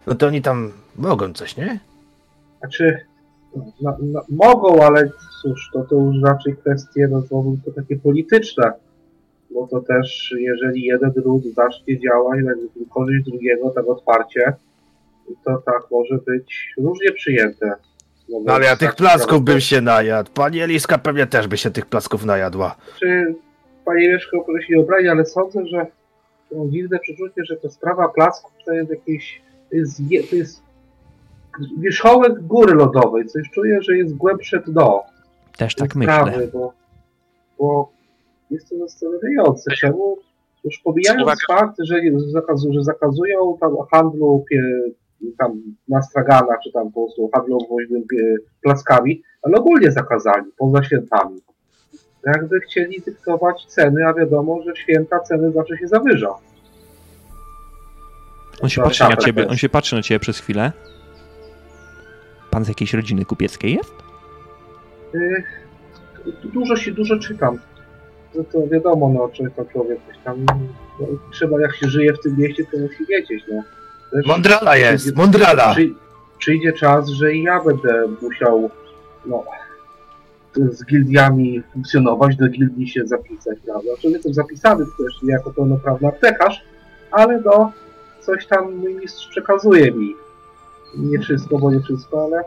No to oni tam mogą coś, nie? Znaczy, no, no, mogą, ale cóż, to, to już raczej kwestie rozwoju to takie polityczne. Bo to też, jeżeli jeden ród zacznie działać na korzyść drugiego tak otwarcie, to tak może być różnie przyjęte. No ale ja tych tak, placków bym się najadł. Pani Eliska pewnie też by się tych placków najadła. Czy panie Mieszko, proszę się obrazi, ale sądzę, że mam dziwne przeczucie, że ta sprawa plasków to jest jakieś, to jest, je- to jest wierzchołek góry lodowej. Coś czuję, że jest głębsze dno. Też tak tej myślę. sprawy, Bo, bo jest to zastanawiające. Czemu już pomijając Uwaga. fakt, że, zakazu, że zakazują tam handlu pie, tam na straganach, czy tam po prostu handlu woźnym plackami, ale ogólnie zakazali, poza świętami. Jakby chcieli dyktować ceny, a wiadomo, że święta ceny zawsze się zawyża. On się patrzy na tak, ciebie, tak. on się patrzy na ciebie przez chwilę. Pan z jakiejś rodziny kupieckiej jest? Y, Dużo się, dużo czytam. No to wiadomo, no, czy to człowiek coś tam, no, trzeba jak się żyje w tym mieście, to musi wiedzieć, no. Też Mądrala jest, przyjdzie- mądrala! Przy, przyjdzie czas, że i ja będę musiał, no, z gildiami funkcjonować, do gildii się zapisać, prawda? Znaczy jestem zapisany też jako pełnoprawny aptekarz, ale no, coś tam mój mistrz przekazuje mi. Nie wszystko, bo nie wszystko, ale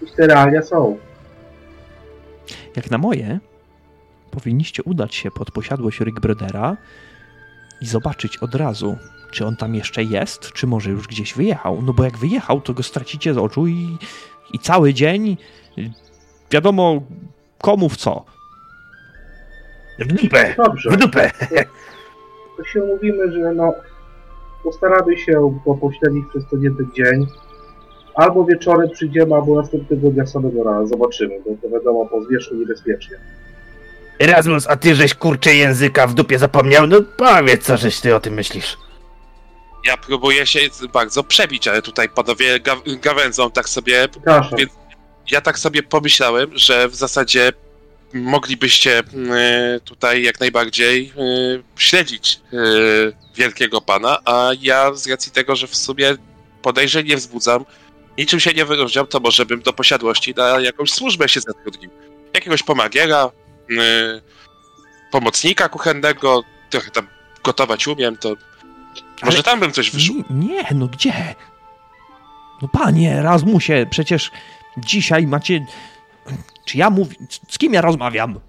jakieś te realia są. Jak na moje, powinniście udać się pod posiadłość Rick Brodera i zobaczyć od razu, czy on tam jeszcze jest, czy może już gdzieś wyjechał. No bo jak wyjechał, to go stracicie z oczu i, i cały dzień y, wiadomo komu w co. W dupę! Dobrze. W dupę! to się umówimy, że no postaramy się go pośledzić przez ten jeden dzień. Albo wieczorem przyjdziemy, albo następnego dnia samego rana. Zobaczymy, bo to wiadomo, po zwierzchu niebezpiecznie. Erasmus, a ty żeś kurczę języka w dupie zapomniał? No powiedz, co żeś ty o tym myślisz. Ja próbuję się bardzo przebić, ale tutaj panowie ga gawędzą tak sobie. Przepraszam. Więc- Ja tak sobie pomyślałem, że w zasadzie moglibyście y, tutaj jak najbardziej y, śledzić y, wielkiego pana, a ja z racji tego, że w sumie podejrzeń nie wzbudzam, niczym się nie wyróżniam, to może bym do posiadłości na jakąś służbę się zatrudnił. Jakiegoś pomagiera, y, pomocnika kuchennego, trochę tam gotować umiem, to może Ale- tam bym coś wyszło. Nie, nie, no gdzie? No panie Erasmusie, przecież dzisiaj macie... Czy ja mówię... Z kim ja rozmawiam?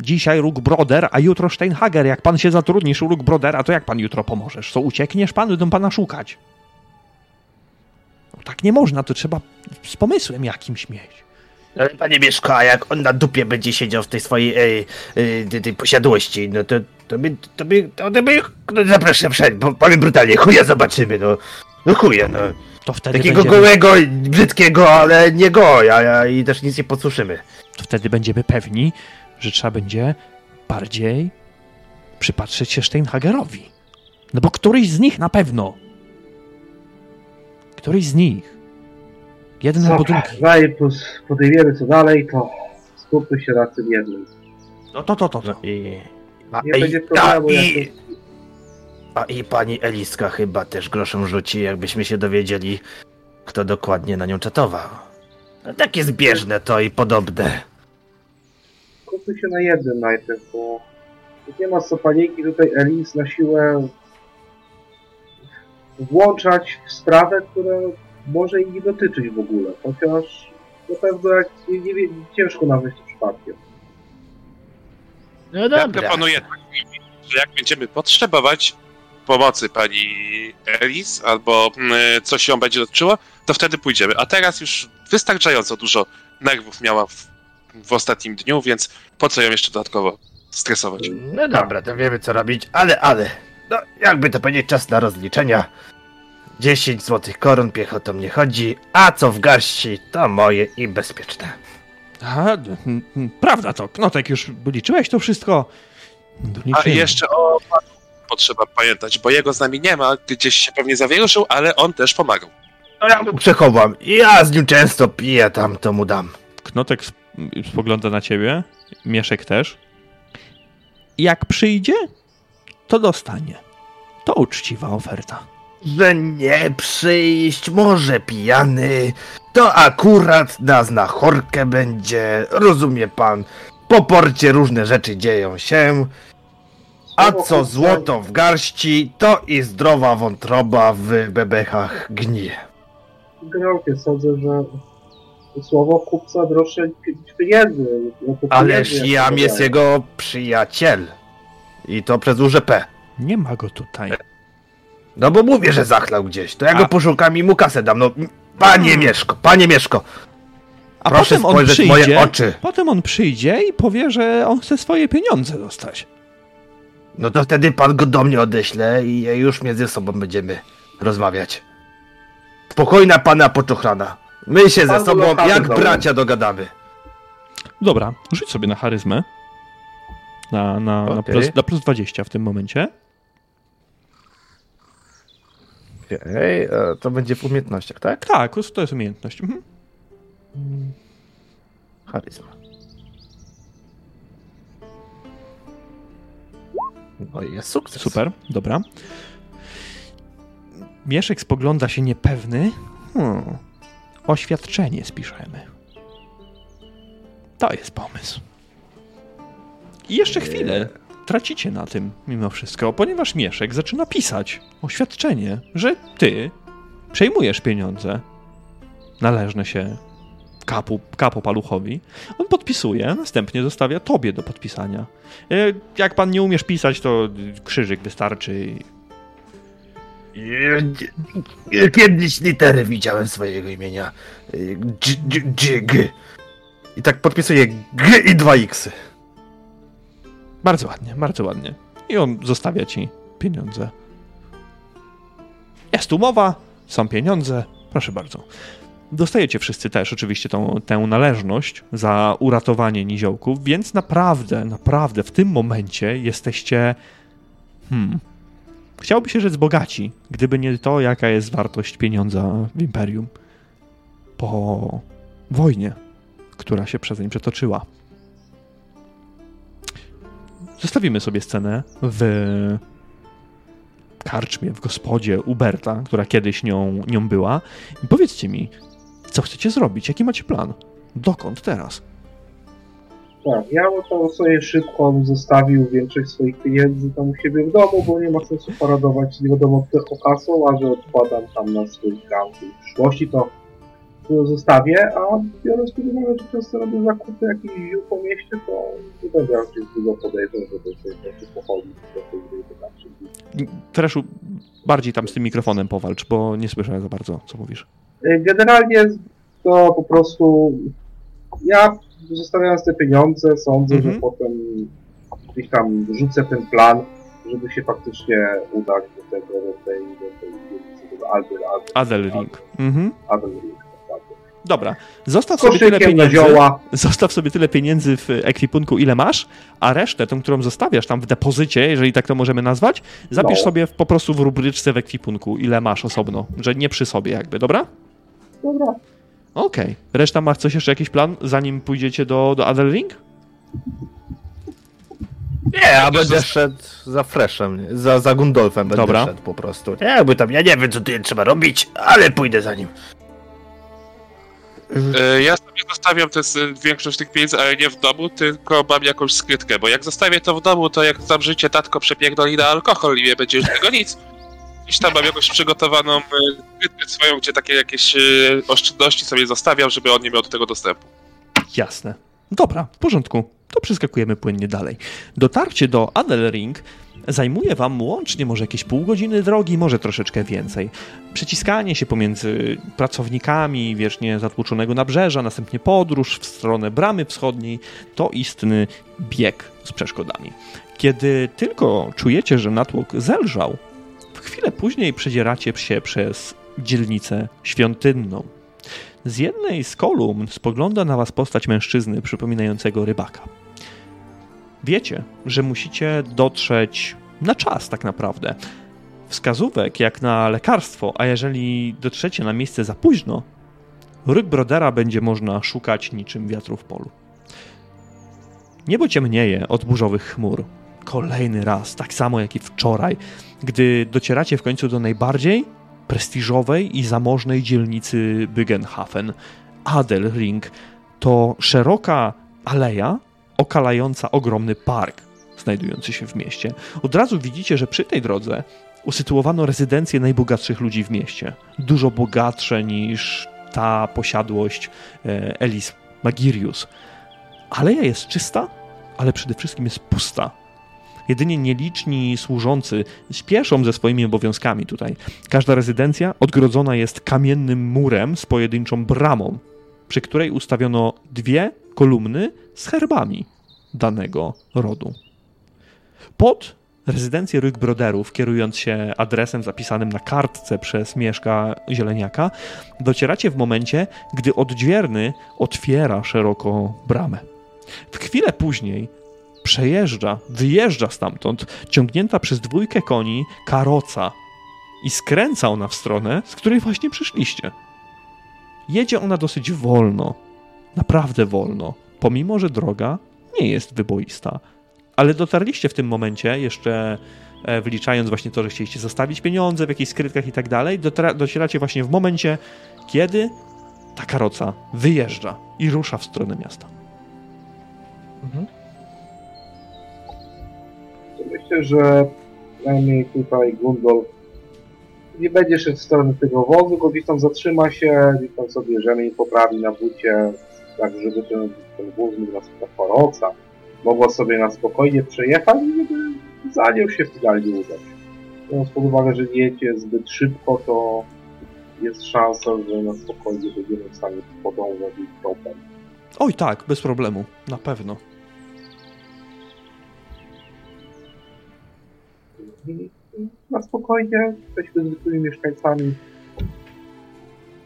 Dzisiaj Róg Broder, a jutro Steinhager. Jak pan się zatrudnisz u Róg Brodera, to jak pan jutro pomożesz? Co, uciekniesz pan? Będą pana szukać. No, tak nie można, to trzeba z pomysłem jakimś mieć. Ale panie Mieszko, a jak on na dupie będzie siedział w tej swojej ej, ej, tej, tej posiadłości, no to, to by, to by, to by, no zapraszam wszędzie, powiem brutalnie, chuja zobaczymy, no. No chuja, no. To wtedy, Takiego będziemy, gołego, brzydkiego, ale nie goja, i też nic nie podsłyszymy. to wtedy będziemy pewni, że trzeba będzie bardziej przypatrzeć się Steinhagerowi. No bo któryś z nich na pewno. Któryś z nich. Jeden albo Dobra, drugi. zanim pos- podejmiemy co dalej, to skupmy się na tym jednym. No to, to, to, to. I, a, Nie i, będzie a, problemu, i, jak a i pani Eliska chyba też groszem rzuci, jakbyśmy się dowiedzieli, kto dokładnie na nią czatował. No, takie zbieżne to i podobne. Skupmy się na jednym najpierw, bo nie ma co paniki tutaj Elis na siłę włączać w sprawę, która może jej nie dotyczyć w ogóle, chociaż na pewno jak nie, nie, wie- ciężko nazwać to przypadkiem. No Ja proponuję tak, że jak będziemy potrzebować pomocy pani Elis, albo mm, coś ją będzie dotyczyło, to wtedy pójdziemy. A teraz już wystarczająco dużo nerwów miała w, w ostatnim dniu, więc po co ją jeszcze dodatkowo stresować? No dobra, to wiemy co robić, ale, ale, no jakby to powiedzieć, czas na rozliczenia. 10 złotych koron piechotą nie chodzi, a co w garści, to moje i bezpieczne. A, prawda to, Knotek, już liczyłeś to wszystko? A jeszcze o potrzeba pamiętać, bo jego z nami nie ma, gdzieś się pewnie zawieruszył, ale on też pomagał. No ja mu przechowam. Ja z nim często piję, tam to mu dam. Knotek spogląda na ciebie, Mieszek też. Jak przyjdzie, to dostanie. To uczciwa oferta. Że nie przyjść, może pijany. To akurat na znachorkę będzie, rozumie pan. Po porcie różne rzeczy dzieją się. A co złoto w garści, to i zdrowa wątroba w bebechach gnije. Generalnie sądzę, że słowo kupca droższe niż pieniędzy. To Ależ pieniędzy, jak jam to jest jego przyjaciel. I to przez duże P. Nie ma go tutaj. No bo mówię, że zachlał gdzieś. To ja A- go poszukam i mu kasę dam. No, panie Mieszko, panie Mieszko. A Proszę potem on spojrzeć w przyjdzie, moje oczy. potem on przyjdzie i powie, że on chce swoje pieniądze dostać. No to wtedy pan go do mnie odeśle i już między sobą będziemy rozmawiać. Spokojna pana poczochrana. My się Pan ze sobą jak bracia dogadamy. Dobra, rzuć sobie na charyzmę. Na, na, na, Okej. plus, na plus 20 w tym momencie. Okej, e, to będzie w umiejętnościach, tak? Tak, to jest umiejętność. Mhm. Charyzma. No i jest sukces. Super, dobra. Mieszek spogląda się niepewny. Hmm. Oświadczenie spiszemy. To jest pomysł. I jeszcze chwilę tracicie na tym mimo wszystko, ponieważ Mieszek zaczyna pisać oświadczenie, że ty przejmujesz pieniądze należne się kapu, kapu paluchowi. On podpisuje, następnie zostawia tobie do podpisania. E, Jak pan nie umiesz pisać, to krzyżyk wystarczy. Kiedyś litery widziałem swojego imienia. G, G, G, G. I tak podpisuję G i dwa X. Bardzo ładnie, bardzo ładnie. I on zostawia ci pieniądze. Jest umowa, są pieniądze, proszę bardzo. Dostajecie wszyscy też oczywiście tą, tę należność za uratowanie niziołków, więc naprawdę, naprawdę w tym momencie jesteście. Hmm. Chciałoby się rzec bogaci, gdyby nie to, jaka jest wartość pieniądza w imperium po wojnie, która się przez nie przetoczyła. Zostawimy sobie scenę w karczmie, w gospodzie Uberta, która kiedyś nią, nią była. I powiedzcie mi, co chcecie zrobić? Jaki macie plan? Dokąd teraz? Tak, ja to sobie szybko zostawił większość swoich pieniędzy tam u siebie w domu, bo nie ma sensu paradować nie wiadomo tylko kasą, a że odkładam tam na swój krał w przyszłości, to zostawię, a biorąc pod uwagę, że często robię zakupy jakichś ziół po mieście, to nie będę raczej dużo podejrzeń, żeby sobie po prostu pochodzić do tej gry bardziej tam z tym mikrofonem powalcz, bo nie słyszę za bardzo, co mówisz. Y, Generalnie to po prostu ja zostawiając te pieniądze, sądzę, Mhm. że potem gdzieś tam rzucę ten plan, żeby się faktycznie udać do tego, do tej, do tej do Alder, Alder, Adelring. Mhm. Alder, dokładnie. Dobra, zostaw sobie tyle pieniędzy. Zostaw sobie tyle pieniędzy w ekwipunku, ile masz, a resztę, tą, którą zostawiasz tam w depozycie, jeżeli tak to możemy nazwać, zapisz No. sobie po prostu w rubryczce w ekwipunku, ile masz osobno, że nie przy sobie jakby, dobra? dobra. Okej. Reszta ma coś jeszcze, jakiś plan, zanim pójdziecie do, do Adelring? Nie, ja będę szedł za Freshem, za, za Gundolfem będę Dobra. szedł po prostu. Nie, jakby tam, ja nie wiem co tu trzeba robić, ale pójdę za nim. E, Ja sobie zostawiam te, większość tych pieniędzy, ale nie w domu, tylko mam jakąś skrytkę, bo jak zostawię to w domu, to jak tam życie tatko przepierdoli na alkohol i nie będzie już tego nic. Gdzieś tam mam jakąś przygotowaną e, skrytkę swoją, gdzie takie jakieś e, oszczędności sobie zostawiam, żeby on nie miał do tego dostępu. Jasne. Dobra, w porządku. To przeskakujemy płynnie dalej. Dotarcie do Adelring zajmuje wam łącznie może jakieś pół godziny drogi, może troszeczkę więcej. Przeciskanie się pomiędzy pracownikami wiecznie zatłoczonego nabrzeża, następnie podróż w stronę bramy wschodniej, to istny bieg z przeszkodami. Kiedy tylko czujecie, że natłok zelżał, w chwilę później przedzieracie się przez dzielnicę świątynną. Z jednej z kolumn spogląda na was postać mężczyzny przypominającego rybaka. Wiecie, że musicie dotrzeć na czas tak naprawdę. Wskazówek jak na lekarstwo, a jeżeli dotrzecie na miejsce za późno, ryk Brodera będzie można szukać niczym wiatru w polu. Niebo ciemnieje od burzowych chmur. Kolejny raz, tak samo jak i wczoraj, gdy docieracie w końcu do najbardziej prestiżowej i zamożnej dzielnicy Bygenhafen. Adelring to szeroka aleja okalająca ogromny park znajdujący się w mieście. Od razu widzicie, że przy tej drodze usytuowano rezydencje najbogatszych ludzi w mieście. Dużo bogatsze niż ta posiadłość e, Elis Magirius. Aleja jest czysta, ale przede wszystkim jest pusta. Jedynie nieliczni służący śpieszą ze swoimi obowiązkami tutaj. Każda rezydencja odgrodzona jest kamiennym murem z pojedynczą bramą, przy której ustawiono dwie kolumny z herbami danego rodu. Pod rezydencję Broderów, kierując się adresem zapisanym na kartce przez Mieszka Zieleniaka, docieracie w momencie, gdy odźwierny otwiera szeroko bramę. W chwilę później przejeżdża, wyjeżdża stamtąd, ciągnięta przez dwójkę koni karoca i skręca ona w stronę, z której właśnie przyszliście. Jedzie ona dosyć wolno, naprawdę wolno, pomimo że droga nie jest wyboista. Ale dotarliście w tym momencie, jeszcze e, wliczając właśnie to, że chcieliście zostawić pieniądze w jakichś skrytkach i tak dalej, docieracie właśnie w momencie, kiedy ta karoca wyjeżdża i rusza w stronę miasta. Mhm. Myślę, że przynajmniej tutaj Gundol nie będzie szedł w stronę tego wozu, tylko gdzieś tam zatrzyma się, gdzieś tam sobie rzemień poprawi na bucie, tak żeby ten, ten wóz mógł nas karoca mogła sobie na spokojnie przejechać i żeby za nią się finalnie udać. Biorąc pod uwagę, że jedzie zbyt szybko, to jest szansa, że na spokojnie będziemy w stanie podążać ich tropem. Oj tak, bez problemu, na pewno. Na spokojnie, jesteśmy zwykłymi mieszkańcami.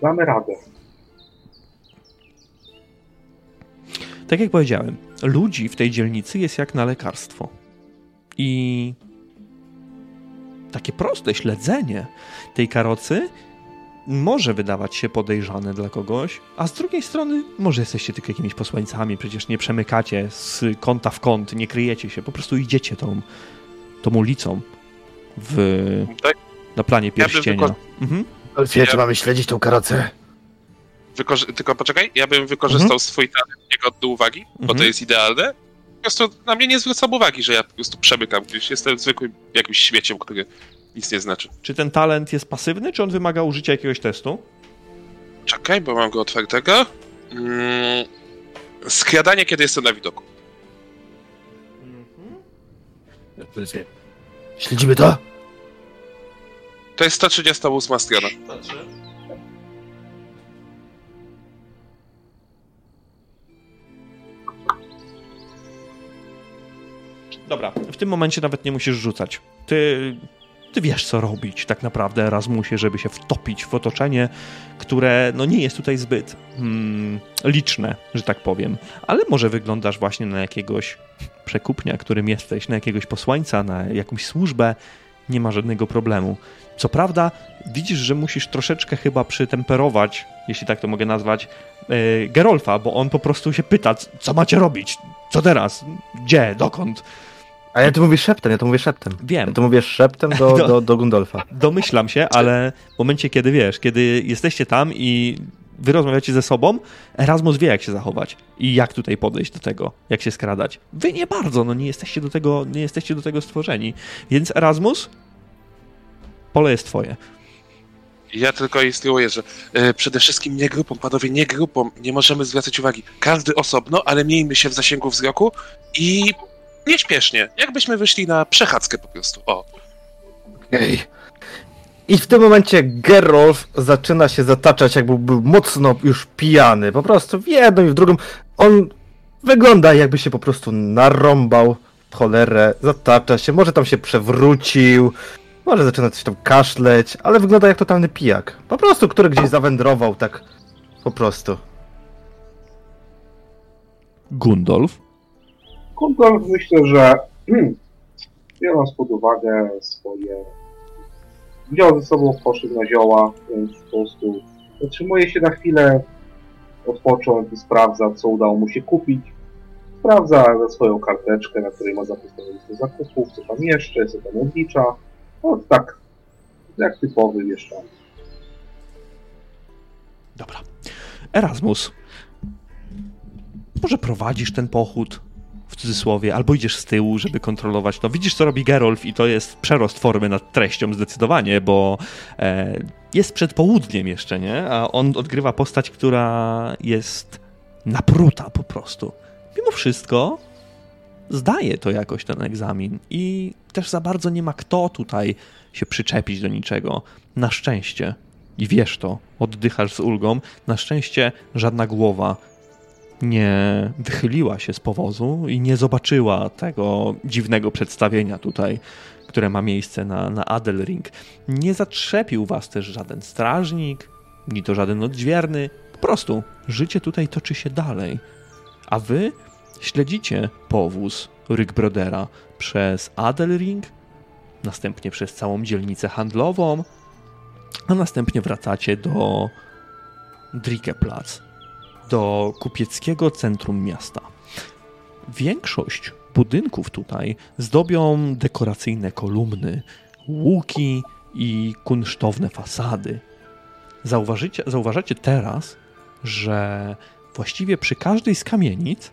Damy radę. Tak jak powiedziałem, ludzi w tej dzielnicy jest jak na lekarstwo. I takie proste śledzenie tej karocy może wydawać się podejrzane dla kogoś, a z drugiej strony może jesteście tylko jakimiś posłańcami, przecież nie przemykacie z kąta w kąt, nie kryjecie się, po prostu idziecie tą, tą ulicą w, tak? na planie pierścienia. Ja mhm. Wie, czy mamy śledzić tą karocę? Wykorzy tylko poczekaj, ja bym wykorzystał mhm. swój talent jego do uwagi, mhm. bo to mhm. jest idealne. Po prostu na mnie nie zwracam uwagi, że ja po prostu przemykam gdzieś. Jestem zwykłym jakimś śmieciem, który nic nie znaczy. Czy ten talent jest pasywny, czy on wymaga użycia jakiegoś testu? Czekaj, bo mam go otwartego. Mm, skradanie, kiedy jestem na widoku. Mhm. Śledzimy to? To jest 138 strona. Patrzę. Dobra, w tym momencie nawet nie musisz rzucać. Ty, ty wiesz, co robić tak naprawdę, Erasmusie, żeby się wtopić w otoczenie, które no, nie jest tutaj zbyt hmm, liczne, że tak powiem. Ale może wyglądasz właśnie na jakiegoś przekupnia, którym jesteś, na jakiegoś posłańca, na jakąś służbę. Nie ma żadnego problemu. Co prawda, widzisz, że musisz troszeczkę chyba przytemperować, jeśli tak to mogę nazwać, yy, Gerolfa, bo on po prostu się pyta, co macie robić? Co teraz? Gdzie? Dokąd? A ja to mówię szeptem, ja to mówię szeptem. Wiem. Ja to mówię szeptem do, do, do, do Gundolfa. Domyślam się, ale w momencie, kiedy wiesz, kiedy jesteście tam i wy rozmawiacie ze sobą, Erasmus wie, jak się zachować i jak tutaj podejść do tego, jak się skradać. Wy nie bardzo, no nie jesteście do tego, nie jesteście do tego stworzeni. Więc Erasmus, pole jest twoje. Ja tylko instruuję, że y, przede wszystkim nie grupą, panowie, nie grupą, nie możemy zwracać uwagi. Każdy osobno, ale miejmy się w zasięgu wzroku i Nieśpiesznie, jakbyśmy wyszli na przechadzkę po prostu. O. Okej. Okay. I w tym momencie Gerolf zaczyna się zataczać, jakby był mocno już pijany. Po prostu w jedną i w drugą. On wygląda jakby się po prostu narąbał w cholerę, zatacza się, może tam się przewrócił, może zaczyna coś tam kaszleć, ale wygląda jak totalny pijak. Po prostu, który gdzieś zawędrował tak Po prostu. Gundolf? Gundolf myślę, że biorąc pod uwagę swoje... Wziął ze sobą poszedł na zioła, więc po prostu zatrzymuje się na chwilę, odpocząć i sprawdza, co udało mu się kupić. Sprawdza za swoją karteczkę, na której ma zapisane listę zakupów, co tam jeszcze, co tam odlicza. No tak, jak typowy mieszczaniec. Dobra. Erasmus. Może prowadzisz ten pochód w cudzysłowie, albo idziesz z tyłu, żeby kontrolować. No widzisz, co robi Gerolf i to jest przerost formy nad treścią zdecydowanie, bo e, jest przed południem jeszcze, nie? A on odgrywa postać, która jest napruta po prostu. Mimo wszystko zdaje to jakoś ten egzamin i też za bardzo nie ma kto tutaj się przyczepić do niczego. Na szczęście. I wiesz to, oddychasz z ulgą. Na szczęście żadna głowa nie wychyliła się z powozu i nie zobaczyła tego dziwnego przedstawienia tutaj, które ma miejsce na, na Adelring. Nie zatrzepił was też żaden strażnik, ni to żaden odźwierny. Po prostu życie tutaj toczy się dalej. A wy śledzicie powóz Rickbrodera przez Adelring, następnie przez całą dzielnicę handlową, a następnie wracacie do Drikeplatz, do kupieckiego centrum miasta. Większość budynków tutaj zdobią dekoracyjne kolumny, łuki i kunsztowne fasady. Zauważycie, zauważacie teraz, że właściwie przy każdej z kamienic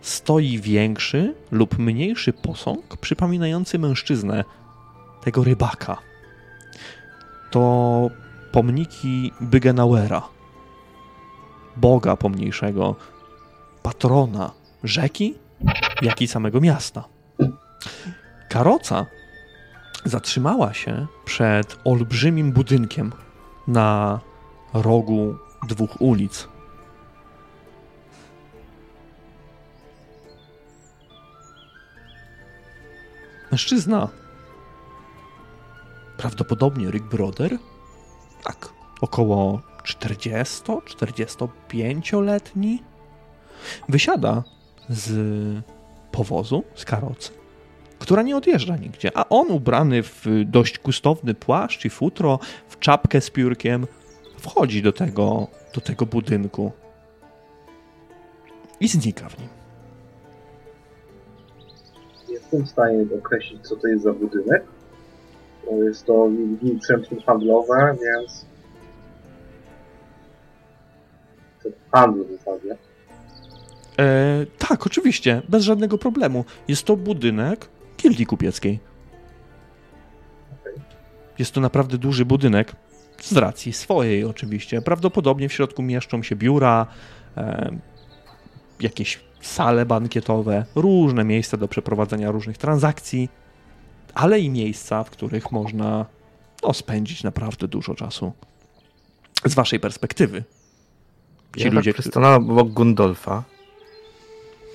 stoi większy lub mniejszy posąg przypominający mężczyznę, tego rybaka. To pomniki Bygenauera, boga pomniejszego, patrona rzeki, jak i samego miasta. Karoca zatrzymała się przed olbrzymim budynkiem na rogu dwóch ulic. Mężczyzna, prawdopodobnie Rick Broder, tak, około 40-45-letni, wysiada z powozu, z karocy, która nie odjeżdża nigdzie, a on ubrany w dość gustowny płaszcz i futro, w czapkę z piórkiem, wchodzi do tego, do tego budynku i znika w nim. Jestem w stanie określić, co to jest za budynek. Jest to centrum handlowe, więc handlu w zasadzie. E, tak, oczywiście, bez żadnego problemu. Jest to budynek gildii kupieckiej. Jest to naprawdę duży budynek, z racji swojej oczywiście. Prawdopodobnie w środku mieszczą się biura, e, jakieś sale bankietowe, różne miejsca do przeprowadzenia różnych transakcji, ale i miejsca, w których można no, spędzić naprawdę dużo czasu. Z waszej perspektywy. Ci ja ludzie, tak przystanąłem obok Gundolfa.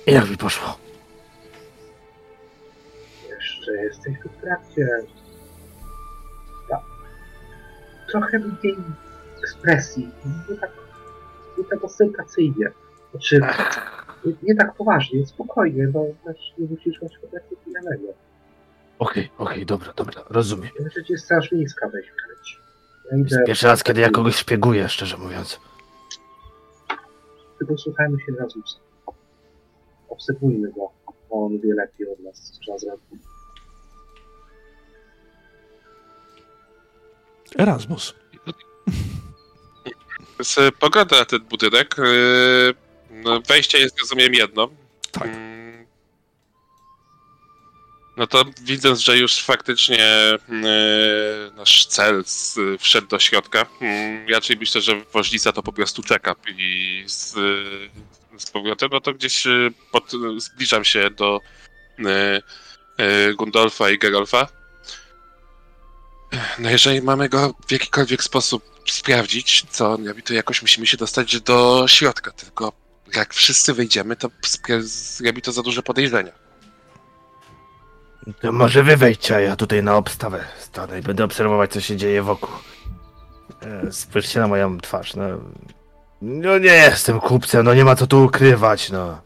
I jak mi poszło? Jeszcze jesteś w trakcie. Tak. Trochę mniej ekspresji. Nie tak, nie tak ostentacyjnie. Znaczy, nie, nie, tak poważnie, spokojnie, bo też nie musisz mieć kompletnie pijanego. Okej, okay, okej, okay, dobra, dobra, rozumiem. Że cię straż miejska weźmie. Ja idę pierwszy raz, kiedy ja kogoś szpieguję, szczerze mówiąc. Tylko słuchajmy się razem. Obserwujmy go, bo on wie lepiej od nas, co trzeba zrobić. Erasmus. Z poglądu na ten budynek, no, wejście jest, rozumiem, jedno. Tak. Mm. No to widząc, że już faktycznie yy, nasz cel z, wszedł do środka, yy, raczej myślę, że woźnica to po prostu czeka i z, z powrotem, no to gdzieś y, pod, zbliżam się do yy, Gundolfa i Gerolfa. No jeżeli mamy go w jakikolwiek sposób sprawdzić, co to jakoś musimy się dostać do środka, tylko jak wszyscy wyjdziemy, to zrobi to za duże podejrzenia. To może wy wejdźcie, a ja tutaj na obstawę stanę i będę obserwować, co się dzieje wokół. E, spójrzcie na moją twarz. No. No nie jestem kupcem, no nie ma co tu ukrywać, no.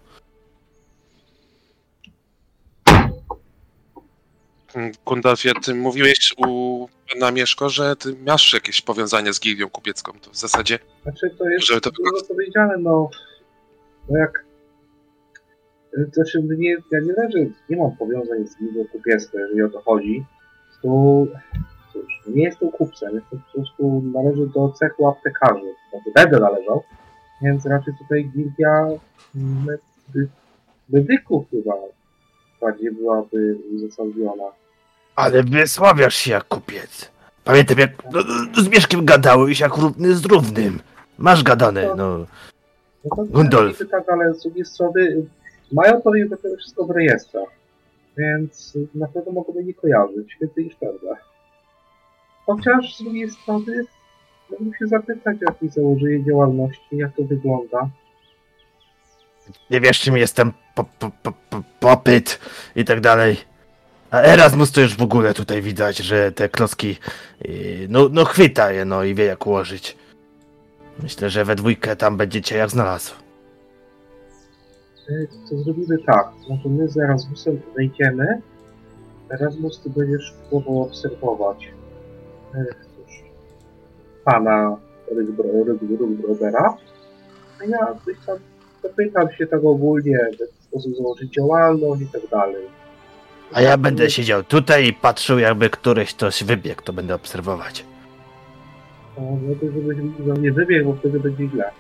Gundalfie, ty mówiłeś u pana Mieszko, że ty masz jakieś powiązanie z gildią kupiecką. To w zasadzie, Znaczy to jest Żeby to dużo powiedziane, no, no jak znaczy nie, ja nie leżę, nie mam powiązań z Gildią Kupiecką, jeżeli o to chodzi. Tu, cóż, nie jestem kupcem, jestem po prostu, należę do cechu aptekarzy, znaczy będę należał, więc raczej tutaj gildia medy, medyków chyba bardziej byłaby uzasadniona. Ale wysławiasz się jak kupiec. Pamiętam jak no, no, z Mieszkiem gadałeś jak równy z równym. Masz gadane, no. No to Gundolf. tak, ale z drugiej strony mają to i dopiero wszystko w rejestrach, więc na pewno mogą nie kojarzyć, więcej niż prawda. Chociaż z drugiej strony mógłbym się zapytać o jakieś założenie działalności, jak to wygląda. Nie wiesz czym jestem po, po, po, po, popyt i tak dalej. A Erasmus to już w ogóle tutaj widać, że te klocki yy, no, no chwyta je no i wie jak ułożyć. Myślę, że we dwójkę tam będziecie jak znalazł. To zrobimy tak, może my z Erasmusem wejdziemy, Erasmus ty będziesz próbował obserwować y, cóż, pana Rygbrodera, a ja gdzieś tam zapytam się tak ogólnie, w jaki sposób założyć działalność i tak dalej. A ja będę siedział tutaj i patrzył jakby któryś ktoś wybiegł, to będę obserwować. No, no to żebyś za mnie wybiegł, bo wtedy będzie źle.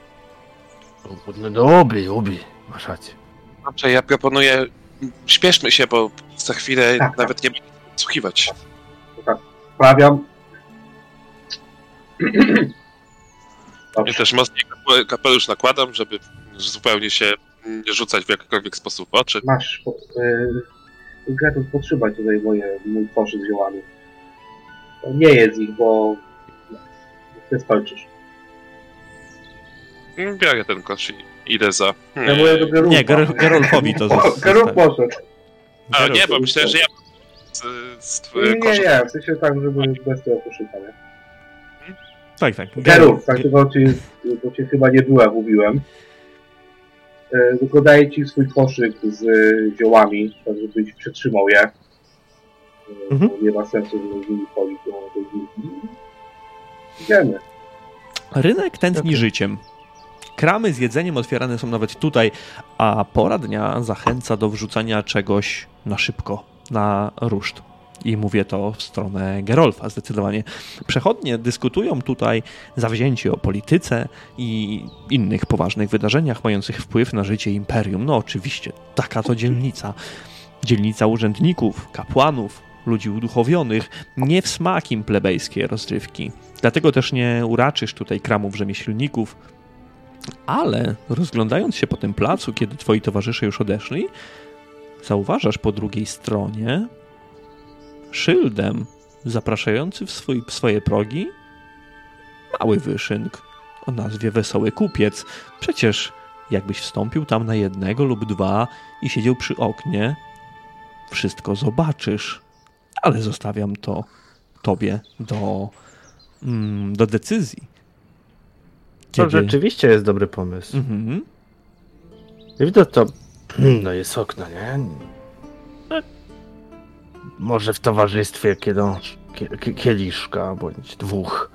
No dobry, ubi, masz rację. Dobrze, ja proponuję, śpieszmy się, bo za chwilę Tak, nawet nie będę słuchiwać. Sprawiam. Ja też mocniej kape- kapelusz nakładam, żeby zupełnie się nie rzucać w jakikolwiek sposób w oczy. Masz, yy, Gretel, potrzymaj tutaj moje, mój koszyk z ziołami. Nie jest ich, bo ty skończysz. Biorę ten kosz i idę za... Ja mówię do. Nie, Ger- Gerolfowi to O, zos- Gerulf poszedł. A nie, bo myślałem, że ja z, z Nie, nie, nie, w sensie tak, żeby bez tego koszyka, nie? Tak, tak. Gerulf, tak tylko ci, bo cię chyba nie byłem, mówiłem. E, Tylko daję ci swój koszyk z ziołami, tak żebyś przetrzymał je. E, Mhm. Bo nie ma sensu, żeby z nimi chodzić do. Idziemy. Rynek tętni życiem. Kramy z jedzeniem otwierane są nawet tutaj, a pora dnia zachęca do wrzucania czegoś na szybko, na ruszt. I mówię to w stronę Gerolfa zdecydowanie. Przechodnie dyskutują tutaj zawzięci o polityce i innych poważnych wydarzeniach mających wpływ na życie imperium. No oczywiście, taka to dzielnica. Dzielnica urzędników, kapłanów, ludzi uduchowionych, nie w smak im plebejskie rozrywki. Dlatego też nie uraczysz tutaj kramów rzemieślników, ale rozglądając się po tym placu, kiedy twoi towarzysze już odeszli, zauważasz po drugiej stronie szyldem zapraszający w, swój, w swoje progi mały wyszynk o nazwie Wesoły Kupiec. Przecież jakbyś wstąpił tam na jednego lub dwa i siedział przy oknie, wszystko zobaczysz. Ale zostawiam to tobie do, mm, do decyzji. To rzeczywiście jest dobry pomysł. Mhm. Widzę to. No jest okno, nie? No, Może w towarzystwie kieliszka bądź dwóch.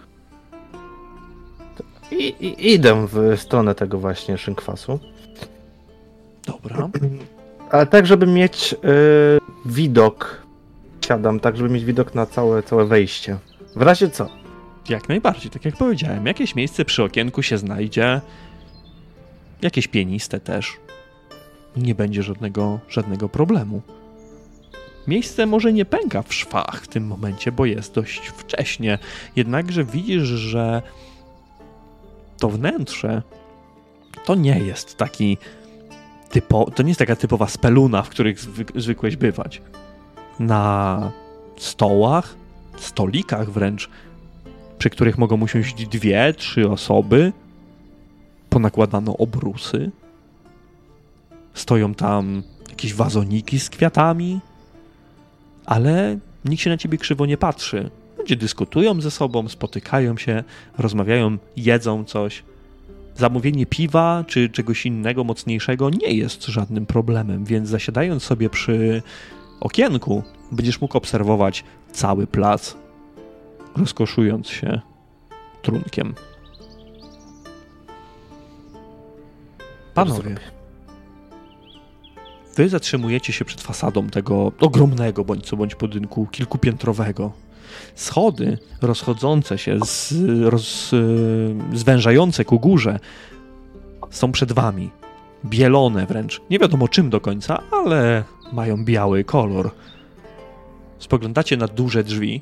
I, i idę w stronę tego właśnie szynkwasu. Dobra. Ale tak, żeby mieć y, widok. Siadam tak, żeby mieć widok na całe, całe wejście. W razie co? Jak najbardziej, tak jak powiedziałem. Jakieś miejsce przy okienku się znajdzie. Jakieś pieniste też. Nie będzie żadnego, żadnego problemu. Miejsce może nie pęka w szwach w tym momencie, bo jest dość wcześnie. Jednakże widzisz, że to wnętrze to nie jest taki typo, to nie jest taka typowa speluna, w których zwyk, zwykłeś bywać. Na stołach, stolikach wręcz przy których mogą usiąść dwie, trzy osoby. Ponakładano obrusy. Stoją tam jakieś wazoniki z kwiatami, ale nikt się na ciebie krzywo nie patrzy. Ludzie dyskutują ze sobą, spotykają się, rozmawiają, jedzą coś. zamówienie piwa czy czegoś innego mocniejszego nie jest żadnym problemem, więc zasiadając sobie przy okienku, będziesz mógł obserwować cały plac, rozkoszując się trunkiem. Panowie, wy zatrzymujecie się przed fasadą tego ogromnego bądź co bądź budynku kilkupiętrowego. Schody rozchodzące się, z, roz, zwężające ku górze są przed wami. Bielone wręcz. Nie wiadomo czym do końca, ale mają biały kolor. Spoglądacie na duże drzwi.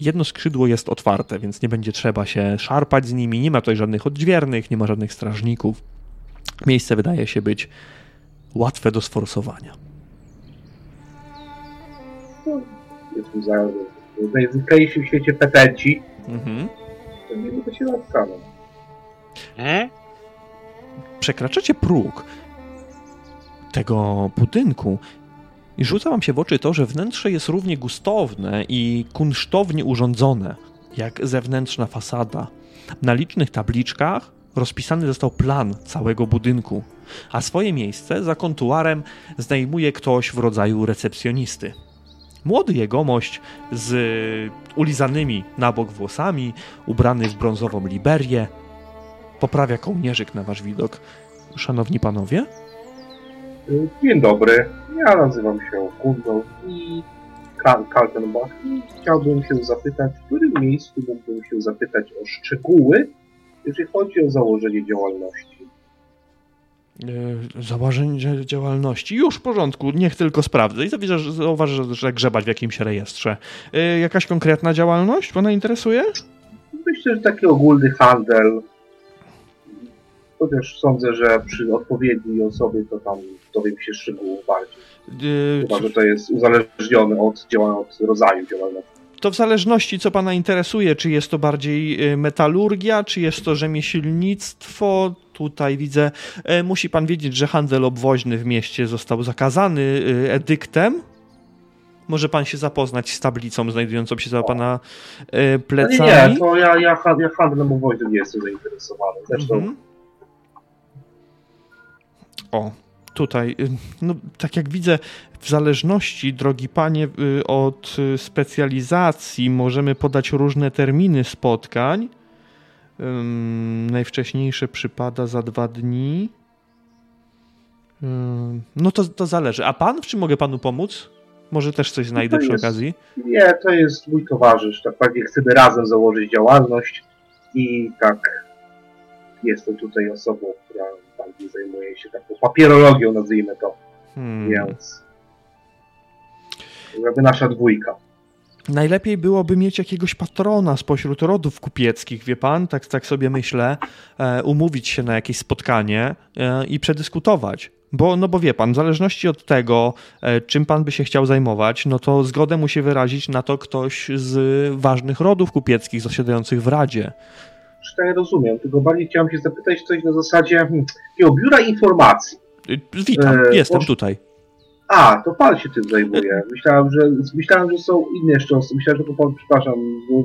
Jedno skrzydło jest otwarte, więc nie będzie trzeba się szarpać z nimi. Nie ma tutaj żadnych odźwiernych, nie ma żadnych strażników. Miejsce wydaje się być łatwe do sforsowania. Jest tu za... Najzwyklejsi w świecie petenci. Mhm. To nie się nastawiał. Hmm? Przekraczacie próg tego budynku i rzuca wam się w oczy to, że wnętrze jest równie gustowne i kunsztownie urządzone jak zewnętrzna fasada. Na licznych tabliczkach rozpisany został plan całego budynku, a swoje miejsce za kontuarem zajmuje ktoś w rodzaju recepcjonisty. Młody jegomość z ulizanymi na bok włosami, ubrany w brązową liberię, poprawia kołnierzyk na wasz widok. Szanowni panowie? Dzień dobry, ja nazywam się Gundol i Kal- Kaltenbach i chciałbym się zapytać, w którym miejscu mógłbym się zapytać o szczegóły, jeżeli chodzi o założenie działalności. Yy, założenie działalności. Już w porządku, niech tylko sprawdzę. I zauważ, że, grzebać w jakimś rejestrze. Yy, jakaś konkretna działalność pana interesuje? Myślę, że taki ogólny handel, chociaż sądzę, że przy odpowiedniej osobie to tam dowiem się szczegółów bardziej. Yy, Chyba, że to jest uzależnione od, działa- od rodzaju działalności. to w zależności, co pana interesuje, czy jest to bardziej yy, metalurgia, czy jest to rzemieślnictwo. Tutaj widzę, yy, musi pan wiedzieć, że handel obwoźny w mieście został zakazany yy, edyktem. Może pan się zapoznać z tablicą znajdującą się za pana yy, No nie, plecami. nie, to ja, ja, ja handlem obwoźnym nie jestem zainteresowany. Zresztą Mhm. O, tutaj, y, no, tak jak widzę, w zależności, drogi panie, y, od y, specjalizacji możemy podać różne terminy spotkań. Ym, najwcześniejsze przypada za dwa dni. Ym, no to, to zależy. A pan, w czym mogę panu pomóc? Może też coś znajdę przy jest- okazji. Nie, to jest mój towarzysz. Tak bardziej chcemy razem założyć działalność i tak jestem tutaj osobą, która bardziej zajmuje się taką papierologią, nazwijmy to, Hmm. więc jakby nasza dwójka. Najlepiej byłoby mieć jakiegoś patrona spośród rodów kupieckich, wie pan? Tak, tak sobie myślę, e, umówić się na jakieś spotkanie e, i przedyskutować. Bo, no bo wie pan, w zależności od tego, e, czym pan by się chciał zajmować, no to zgodę musi wyrazić na to ktoś z ważnych rodów kupieckich zasiadających w Radzie. Czy tak rozumiem, tylko bardziej chciałem się zapytać coś na zasadzie hmm, biura informacji. Y, Witam, E, jestem posz- tutaj. A, to pan się tym zajmuje. Myślałem, że myślałem, że są inne jeszcze osoby. Myślałem, że to pan, przepraszam,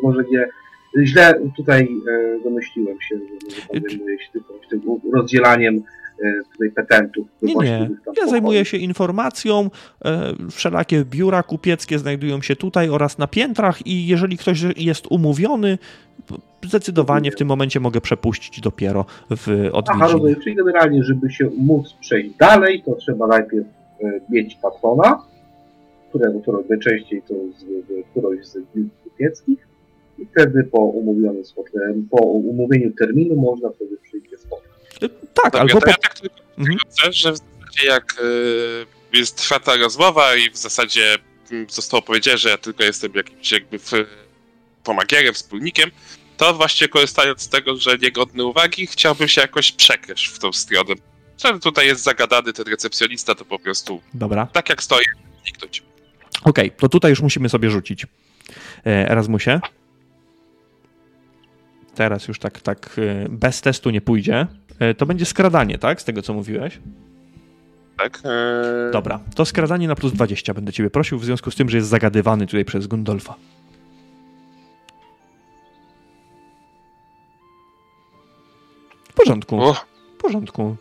może nie. Źle tutaj e, domyśliłem się, że pan Czy- zajmuje się tym rozdzielaniem tutaj petentów. Nie, nie. Ja zajmuję się informacją. e, Wszelakie biura kupieckie znajdują się tutaj oraz na piętrach i jeżeli ktoś jest umówiony, zdecydowanie w tym momencie mogę przepuścić dopiero w Aha, odwiedziny. rozumiem. Czyli generalnie, żeby się móc przejść dalej, to trzeba najpierw e, mieć patrona, którego, którego najczęściej to z, którąś z biur kupieckich i wtedy po umówionym po umówieniu terminu można wtedy przyjść spotkać. Tak, Dobra, albo to ja tak tylko Mhm. chcę, że w zasadzie jak y, jest trwa ta rozmowa i w zasadzie mm, zostało powiedziane, że ja tylko jestem jakimś jakby pomagierem, wspólnikiem, to właśnie korzystając z tego, że niegodny uwagi, chciałbym się jakoś przekryć w tą stronę. Że tutaj jest zagadany ten recepcjonista, to po prostu Dobra, tak jak stoi, zniknąć. okej, to tutaj już musimy sobie rzucić. E, Erasmusie. Teraz już tak, tak e, bez testu nie pójdzie. E, To będzie skradanie, tak? Z tego, co mówiłeś? Tak? Eee, Dobra, to skradanie na plus 20 będę ciebie prosił, w związku z tym, że jest zagadywany tutaj przez Gundolfa. W porządku. O, W porządku.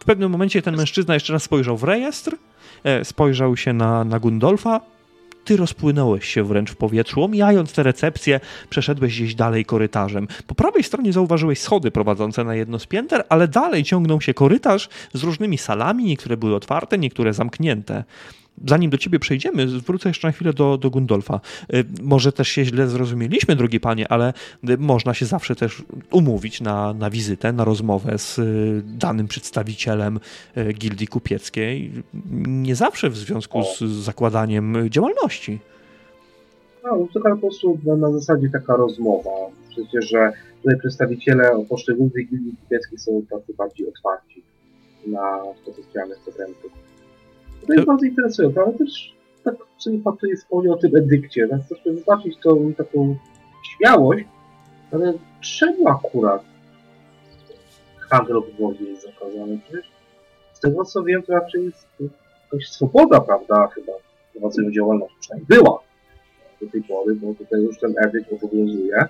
W pewnym momencie ten mężczyzna jeszcze raz spojrzał w rejestr, e, spojrzał się na, na Gundolfa. Ty rozpłynąłeś się wręcz w powietrzu, omijając tę recepcję, przeszedłeś gdzieś dalej korytarzem. Po prawej stronie zauważyłeś schody prowadzące na jedno z pięter, ale dalej ciągnął się korytarz z różnymi salami, niektóre były otwarte, niektóre zamknięte. Zanim do ciebie przejdziemy, wrócę jeszcze na chwilę do, do Gundolfa. Y, Może też się źle zrozumieliśmy, drogi panie, ale y, można się zawsze też umówić na, na wizytę, na rozmowę z y, danym przedstawicielem gildii kupieckiej. Nie zawsze w związku z zakładaniem działalności. No, to taka po prostu na, na zasadzie taka rozmowa. Przecież, że tutaj przedstawiciele poszczególnych gildii kupieckich są tacy bardziej otwarci na potencjalnych studentów. To jest To- bardzo interesujące, ale też tak sobie patrzę wspomniał o tym edykcie. Chcę sobie zobaczyć tą taką śmiałość, ale czemu akurat handel obwodzie jest zakazany? Przecież z tego co wiem, to raczej jest jakaś swoboda, prawda, chyba prowadzenia działalności, przynajmniej była do tej pory, bo tutaj już ten edykt obowiązuje.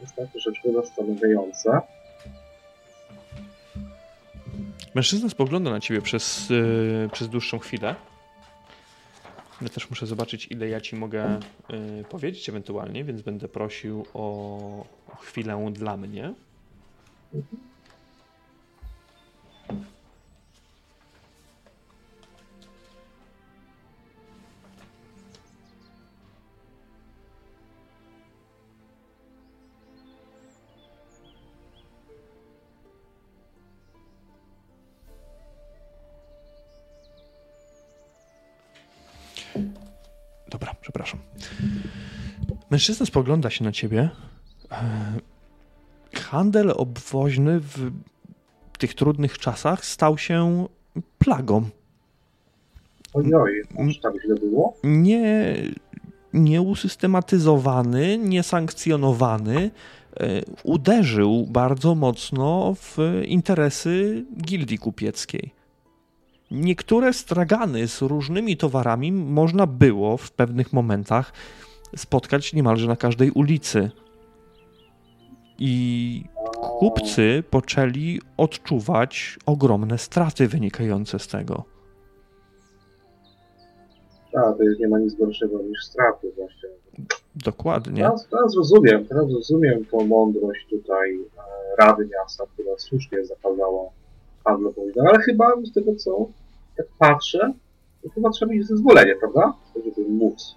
Jest tak troszeczkę zastanawiające. Mężczyzna spogląda na ciebie przez, y, przez dłuższą chwilę. Ja też muszę zobaczyć, ile ja ci mogę y, powiedzieć ewentualnie, więc będę prosił o chwilę dla mnie. Dobra, Mężczyzna spogląda się na ciebie. E, Handel obwoźny w tych trudnych czasach stał się plagą. Ojoj, aż tak źle było? Nie, nieusystematyzowany, niesankcjonowany. e, Uderzył bardzo mocno w interesy gildii kupieckiej. Niektóre stragany z różnymi towarami można było w pewnych momentach spotkać niemalże na każdej ulicy. I kupcy poczęli odczuwać ogromne straty wynikające z tego. Tak, to jest, nie ma nic gorszego niż straty właśnie. Dokładnie. Teraz, teraz rozumiem, teraz rozumiem tą mądrość tutaj e, Rady Miasta, która słusznie zakazała handlu powinna, ale chyba z tego co tak patrzę, to chyba trzeba mieć zezwolenie, prawda? Żeby móc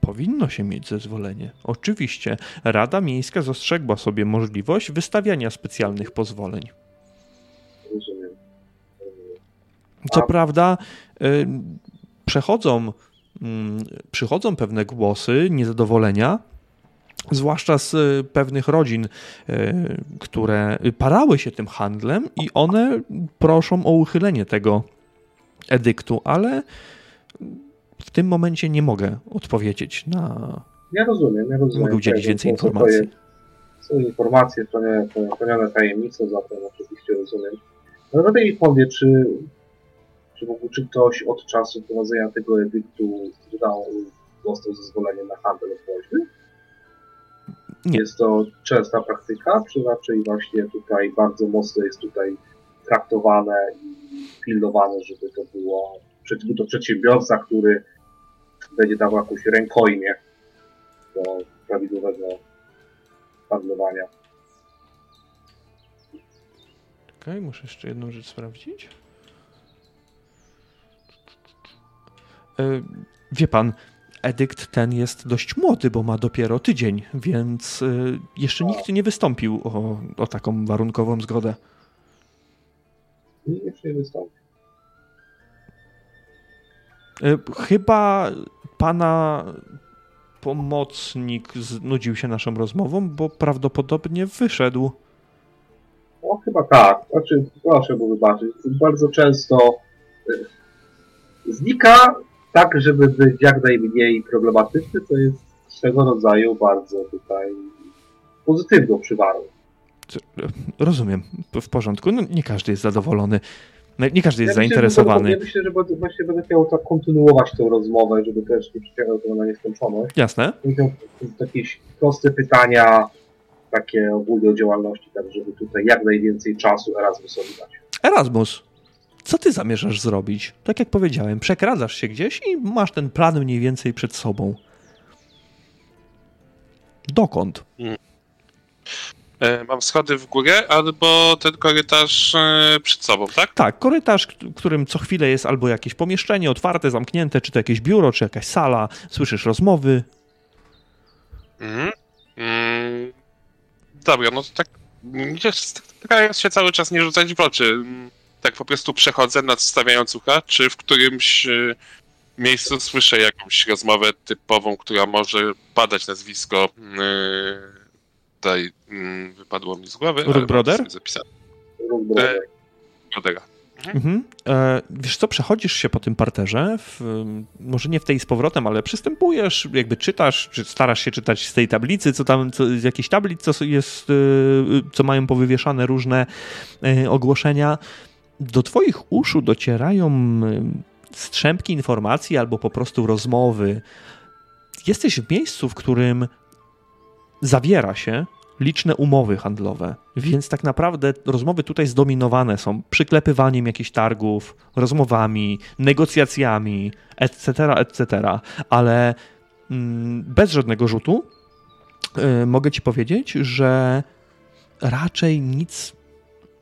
Powinno się mieć zezwolenie. Oczywiście Rada Miejska zastrzegła sobie możliwość wystawiania specjalnych pozwoleń. Rozumiem. Co A- prawda, y, przechodzą, mm, przychodzą pewne głosy niezadowolenia, zwłaszcza z y, pewnych rodzin, y, które parały się tym handlem i one proszą o uchylenie tego edyktu, ale w tym momencie nie mogę odpowiedzieć na. Ja rozumiem, ja rozumiem. Mogę udzielić tego, więcej informacji. Są informacje, chronione, tajemnice, zatem oczywiście rozumiem. Ale no mi powie, czy, czy, czy ktoś od czasu wprowadzenia tego edyktu dał, dostał zezwolenie na handel obwoźny? Nie. Jest to częsta praktyka, czy raczej właśnie tutaj bardzo mocno jest tutaj traktowane i pilnowane, żeby to było, był to przedsiębiorca, który będzie dawał jakąś rękojmię do prawidłowego handlowania. Okej, muszę jeszcze jedną rzecz sprawdzić. E, Wie pan, edykt ten jest dość młody, bo ma dopiero tydzień, więc e, jeszcze nikt nie wystąpił o, o taką warunkową zgodę. I jeszcze nie wystąpi. E, Chyba pana pomocnik znudził się naszą rozmową, bo prawdopodobnie wyszedł. No chyba tak. Znaczy, proszę mu wybaczyć. Bardzo często y, znika tak, żeby być jak najmniej problematyczny, to jest swego rodzaju bardzo tutaj pozytywną przywarą. Co- e, Rozumiem, w porządku. No, nie każdy jest zadowolony. No, Nie każdy jest Ja myślę, że zainteresowany. będę- Ja myślę, że będę, właśnie będę chciał tak kontynuować tę rozmowę, żeby też nie przeciągać to na nieskończoność. Jasne? Będę miał jakieś proste pytania, takie ogólnie o działalności, tak żeby tutaj jak najwięcej czasu Erasmusowi dać. Erasmus, co ty zamierzasz zrobić? Tak jak powiedziałem, przekrazasz się gdzieś i masz ten plan mniej więcej przed sobą. Dokąd? E, Mam schody w górę albo ten korytarz e, przed sobą, tak? Tak, korytarz, którym co chwilę jest albo jakieś pomieszczenie otwarte, zamknięte, czy to jakieś biuro, czy jakaś sala, słyszysz rozmowy. Mhm. Mm, Dobra, no to tak starając się cały czas nie rzucać w oczy. Tak po prostu przechodzę, nadstawiając ucha, czy w którymś e, miejscu słyszę jakąś rozmowę typową, która może padać nazwisko. e, Tutaj mm, wypadło mi z głowy. Rookbrother? sobie zapisane. Rób drogę. Brodera. Mhm. E, wiesz co, przechodzisz się po tym parterze, w, może nie w tej z powrotem, ale przystępujesz, jakby czytasz, czy starasz się czytać z tej tablicy, co tam, co, z jakiejś tablic, co jest, e, co mają powywieszane różne e, ogłoszenia. Do twoich uszu docierają e, strzępki informacji albo po prostu rozmowy. Jesteś w miejscu, w którym zawiera się liczne umowy handlowe, więc tak naprawdę rozmowy tutaj zdominowane są przyklepywaniem jakichś targów, rozmowami, negocjacjami, etc., etc., ale mm, bez żadnego rzutu y, mogę ci powiedzieć, że raczej nic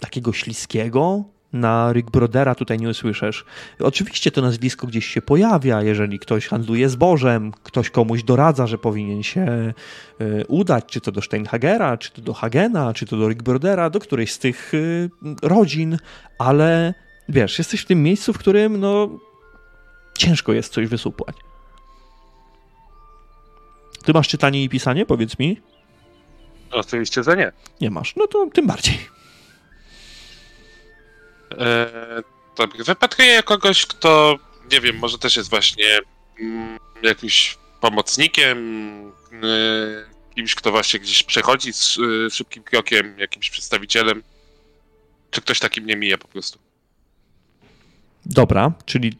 takiego śliskiego na Rick Brodera tutaj nie usłyszysz. Oczywiście to nazwisko gdzieś się pojawia, jeżeli ktoś handluje zbożem, ktoś komuś doradza, że powinien się y, udać, czy to do Steinhagera, czy to do Hagena, czy to do Rick Brodera, do którejś z tych y, rodzin, ale wiesz, jesteś w tym miejscu, w którym no ciężko jest coś wysupłać. Ty masz czytanie i pisanie, powiedz mi? Oczywiście, że nie. Nie masz. No to tym bardziej. E, Dobrze, wypatruję kogoś, kto, nie wiem, może też jest właśnie mm, jakimś pomocnikiem, e, kimś, kto właśnie gdzieś przechodzi z e, szybkim krokiem, jakimś przedstawicielem. Czy ktoś taki mnie mija po prostu? Dobra, czyli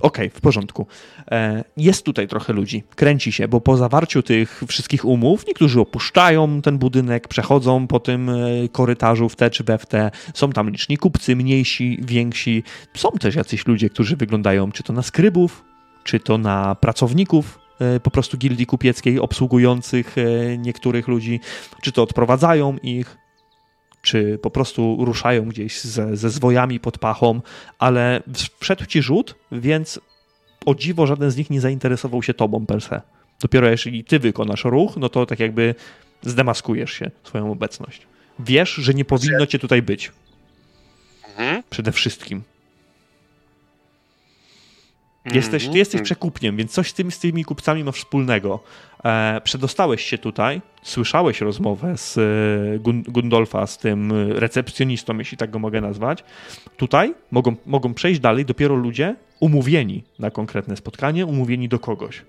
okej, w porządku. E, Jest tutaj trochę ludzi, kręci się, bo po zawarciu tych wszystkich umów niektórzy opuszczają ten budynek, przechodzą po tym e, korytarzu w te czy we w te. Są tam liczni kupcy, mniejsi, więksi. Są też jacyś ludzie, którzy wyglądają czy to na skrybów, czy to na pracowników e, po prostu gildii kupieckiej obsługujących niektórych ludzi, czy to odprowadzają ich, czy po prostu ruszają gdzieś ze, ze zwojami pod pachą, ale wszedł ci rzut, więc o dziwo żaden z nich nie zainteresował się tobą per se. Dopiero jeśli ty wykonasz ruch, no to tak jakby zdemaskujesz się swoją obecność. Wiesz, że nie powinno cię tutaj być. Mhm. Przede wszystkim. Jesteś, ty Mhm. jesteś przekupniem, więc coś z tymi, z tymi kupcami masz wspólnego. E, przedostałeś się tutaj, słyszałeś rozmowę z e, Gun, Gundolfa, z tym recepcjonistą, jeśli tak go mogę nazwać. Tutaj mogą, mogą przejść dalej dopiero ludzie umówieni na konkretne spotkanie, umówieni do kogoś.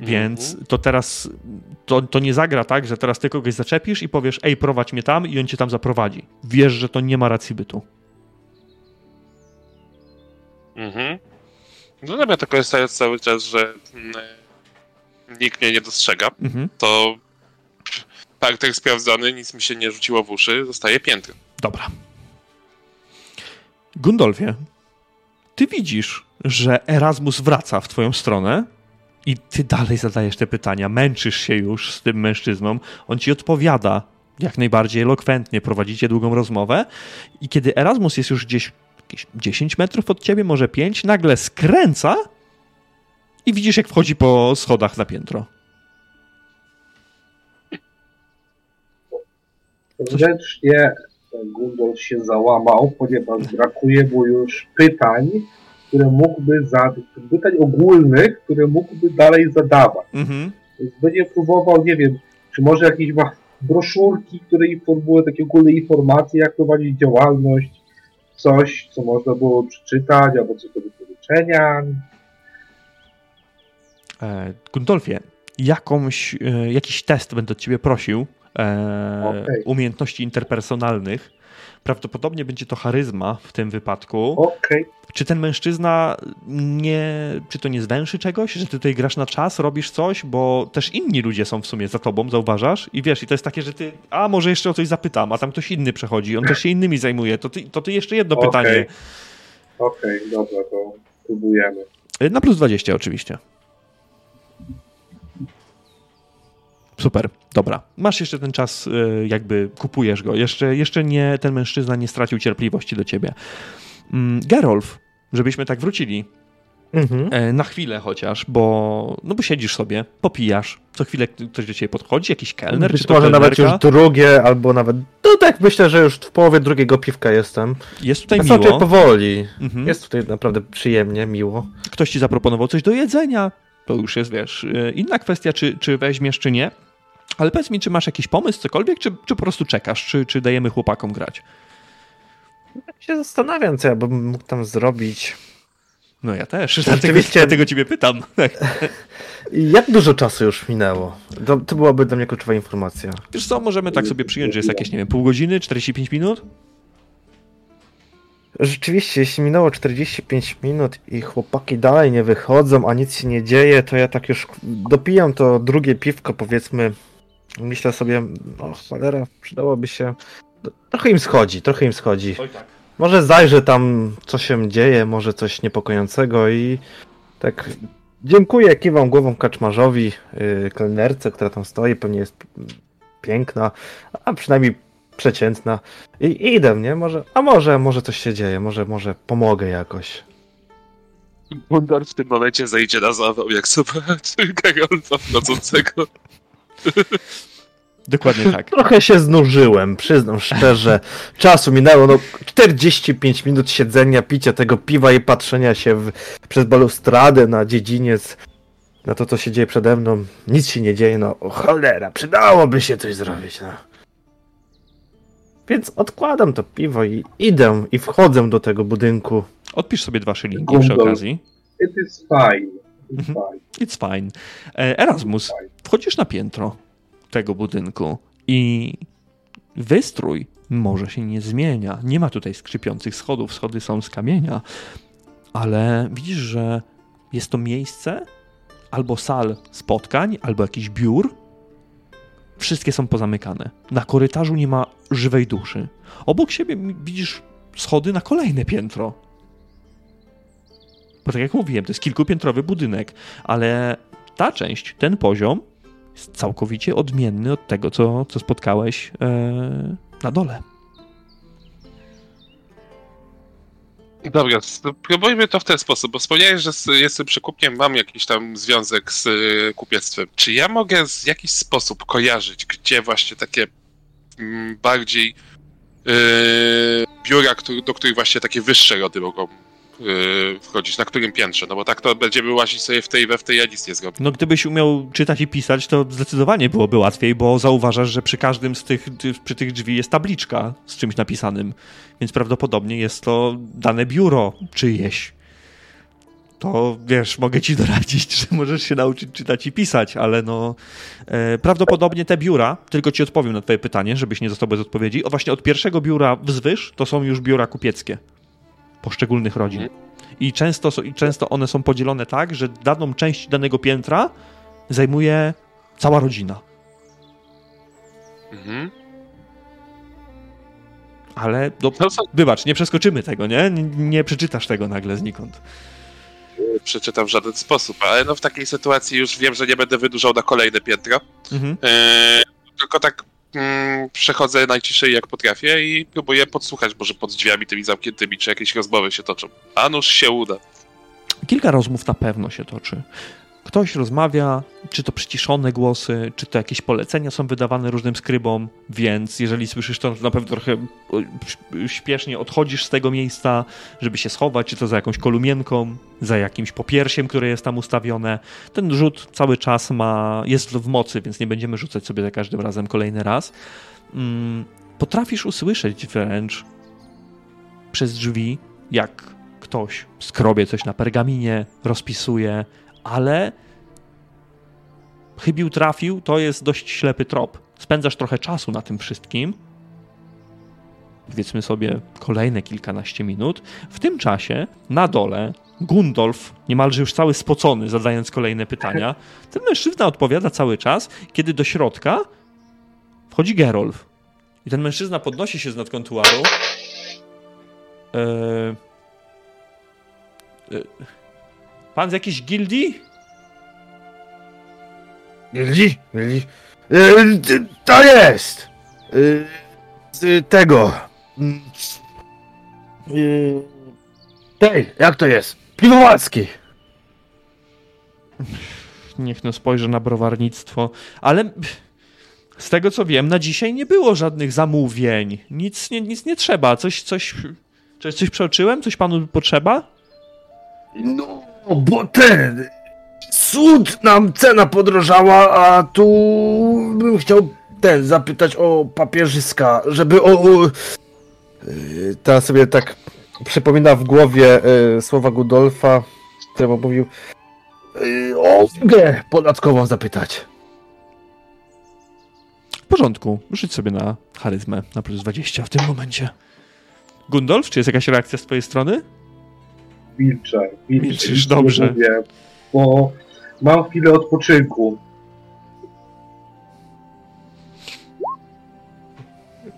Więc to teraz to, to nie zagra tak, że teraz ty kogoś zaczepisz i powiesz, ej, prowadź mnie tam i on cię tam zaprowadzi. Wiesz, że to nie ma racji bytu. Mhm. No dobra, to korzystając cały czas, że mm, nikt mnie nie dostrzega, Mhm. to parter sprawdzony, nic mi się nie rzuciło w uszy, zostaje piętro. Dobra. Gundolfie, ty widzisz, że Erasmus wraca w twoją stronę i ty dalej zadajesz te pytania, męczysz się już z tym mężczyzną, on ci odpowiada jak najbardziej elokwentnie, prowadzicie długą rozmowę i kiedy Erasmus jest już gdzieś jakieś 10 metrów od ciebie, może 5, nagle skręca i widzisz jak wchodzi po schodach na piętro. Wręcznie Gundol się załamał, ponieważ brakuje mu już pytań, które mógłby zadać, pytań ogólnych, które mógłby dalej zadawać. Mhm. Więc będzie próbował, nie wiem, czy może jakieś ma broszurki, które informują takie ogólne informacje, jak prowadzić działalność, coś, co można było przeczytać, albo coś do wypożyczenia. E, Gundolfie, jakąś, e, jakiś test będę od ciebie prosił e, Okej. umiejętności interpersonalnych, Prawdopodobnie będzie to charyzma w tym wypadku. Okej. Czy ten mężczyzna nie. Czy to nie zwęszy czegoś? Że ty tutaj grasz na czas, robisz coś, bo też inni ludzie są w sumie za tobą, zauważasz? I wiesz, i to jest takie, że ty. A może jeszcze o coś zapytam, a tam ktoś inny przechodzi, on też się innymi zajmuje. To ty, to ty jeszcze jedno Okej. pytanie. Okej, dobra, to próbujemy. Na plus 20 oczywiście. Super, dobra. Masz jeszcze ten czas, y, jakby kupujesz go. Jeszcze, jeszcze nie, ten mężczyzna nie stracił cierpliwości do ciebie. Mm, Gerolf, żebyśmy tak wrócili Mhm. e, na chwilę chociaż, bo no bo siedzisz sobie, popijasz, co chwilę ktoś do ciebie podchodzi, jakiś kelner, Być czy to może nawet kelnerka. już drugie, albo nawet. No tak, myślę, że już w połowie drugiego piwka jestem. Jest tutaj Jest raczej miło. powoli. Mhm. Jest tutaj naprawdę przyjemnie, miło. Ktoś ci zaproponował coś do jedzenia. To już jest, wiesz, y, inna kwestia, czy, czy weźmiesz, czy nie. Ale powiedz mi, czy masz jakiś pomysł, cokolwiek, czy, czy po prostu czekasz, czy, czy dajemy chłopakom grać? się zastanawiam, co ja bym mógł tam zrobić. No ja też, dlatego, Rzeczywiście- dlatego ciebie pytam. Jak dużo czasu już minęło? To, to byłaby dla mnie kluczowa informacja. Wiesz co, możemy tak sobie przyjąć, że jest jakieś, nie wiem, pół godziny, 45 minut? Rzeczywiście, jeśli minęło 45 minut i chłopaki dalej nie wychodzą, a nic się nie dzieje, to ja tak już dopijam to drugie piwko, powiedzmy. Myślę sobie, no cholera, przydałoby się. Trochę im schodzi, trochę im schodzi. Tak. Może zajrzę tam, co się dzieje, może coś niepokojącego i tak dziękuję, kiwam głową kaczmarzowi, yy, kelnerce, która tam stoi, pewnie jest piękna, a przynajmniej przeciętna. I, i idę, nie? Może, a może, może coś się dzieje, może, może pomogę jakoś. Gundor w tym momencie zejdzie na zawał, jak zobaczy Gerolfa wchodzącego. Dokładnie tak. Trochę się znużyłem, przyznam szczerze. Czasu minęło, no 45 minut siedzenia, picia tego piwa i patrzenia się w, przez balustradę na dziedziniec, na to, co się dzieje przede mną. Nic się nie dzieje, no cholera, przydałoby się coś zrobić, no. Więc odkładam to piwo i idę i wchodzę do tego budynku. Odpisz sobie dwa szylingi przy okazji. It is fine. It's Mhm. fine. It's fine. E, Erasmus, wchodzisz na piętro tego budynku i wystrój może się nie zmienia. Nie ma tutaj skrzypiących schodów, schody są z kamienia, ale widzisz, że jest to miejsce albo sal spotkań, albo jakiś biur. Wszystkie są pozamykane. Na korytarzu nie ma żywej duszy. Obok siebie widzisz schody na kolejne piętro. Bo tak jak mówiłem, to jest kilkupiętrowy budynek, ale ta część, ten poziom jest całkowicie odmienny od tego, co, co spotkałeś e, na dole. Dobra, spróbujmy to w ten sposób, bo wspomniałeś, że jestem przekupniem, mam jakiś tam związek z y, kupiectwem. Czy ja mogę w jakiś sposób kojarzyć, gdzie właśnie takie mm, bardziej y, biura, do których właśnie takie wyższe rody mogą y, wchodzić, na którym piętrze? No bo tak to będziemy łazić sobie w tej we w tej, a nic nie zrobię. No gdybyś umiał czytać i pisać, to zdecydowanie byłoby łatwiej, bo zauważasz, że przy każdym z tych, ty- przy tych drzwi jest tabliczka z czymś napisanym, więc prawdopodobnie jest to dane biuro czyjeś. To wiesz, mogę ci doradzić, że możesz się nauczyć czytać i pisać, ale no e, prawdopodobnie te biura, tylko ci odpowiem na twoje pytanie, żebyś nie został bez odpowiedzi. O właśnie od pierwszego biura wzwyż to są już biura kupieckie poszczególnych rodzin. I często, I często one są podzielone tak, że daną część danego piętra zajmuje cała rodzina. Mhm. Ale no, No co, wybacz, nie przeskoczymy tego, nie? nie? Nie przeczytasz tego nagle znikąd. przeczytam w żaden sposób, ale no w takiej sytuacji już wiem, że nie będę wydłużał na kolejne piętro. Mhm. Eee, tylko tak mm, przechodzę najciszej jak potrafię i próbuję podsłuchać, może pod drzwiami tymi zamkniętymi, czy jakieś rozmowy się toczą. A nuż się uda. Kilka rozmów na pewno się toczy. Ktoś rozmawia, czy to przyciszone głosy, czy to jakieś polecenia są wydawane różnym skrybom, więc jeżeli słyszysz to, na pewno trochę śpiesznie odchodzisz z tego miejsca, żeby się schować, czy to za jakąś kolumienką, za jakimś popiersiem, które jest tam ustawione. Ten rzut cały czas ma, jest w mocy, więc nie będziemy rzucać sobie za każdym razem kolejny raz. Mm, Potrafisz usłyszeć wręcz przez drzwi, jak ktoś skrobie coś na pergaminie, rozpisuje, ale chybił trafił, to jest dość ślepy trop. Spędzasz trochę czasu na tym wszystkim, powiedzmy sobie kolejne kilkanaście minut. W tym czasie na dole Gundolf, niemalże już cały spocony, zadając kolejne pytania. Ten mężczyzna odpowiada cały czas, kiedy do środka wchodzi Gerolf. I ten mężczyzna podnosi się z nad kontuaru. Eee... Eee... Pan z jakiejś gildii? Gildii? Gildii? Yy, to jest! Yy, z tego. Yy, tej, jak to jest? Piwowarski! Niech no spojrzę na browarnictwo, ale z tego co wiem, na dzisiaj nie było żadnych zamówień. Nic nie, nic nie trzeba. Coś, coś, coś, coś przeoczyłem? Coś panu potrzeba? No, bo ten. Cud nam cena podrożała, a tu bym chciał ten zapytać o papierzyska, żeby o. o yy, teraz sobie tak przypomina w głowie yy, słowa Gudolfa, któremu mówił yy, o ulgę podatkową zapytać. W porządku. Rzuć sobie na charyzmę na plus 20 w tym momencie. Gundolf, czy jest jakaś reakcja z twojej strony? Milczę. milczę Milczysz, dobrze. Mówię, bo mam chwilę odpoczynku.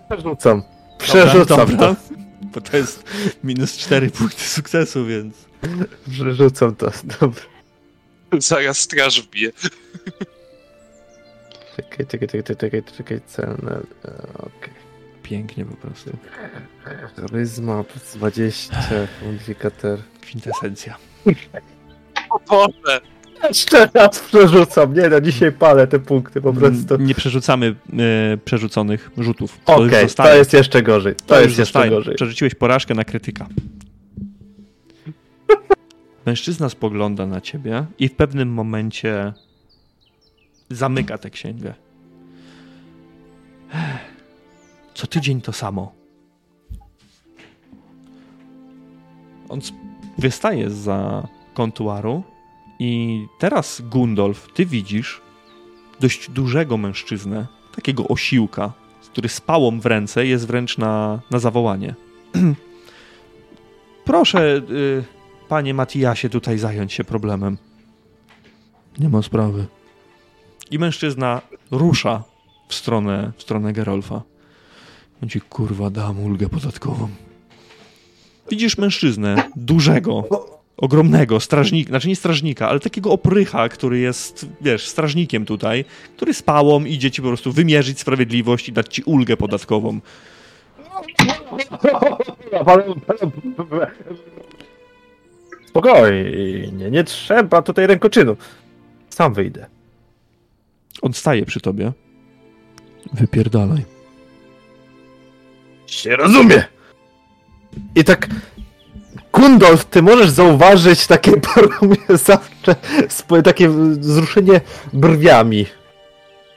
Przerzucam. Przerzucam dobra, dobra. to. Bo to jest minus 4 punkty sukcesu, więc. Przerzucam to. Dobra. Zaraz straż wbije. Czekaj, czekaj, czekaj, czekaj, czekaj, cenę. e, Okej. Pięknie po prostu. Charyzma plus 20, modyfikator. Kwintesencja. O Boże! Jeszcze raz przerzucam. Nie no, dzisiaj palę te punkty po prostu. Nie przerzucamy e, przerzuconych rzutów. Okej, już to jest jeszcze gorzej. To, To jest jeszcze zostaje. gorzej. Przerzuciłeś porażkę na krytyka. Mężczyzna spogląda na ciebie i w pewnym momencie zamyka tę księgę. Co tydzień to samo. On wystaje za kontuaru i teraz Gundolf, ty widzisz dość dużego mężczyznę, takiego osiłka, który z pałą w ręce jest wręcz na, na zawołanie. Proszę, y, panie Matiasie, tutaj zająć się problemem. Nie ma sprawy. I mężczyzna rusza w stronę, w stronę Gerolfa. On ci kurwa dam ulgę podatkową. Widzisz mężczyznę dużego, ogromnego, strażnika, znaczy nie strażnika, ale takiego oprycha, który jest, wiesz, strażnikiem tutaj, który z pałą idzie ci po prostu wymierzyć sprawiedliwość i dać ci ulgę podatkową. Spokojnie, nie trzeba tutaj rękoczynu. Sam wyjdę. On staje przy tobie. Wypierdalaj. Się rozumie. I tak Kundolf, ty możesz zauważyć takie zawsze takie wzruszenie brwiami.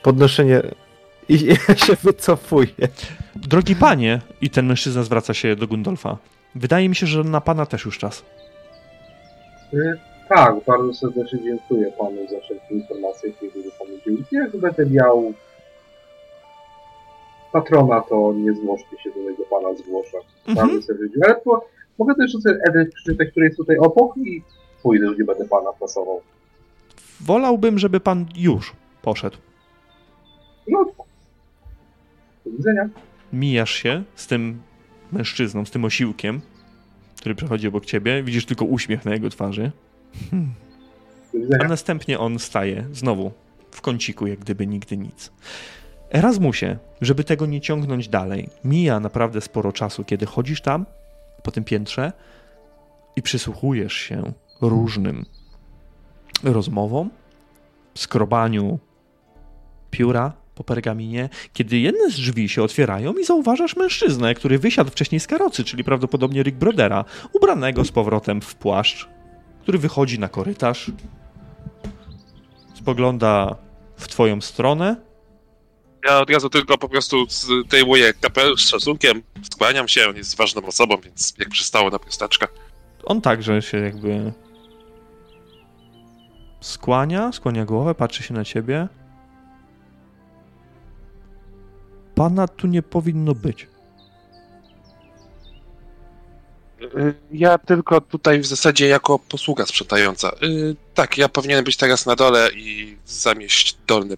Podnoszenie i ja się wycofuję. Drogi panie, i ten mężczyzna zwraca się do Gundolfa. Wydaje mi się, że na pana też już czas. Y, Tak, bardzo serdecznie dziękuję panu za wszelkie informacje, były panu udzielił. Jak będę miał patrona, to nie złożcie się do niego pana zgłoszę. Mhm. Serdecznie. Ale to, mogę też sobie Edyt przeczytać, który jest tutaj obok i pójdę, już nie będę pana pasował. Wolałbym, żeby pan już poszedł. No, do widzenia. Mijasz się z tym mężczyzną, z tym osiłkiem, który przechodzi obok ciebie. Widzisz tylko uśmiech na jego twarzy. Do A następnie on staje znowu w kąciku, jak gdyby nigdy nic. Erasmusie, żeby tego nie ciągnąć dalej, mija naprawdę sporo czasu, kiedy chodzisz tam, po tym piętrze i przysłuchujesz się różnym rozmowom, skrobaniu pióra po pergaminie, kiedy jedne z drzwi się otwierają i zauważasz mężczyznę, który wysiadł wcześniej z karocy, czyli prawdopodobnie Rick Brodera, ubranego z powrotem w płaszcz, który wychodzi na korytarz, spogląda w twoją stronę. Ja od razu tylko po prostu zdejmuję kapelusz z szacunkiem, skłaniam się, on jest ważną osobą, więc jak przystało na prostaczka. On także się jakby skłania, skłania głowę, patrzy się na ciebie. Pana tu nie powinno być. Y, ja tylko tutaj w zasadzie jako posługa sprzątająca. Y, tak, ja powinienem być teraz na dole i zamieść dolny.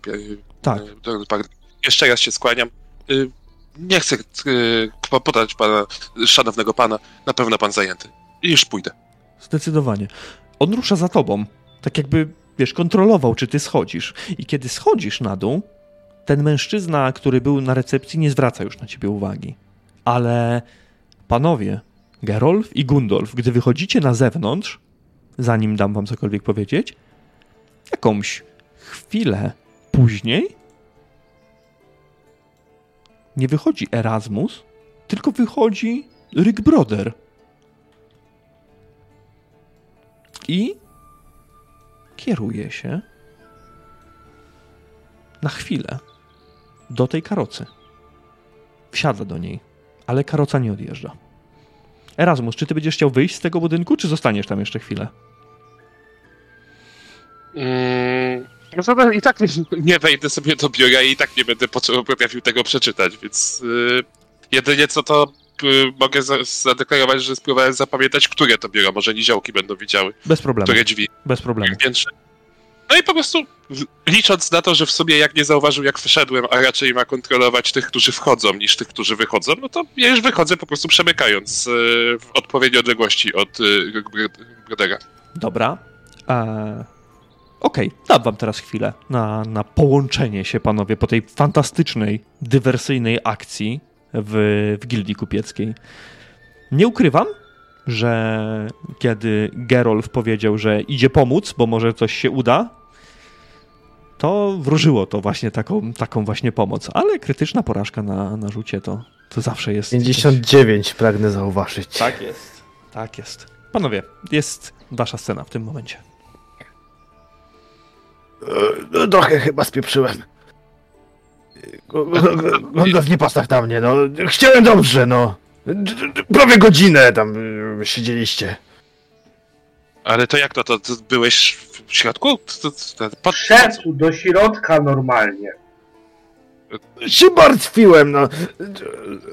Tak. y, Dolny park. Jeszcze raz się skłaniam. Y, Nie chcę y, podać pana, szanownego pana. Na pewno pan zajęty. Już pójdę. Zdecydowanie. On rusza za tobą. Tak jakby, wiesz, kontrolował, czy ty schodzisz. I kiedy schodzisz na dół, ten mężczyzna, który był na recepcji, nie zwraca już na ciebie uwagi. Ale panowie, Gerolf i Gundolf, gdy wychodzicie na zewnątrz, zanim dam wam cokolwiek powiedzieć, jakąś chwilę później nie wychodzi Erasmus, tylko wychodzi Rick Broder. I kieruje się na chwilę do tej karocy. Wsiada do niej, ale karoca nie odjeżdża. Erasmus, czy ty będziesz chciał wyjść z tego budynku, czy zostaniesz tam jeszcze chwilę? Mm, no to I tak nie, wejdę sobie do biura i tak nie będę potrafił tego przeczytać, więc y, jedynie co to y, mogę za, zadeklarować, że spróbowałem zapamiętać, które to biuro, może niziołki będą widziały, Bez problemu. które drzwi Bez problemu. piętrze. No i po prostu licząc na to, że w sumie jak nie zauważył jak wyszedłem, a raczej ma kontrolować tych, którzy wchodzą niż tych, którzy wychodzą, no to ja już wychodzę po prostu przemykając y, w odpowiedniej odległości od y, Brodera. Dobra. Eee, Okej, dam wam teraz chwilę na, na połączenie się, panowie, po tej fantastycznej, dywersyjnej akcji w, w Gildii Kupieckiej. Nie ukrywam, że kiedy Gerolf powiedział, że idzie pomóc, bo może coś się uda, to wróżyło to właśnie taką, taką właśnie pomoc. Ale krytyczna porażka na, na rzucie to, to zawsze jest... 59 pragnę zauważyć. Tak jest. Tak jest. Panowie, jest wasza scena w tym momencie. No, trochę chyba spieprzyłem. Go- go- go- Gondolf nie postaw na mnie, no. Chciałem dobrze, no. Prawie godzinę tam y, siedzieliście. Ale to jak to, to, to byłeś w środku? To, to, to, pod, Szedł do środka normalnie. Się martwiłem, no.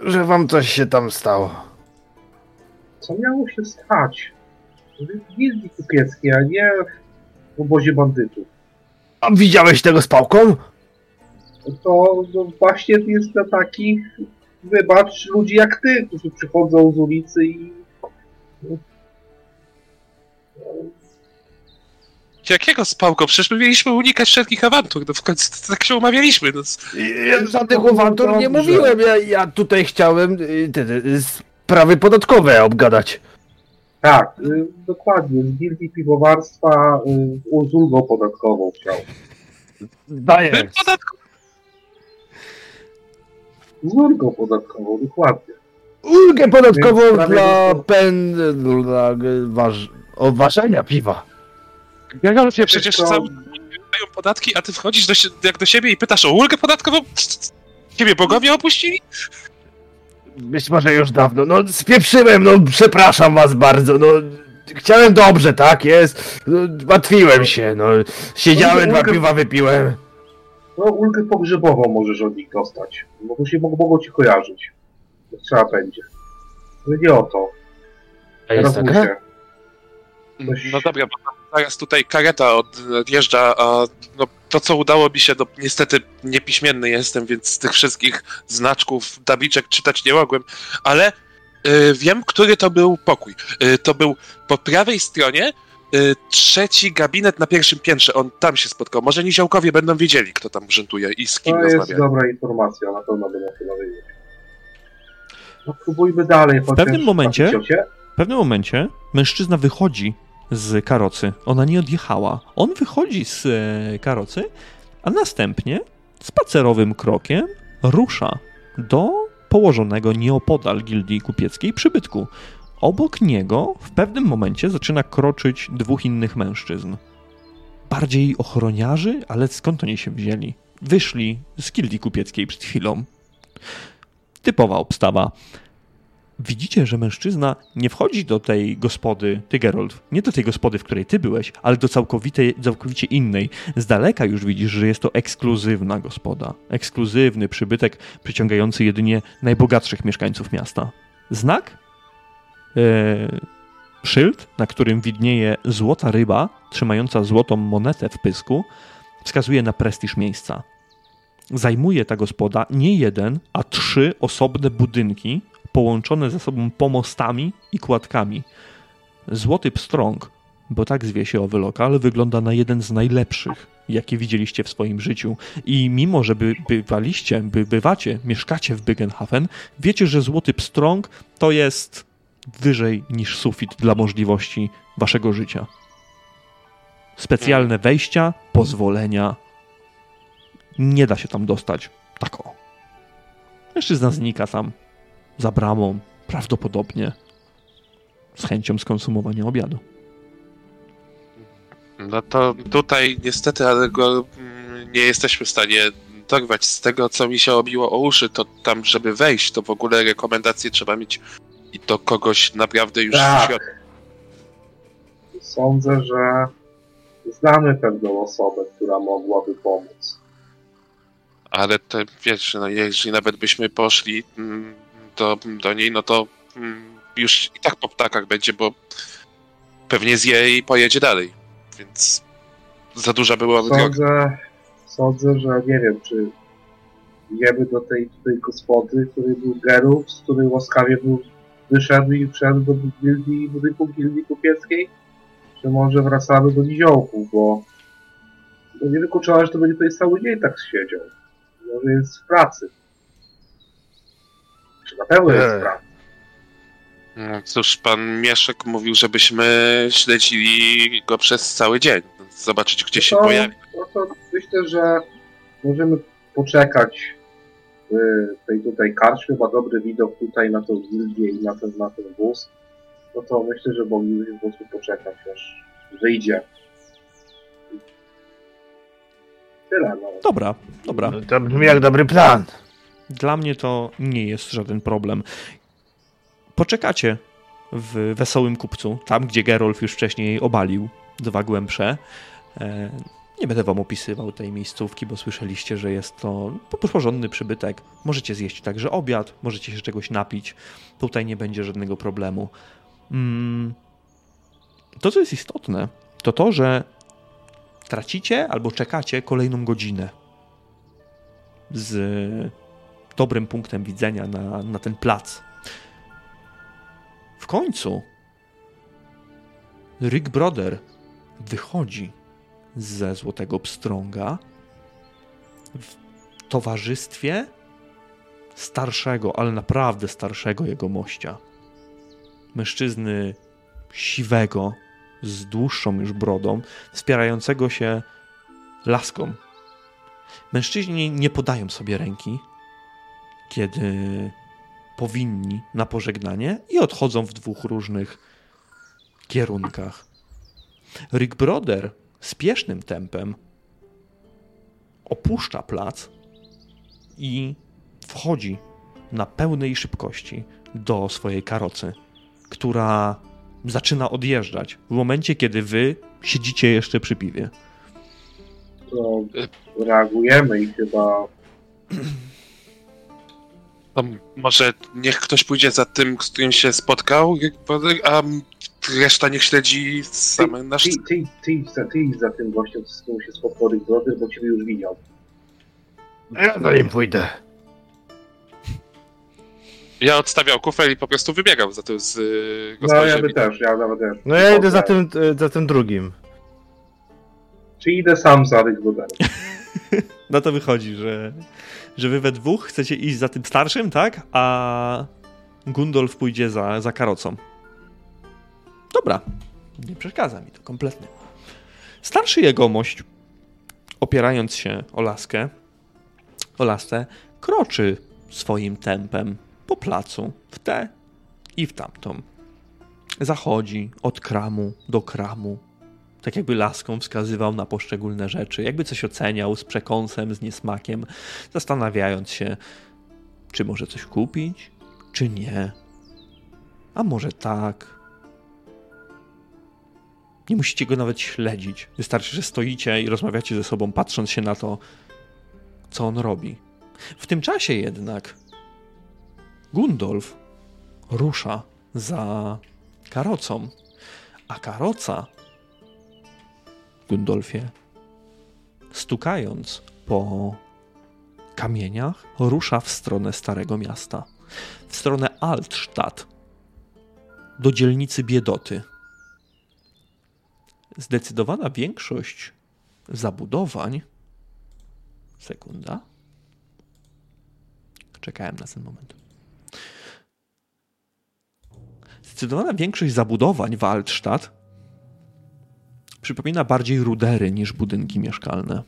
Że wam coś się tam stało. Co miało się stać? W gildii kupieckiej, a nie w obozie bandytów. A widziałeś tego z pałką? To no, właśnie jest dla takich, wybacz, ludzi jak ty, którzy przychodzą z ulicy i... Jakiego spałko? Przecież my mieliśmy unikać wszelkich awantur, no w końcu tak się umawialiśmy. No. Ja żadnych awantur nie mówiłem. Ja, ja tutaj chciałem y, te, te, sprawy podatkowe obgadać. Tak, y, dokładnie, z gildii piwowarstwa y, z ulgą podatkową chciał. Daję. Bym podatku... Z ulgą podatkową, dokładnie. Ulgę podatkową Więc prawie dla to- pen... dla waż, oważenia piwa. Gerolfie, przecież to- cały dają podatki, a ty wchodzisz do, sie- jak do siebie i pytasz o ulgę podatkową? Ciebie bogowie opuścili? Być może już dawno. No spieprzyłem, no przepraszam was bardzo, no chciałem dobrze, tak jest. No, martwiłem się, no. Siedziałem, dwa Ulgę- piwa wypiłem. No, ulgę pogrzebową możesz od nich dostać, bo to się mogą, mogą ci kojarzyć. Jak Trzeba będzie. Ale nie o to. A jest Teraz taka? muszę. Coś- No dobra, bo zaraz tutaj kareta od, odjeżdża, a no, to co udało mi się, no niestety niepiśmienny jestem, więc z tych wszystkich znaczków, tabliczek czytać nie mogłem, ale y, wiem, który to był pokój. Y, to był po prawej stronie y, trzeci gabinet na pierwszym piętrze, on tam się spotkał. Może niziołkowie będą wiedzieli, kto tam urzęduje i z kim To jest rozmawia. dobra informacja, na pewno będę chyba wiedzieć. No próbujmy dalej, chociaż... pewnym momencie-? W pewnym momencie mężczyzna wychodzi z karocy. Ona nie odjechała. On wychodzi z e, karocy, a następnie spacerowym krokiem rusza do położonego nieopodal gildii kupieckiej przybytku. Obok niego w pewnym momencie zaczyna kroczyć dwóch innych mężczyzn. Bardziej ochroniarzy, ale skąd oni się wzięli? Wyszli z gildii kupieckiej przed chwilą. Typowa obstawa. Widzicie, że mężczyzna nie wchodzi do tej gospody, ty Geralt, nie do tej gospody, w której ty byłeś, ale do całkowitej, całkowicie innej. Z daleka już widzisz, że jest to ekskluzywna gospoda. Ekskluzywny przybytek przyciągający jedynie najbogatszych mieszkańców miasta. Znak? szyld, na którym widnieje złota ryba trzymająca złotą monetę w pysku, wskazuje na prestiż miejsca. Zajmuje ta gospoda nie jeden, a trzy osobne budynki połączone ze sobą pomostami i kładkami. Złoty Pstrąg, bo tak zwie się owy lokal, wygląda na jeden z najlepszych, jakie widzieliście w swoim życiu. I mimo, że by, bywaliście, by bywacie, mieszkacie w Bygenhafen, wiecie, że Złoty Pstrąg to jest wyżej niż sufit dla możliwości waszego życia. Specjalne wejścia, pozwolenia. Nie da się tam dostać. Tak o. Mężczyzna znika tam za bramą, prawdopodobnie z chęcią skonsumowania obiadu. No to tutaj niestety, ale go mm, nie jesteśmy w stanie dorwać. Z tego, co mi się obiło o uszy, to tam, żeby wejść, to w ogóle rekomendacje trzeba mieć i to kogoś naprawdę już Tak. świat... Sądzę, że znamy pewną osobę, która mogłaby pomóc. Ale to wiesz, no jeżeli nawet byśmy poszli mm, do, do niej, no to mm, już i tak po ptakach będzie, bo pewnie zje i pojedzie dalej. Więc za duża była. Sądzę, sądzę, że nie wiem, czy idziemy do tej, tej gospody, który był Gerów, z który łaskawie był, wyszedł i wszedł do gildii, budynku gildii kupieckiej, czy może wracamy do niziołków, bo no nie wykluczone, że to będzie tutaj cały dzień tak siedział. Może jest w pracy. Czy na pewno jest pracy? No cóż, pan Mieszek mówił, żebyśmy śledzili go przez cały dzień. Zobaczyć, gdzie się No to- pojawi. No to myślę, że możemy poczekać w tej tutaj karczmie, ma dobry widok tutaj na tą gildię i na ten, na ten wóz. No to myślę, że moglibyśmy po prostu poczekać, aż wyjdzie. Tyle, no. Dobra, dobra. No, To brzmi jak dobry plan. Dla mnie to nie jest żaden problem. Poczekacie w Wesołym Kupcu, tam gdzie Gerolf już wcześniej obalił dwa głębsze. E, Nie będę wam opisywał tej miejscówki, bo słyszeliście, że jest to porządny przybytek. Możecie zjeść także obiad, możecie się czegoś napić. Tutaj nie będzie żadnego problemu. Mm, To, co jest istotne, to to, że tracicie albo czekacie kolejną godzinę z dobrym punktem widzenia na, na ten plac. W końcu Rick Brother wychodzi ze Złotego Pstrąga w towarzystwie starszego, ale naprawdę starszego jego mościa. Mężczyzny siwego, z dłuższą już brodą, wspierającego się laską. Mężczyźni nie podają sobie ręki, kiedy powinni na pożegnanie i odchodzą w dwóch różnych kierunkach. Rick Broder spiesznym tempem opuszcza plac i wchodzi na pełnej szybkości do swojej karocy, która zaczyna odjeżdżać w momencie, kiedy wy siedzicie jeszcze przy piwie. To reagujemy i chyba To może niech ktoś pójdzie za tym, z którym się spotkał, a reszta niech śledzi same nasz... ty, ty, ty, ty, ty idź za tym gościem, z którym się spotkał Rick Brother, bo ciebie już widział. Ja za nim pójdę. Ja odstawiał kufer i po prostu wybiegał za tym z y, No ja by gospodarzem. też, ja nawet też. No ja idę za tym, za tym drugim. Czy idę sam za Rick Brotherem? No to wychodzi, że, że wy we dwóch chcecie iść za tym starszym, tak? A Gundolf pójdzie za, za karocą. Dobra, nie przeszkadza mi to kompletnie. Starszy jegomość, opierając się o laskę, o kroczy swoim tempem po placu w tę i w tamtą. Zachodzi od kramu do kramu, tak jakby laską wskazywał na poszczególne rzeczy, jakby coś oceniał z przekąsem, z niesmakiem, zastanawiając się, czy może coś kupić, czy nie. A może tak. Nie musicie go nawet śledzić. Wystarczy, że stoicie i rozmawiacie ze sobą, patrząc się na to, co on robi. W tym czasie jednak Gundolf rusza za karocą. A karoca, Gundolfie, stukając po kamieniach, rusza w stronę Starego Miasta, w stronę Altstadt, do dzielnicy Biedoty. Zdecydowana większość zabudowań. Sekunda. Czekałem na ten moment. Zdecydowana większość zabudowań w Altstadt przypomina bardziej rudery niż budynki mieszkalne.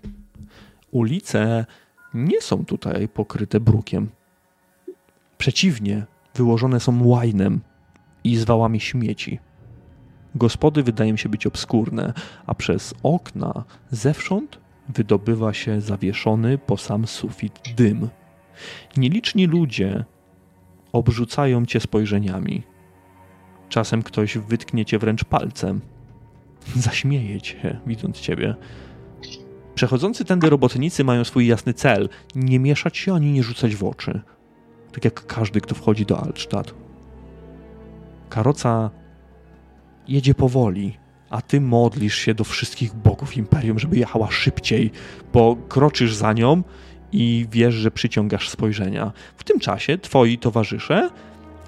Ulice nie są tutaj pokryte brukiem. Przeciwnie, wyłożone są łajnem i zwałami śmieci. Gospody wydają się być obskurne, a przez okna zewsząd wydobywa się zawieszony po sam sufit dym. Nieliczni ludzie obrzucają cię spojrzeniami. Czasem ktoś wytknie cię wręcz palcem. Zaśmieje cię, widząc ciebie. Przechodzący tędy robotnicy mają swój jasny cel: nie mieszać się ani nie rzucać w oczy. Tak jak każdy, kto wchodzi do Altstadt. Karoca jedzie powoli, a ty modlisz się do wszystkich bogów imperium, żeby jechała szybciej, bo kroczysz za nią i wiesz, że przyciągasz spojrzenia. W tym czasie twoi towarzysze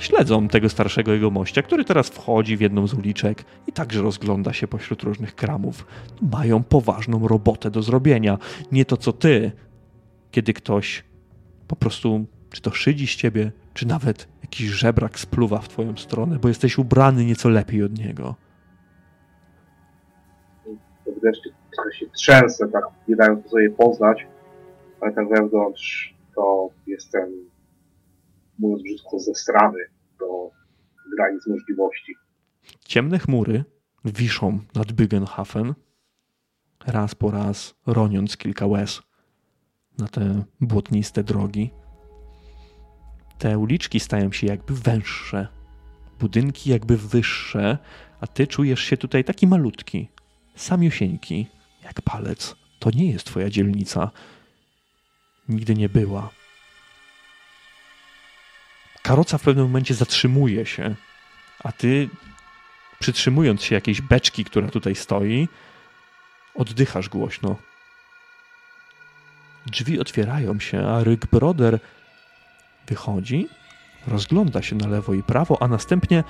śledzą tego starszego jego mościa, który teraz wchodzi w jedną z uliczek i także rozgląda się pośród różnych kramów. Mają poważną robotę do zrobienia. Nie to co ty, kiedy ktoś po prostu czy to szydzi z ciebie, czy nawet jakiś żebrak spluwa w twoją stronę, bo jesteś ubrany nieco lepiej od niego. Wreszcie trochę się trzęsę, tak nie dając sobie poznać, ale tak wewnątrz to jestem, mówiąc brzydko, zesrany do granic możliwości. Ciemne chmury wiszą nad Bügenhafen, raz po raz roniąc kilka łez na te błotniste drogi. Te uliczki stają się jakby węższe, budynki jakby wyższe, a ty czujesz się tutaj taki malutki, samiusieńki, jak palec. To nie jest twoja dzielnica. Nigdy nie była. Karoca w pewnym momencie zatrzymuje się, a ty, przytrzymując się jakiejś beczki, która tutaj stoi, oddychasz głośno. Drzwi otwierają się, a Ryk Broder wychodzi, rozgląda się na lewo i prawo, a następnie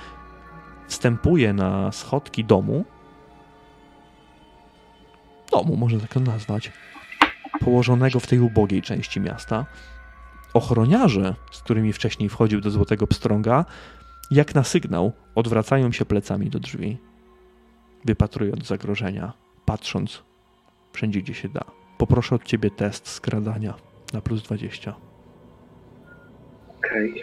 wstępuje na schodki domu. Domu, można tak to nazwać. Położonego w tej ubogiej części miasta. Ochroniarze, z którymi wcześniej wchodził do Złotego Pstrąga, jak na sygnał odwracają się plecami do drzwi, wypatrując zagrożenia, patrząc wszędzie, gdzie się da. Poproszę od ciebie test skradania na plus 20. Okej.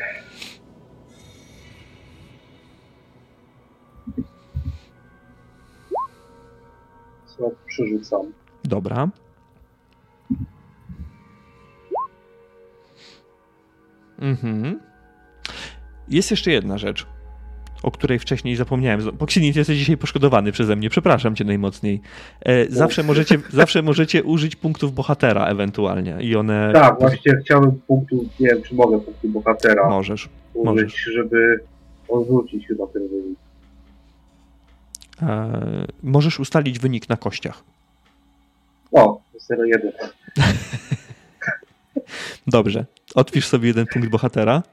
Co przerzucam? Dobra. Mhm. Jest jeszcze jedna rzecz, o której wcześniej zapomniałem. Poksini, ty jesteś dzisiaj poszkodowany przeze mnie. Przepraszam cię najmocniej. E, zawsze, możecie, zawsze możecie użyć punktów bohatera ewentualnie i one... Tak, właśnie chciałem punktu, nie wiem czy mogę punktu bohatera Możesz. użyć, możesz. żeby odwrócić chyba ten wynik. E, możesz ustalić wynik na kościach. O, 0,1. Dobrze. Odpisz sobie jeden punkt bohatera.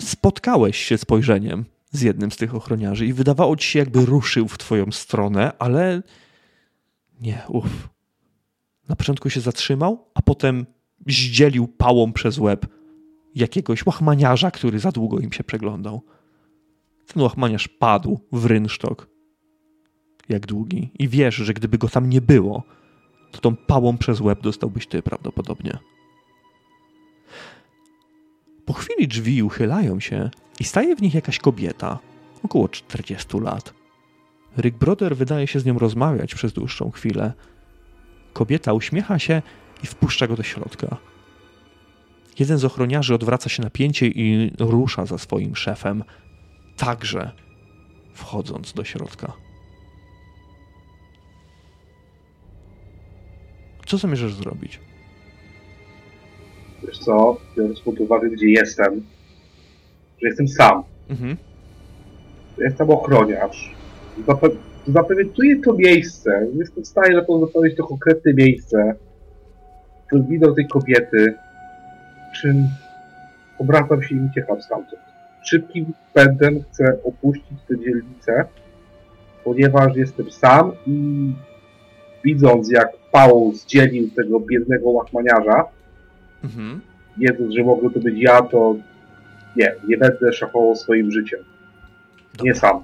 Spotkałeś się spojrzeniem z jednym z tych ochroniarzy i wydawało ci się, jakby ruszył w twoją stronę, ale nie, uff. Na początku się zatrzymał, a potem zdzielił pałą przez łeb jakiegoś łachmaniarza, który za długo im się przeglądał. Ten łachmaniarz padł w rynsztok. Jak długi. I wiesz, że gdyby go tam nie było, to tą pałą przez łeb dostałbyś ty prawdopodobnie. Po chwili drzwi uchylają się i staje w nich jakaś kobieta, około 40 lat. Rick Broder wydaje się z nią rozmawiać przez dłuższą chwilę. Kobieta uśmiecha się i wpuszcza go do środka. Jeden z ochroniarzy odwraca się napięcie i rusza za swoim szefem, także wchodząc do środka. Co zamierzasz zrobić? Wiesz co, biorąc pod uwagę gdzie jestem że jestem sam. Mhm. Jestem ochroniarz. Zape zapamiętuję to miejsce. Jestem w stanie na pewno zapamiętać to konkretne miejsce. Ten widok tej kobiety. Czym obracam się i uciekam stamtąd. Szybkim pędem chcę opuścić tę dzielnicę, ponieważ jestem sam i widząc jak Paul zdzielił tego biednego łachmaniarza, Mhm. wiedząc, że mogę to być ja, to nie, nie będę szafował swoim życiem. Nie sam.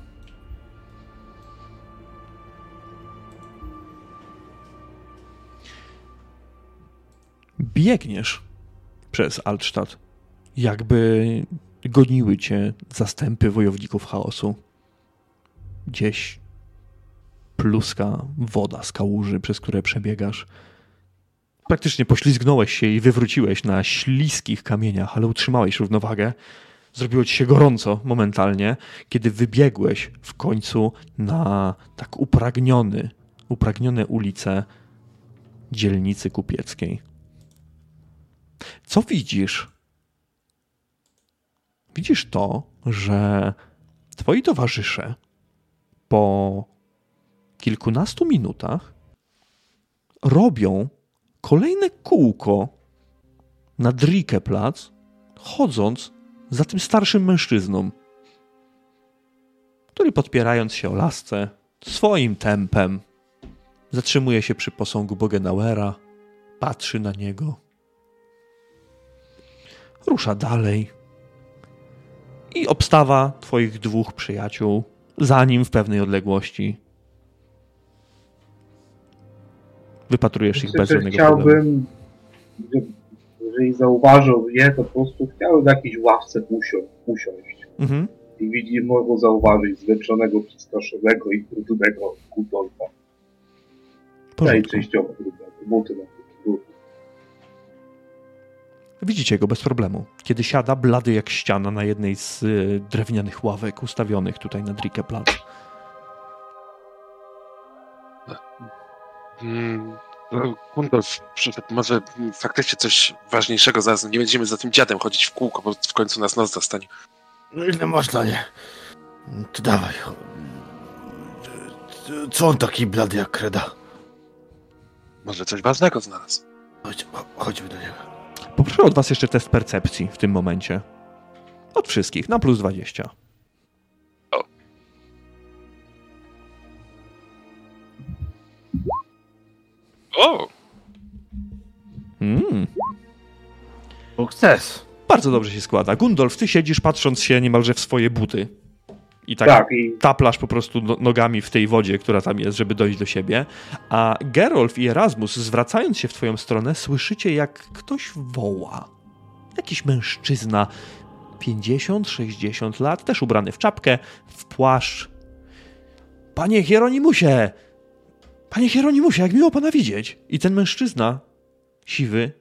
Biegniesz przez Altstadt, jakby goniły cię zastępy wojowników chaosu. Gdzieś pluska woda z kałuży, przez które przebiegasz. Praktycznie poślizgnąłeś się i wywróciłeś na śliskich kamieniach, ale utrzymałeś równowagę. Zrobiło ci się gorąco momentalnie, kiedy wybiegłeś w końcu na tak upragniony, upragnione ulice dzielnicy kupieckiej. Co widzisz? Widzisz to, że twoi towarzysze po kilkunastu minutach robią kolejne kółko na Drikeplac, chodząc za tym starszym mężczyzną, który podpierając się o lasce, swoim tempem zatrzymuje się przy posągu Bogenauera, patrzy na niego, rusza dalej i obstawa twoich dwóch przyjaciół za nim w pewnej odległości. Wypatrujesz ich bez żadnego problemu. chciałbym, że- jeżeli zauważył mnie, to po prostu chciałbym na jakiejś ławce usio- usiąść. Mhm. I widzi mogą zauważyć zmęczonego, przestraszonego i brudnego Gudolfa. W No i porządku. częściowo brudnego. Buty na brudne. Widzicie go bez problemu. Kiedy siada blady jak ściana na jednej z y, drewnianych ławek ustawionych tutaj na Drikeplatz. Mm, no, Gundolf przyszedł, może faktycznie coś ważniejszego zaraz. Nie będziemy za tym dziadem chodzić w kółko, bo w końcu nas nos dostanie. No ile można, nie? To dawaj. Co on taki blady jak kreda? Może coś ważnego znalazł. Chodź, cho- chodźmy do niego. Poproszę od was jeszcze test percepcji w tym momencie. Od wszystkich, na plus 20. O! Mm. Sukces. Bardzo dobrze się składa. Gundolf, ty siedzisz patrząc się niemalże w swoje buty. I tak, Tak, i taplasz po prostu no- nogami w tej wodzie, która tam jest, żeby dojść do siebie. A Gerolf i Erasmus, zwracając się w twoją stronę, słyszycie, jak ktoś woła. Jakiś mężczyzna, 50-60 lat, też ubrany w czapkę, w płaszcz. Panie Hieronimusie! Panie Hieronimusie, jak miło pana widzieć! I ten mężczyzna, siwy,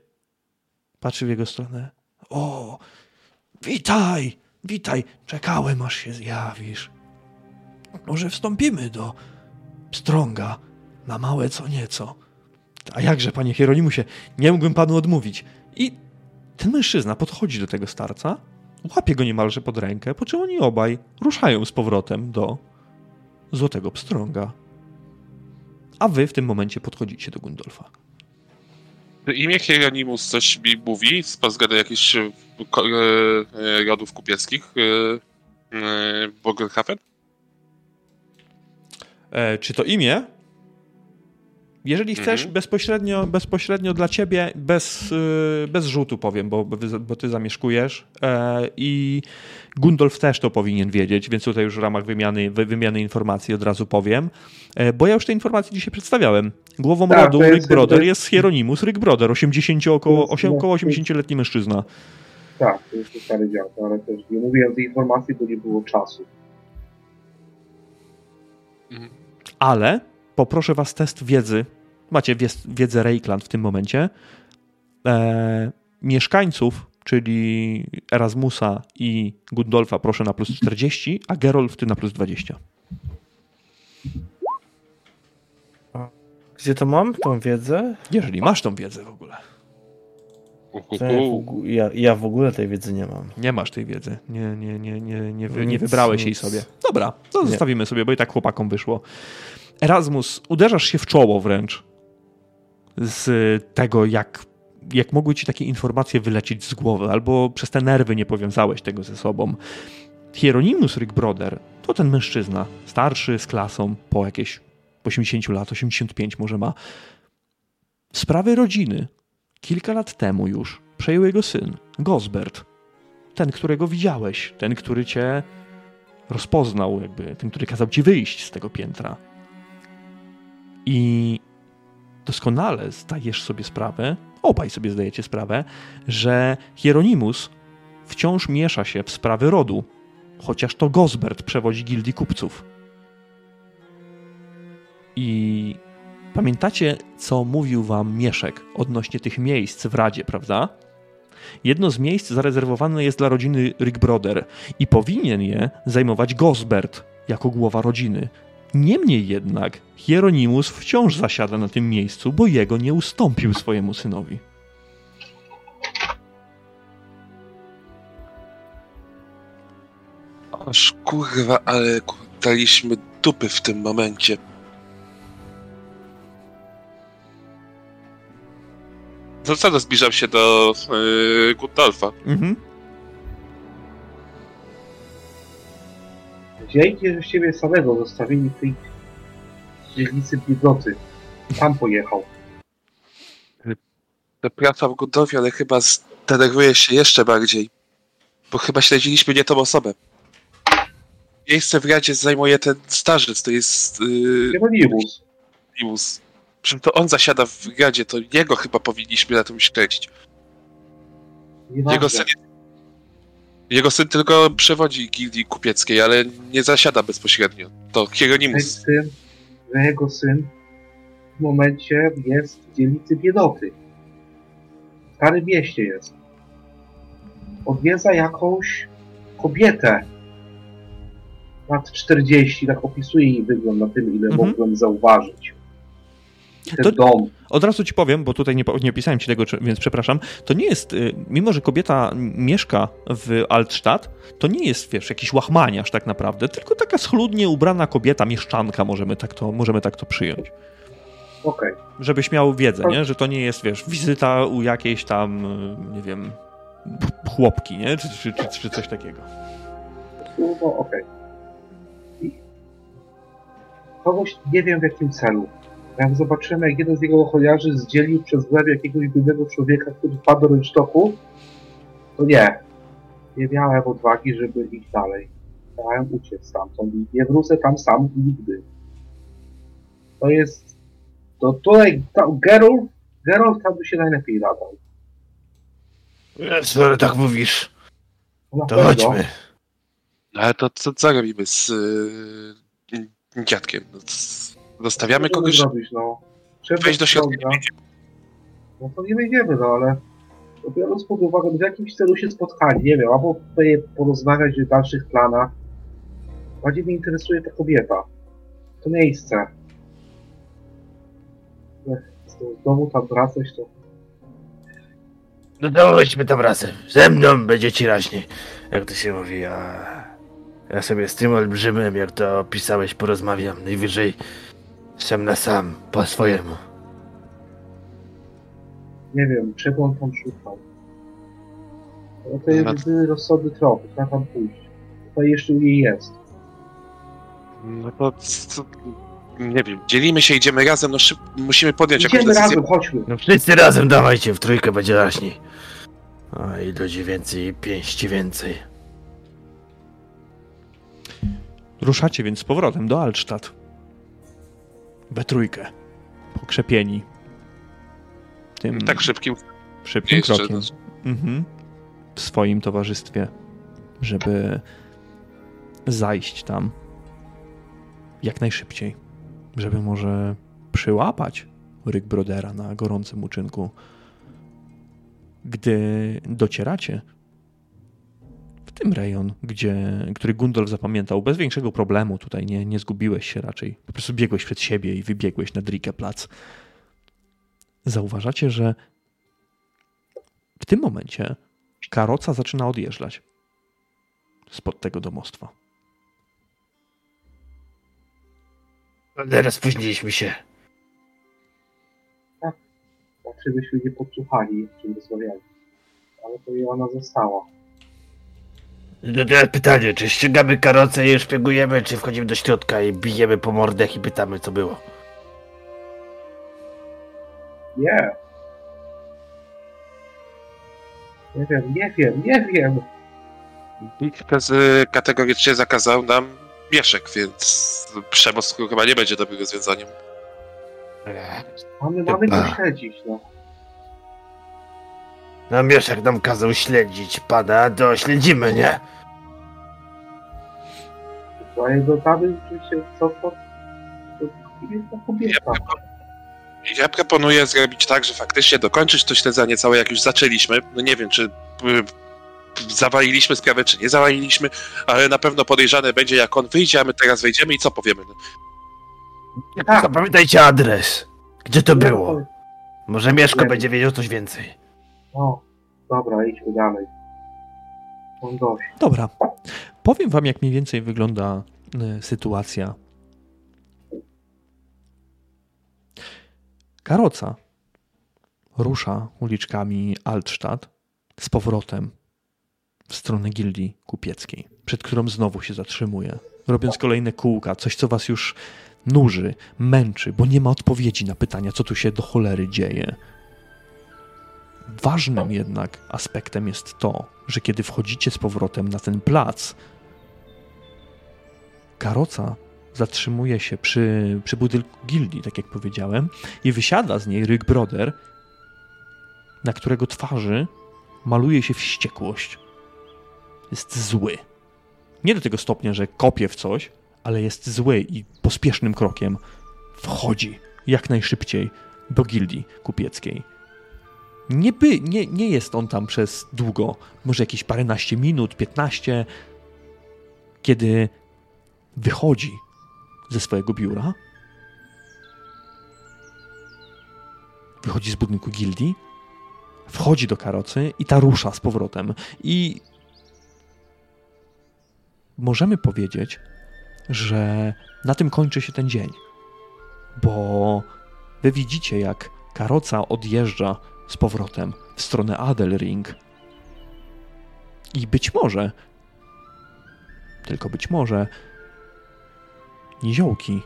patrzy w jego stronę. O, witaj, witaj, czekałem aż się zjawisz. Może wstąpimy do Pstrąga na małe co nieco. A jakże, panie Hieronimusie, nie mógłbym panu odmówić. I ten mężczyzna podchodzi do tego starca, łapie go niemalże pod rękę, po czym oni obaj ruszają z powrotem do Złotego Pstrąga. A wy w tym momencie podchodzicie do Gundolfa. Imię Hieronimus coś mi mówi z pozgady jakichś ko- e, e, rodów kupieckich e, e, Bogelhafen? E, czy to imię? Jeżeli chcesz, Mhm. bezpośrednio, bezpośrednio dla ciebie, bez, y, bez rzutu powiem, bo, bo, ty zamieszkujesz e, i Gundolf też to powinien wiedzieć, więc tutaj już w ramach wymiany, wy- wymiany informacji od razu powiem, e, bo ja już te informacje dzisiaj przedstawiałem. Głową Tak, rodu Rick Broder jest Hieronimus Rick Broder, 80 około, osiem- około no, 80-letni mężczyzna. tak, to jest to stary dział, ale też nie mówiłem tej informacji, bo nie było czasu. Ale poproszę was test wiedzy. Macie wiedzę Reikland w tym momencie. E, mieszkańców, czyli Erasmusa i Gundolfa proszę na plus 40, a Gerolf ty na plus 20. Gdzie to mam, tą wiedzę? Jeżeli masz tą wiedzę w ogóle. Ja w, ogóle, ja, ja w ogóle tej wiedzy nie mam. Nie masz tej wiedzy. Nie, nie, nie, nie, nie, wy, nie wybrałeś jej sobie. Dobra, to zostawimy sobie, bo i tak chłopakom wyszło. Erasmus, uderzasz się w czoło wręcz z tego, jak, jak mogły ci takie informacje wylecieć z głowy, albo przez te nerwy nie powiązałeś tego ze sobą. Hieronymus Rickbroder to ten mężczyzna, starszy z klasą, po jakieś 80 lat, 85 może ma. Sprawy rodziny kilka lat temu już przejął jego syn, Gosbert. Ten, którego widziałeś, ten, który cię rozpoznał, jakby ten, który kazał ci wyjść z tego piętra. I doskonale zdajesz sobie sprawę, obaj sobie zdajecie sprawę, że Hieronymus wciąż miesza się w sprawy rodu, chociaż to Gosbert przewodzi gildii kupców. I pamiętacie, co mówił wam Mieszek odnośnie tych miejsc w Radzie, prawda? Jedno z miejsc zarezerwowane jest dla rodziny Rickbroder i powinien je zajmować Gosbert jako głowa rodziny. Niemniej jednak Hieronymus wciąż zasiada na tym miejscu, bo jego nie ustąpił swojemu synowi. Aż kurwa, ale daliśmy dupy w tym momencie. To co, to zbliżam się do yy. Mhm. Dzięki, że siebie samego zostawili w tej dzielnicy biegoty. Tam pojechał. Przepraszam Gundolfie, ale chyba zdenerwuję się jeszcze bardziej. Bo chyba śledziliśmy nie tą osobę. Miejsce w Radzie zajmuje ten starzec, to jest... Yy, Hieronymus. Primus. Przecież to on zasiada w Radzie, to jego chyba powinniśmy na tym śledzić. Jego syn, jego syn tylko przewodzi gildii kupieckiej, ale nie zasiada bezpośrednio. To Ten Hieronymus. syn, jego syn w momencie jest w dzielnicy biedoty. W Starym mieście jest. Odwiedza jakąś kobietę. Lat 40, tak opisuje jej wygląd na tym, ile Mhm. mogłem zauważyć. To- dom. Od razu ci powiem, bo tutaj nie, nie opisałem ci tego, więc przepraszam. To nie jest, y, mimo że kobieta mieszka w Altstadt, to nie jest, wiesz, jakiś łachmaniarz tak naprawdę, tylko taka schludnie ubrana kobieta, mieszczanka, możemy tak to, możemy tak to przyjąć. Okej. Żebyś miał wiedzę, nie? że to nie jest, wiesz, wizyta u jakiejś tam, y, nie wiem, chłopki, nie? Czy, czy, czy, czy coś takiego. No, okej. I Kogoś nie wiem w jakim celu. Jak zobaczymy, jak jeden z jego ochroniarzy zdzielił przez łeb jakiegoś biednego człowieka, który wpadł do rynsztoku, to nie. Nie miałem odwagi, żeby iść dalej. Chciałem uciec stamtąd i nie wrócę tam sam nigdy. To jest... To tutaj, tam, Geralt, Geralt tam by się najlepiej nadał. Skoro tak mówisz, Na to pewno. chodźmy. No Ale to co, co robimy z yy, dziadkiem? No, c- Zostawiamy Co kogoś, zrobić, no. Trzeba wejść do środka. dobra. No to nie wejdziemy, no ale biorąc pod uwagę, w jakimś celu się spotkali, nie wiem, albo tutaj porozmawiać o dalszych planach. Bardziej mnie interesuje ta kobieta. To miejsce. Znowu tam wracać, to No to chodźmy tam razem. Ze mną będzie ci raźniej. Jak to się mówi, a... Ja sobie z tym olbrzymem, jak to opisałeś, porozmawiam. Najwyżej sam na sam, po swojemu. nie wiem, czego on tam szukał. No to jest jedyny rozsądny trop, trzeba tam pójść. Tutaj jeszcze u niej jest. No to co, nie wiem, dzielimy się, idziemy razem, no szyb, musimy podjąć jakąś Idziemy decyzję. razem, chodźmy. No wszyscy razem dawajcie, w trójkę będzie raźniej. O, i ludzi więcej, i pięści więcej. Ruszacie więc z powrotem do Altstadt. We trójkę. Pokrzepieni. Tym Tak szybkim szybkim jeszcze, krokiem. Mhm. W swoim towarzystwie, żeby zajść tam jak najszybciej. Żeby może przyłapać Rick Brodera na gorącym uczynku. Gdy docieracie w tym rejon, gdzie, który Gundolf zapamiętał bez większego problemu, tutaj nie, nie zgubiłeś się raczej. Po prostu biegłeś przed siebie i wybiegłeś na Drike Plac. Zauważacie, że W tym momencie karoca zaczyna odjeżdżać spod tego domostwa. Teraz spóźniliśmy się. Raczej byśmy nie podsłuchali, czym rozmawiali. Ale to i ona została. No teraz pytanie, czy ściągamy karocę i szpiegujemy, czy wchodzimy do środka i bijemy po mordach i pytamy, co było? Nie. Nie wiem, nie wiem, nie wiem. Kaz- kategorycznie zakazał nam mieszek, więc przemoc chyba nie będzie dobrym rozwiązaniem. Mamy, mamy go śledzić, no. No Mieszek nam kazał śledzić pana, to śledzimy, nie? A jego tamy, oczywiście, co to? To jest ta kobieta. Ja proponuję zrobić tak, że faktycznie dokończyć to śledzenie całe, jak już zaczęliśmy. No nie wiem, czy y, zawaliliśmy sprawę, czy nie zawaliliśmy, ale na pewno podejrzane będzie, jak on wyjdzie, a my teraz wejdziemy i co powiemy. No, Tak. Zapamiętajcie adres. Gdzie to było? Może Mieszko będzie wiedział coś więcej. No, dobra, idźmy dalej. Mam dość. Dobra. Powiem wam, jak mniej więcej wygląda y, sytuacja. Karoca rusza uliczkami Altstadt z powrotem w stronę gildii kupieckiej, przed którą znowu się zatrzymuje, robiąc kolejne kółka, coś co was już nuży, męczy, bo nie ma odpowiedzi na pytania, co tu się do cholery dzieje. Ważnym jednak aspektem jest to, że kiedy wchodzicie z powrotem na ten plac, karoca zatrzymuje się przy, przy budynku gildii, tak jak powiedziałem, i wysiada z niej Rick Broder, na którego twarzy maluje się wściekłość. Jest zły. Nie do tego stopnia, że kopie w coś, ale jest zły i pospiesznym krokiem wchodzi jak najszybciej do gildii kupieckiej. Nie, by, nie, nie jest on tam przez długo, może jakieś paręnaście minut, 15, kiedy wychodzi ze swojego biura, wychodzi z budynku gildii, wchodzi do karocy i ta rusza z powrotem. I możemy powiedzieć, że na tym kończy się ten dzień, bo wy widzicie, jak karoca odjeżdża z powrotem w stronę Adelring. I być może, tylko być może, niziołki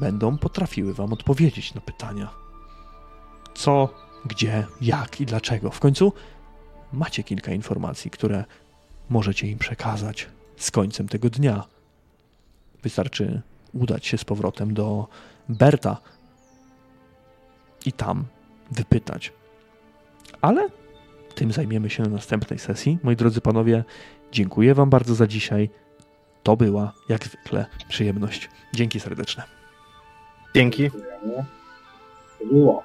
będą potrafiły wam odpowiedzieć na pytania. Co, gdzie, jak i dlaczego. W końcu macie kilka informacji, które możecie im przekazać z końcem tego dnia. Wystarczy udać się z powrotem do Berta i tam wypytać. Ale tym zajmiemy się na następnej sesji. Moi drodzy panowie, dziękuję Wam bardzo za dzisiaj. To była, jak zwykle, przyjemność. Dzięki serdeczne. Dzięki. Było.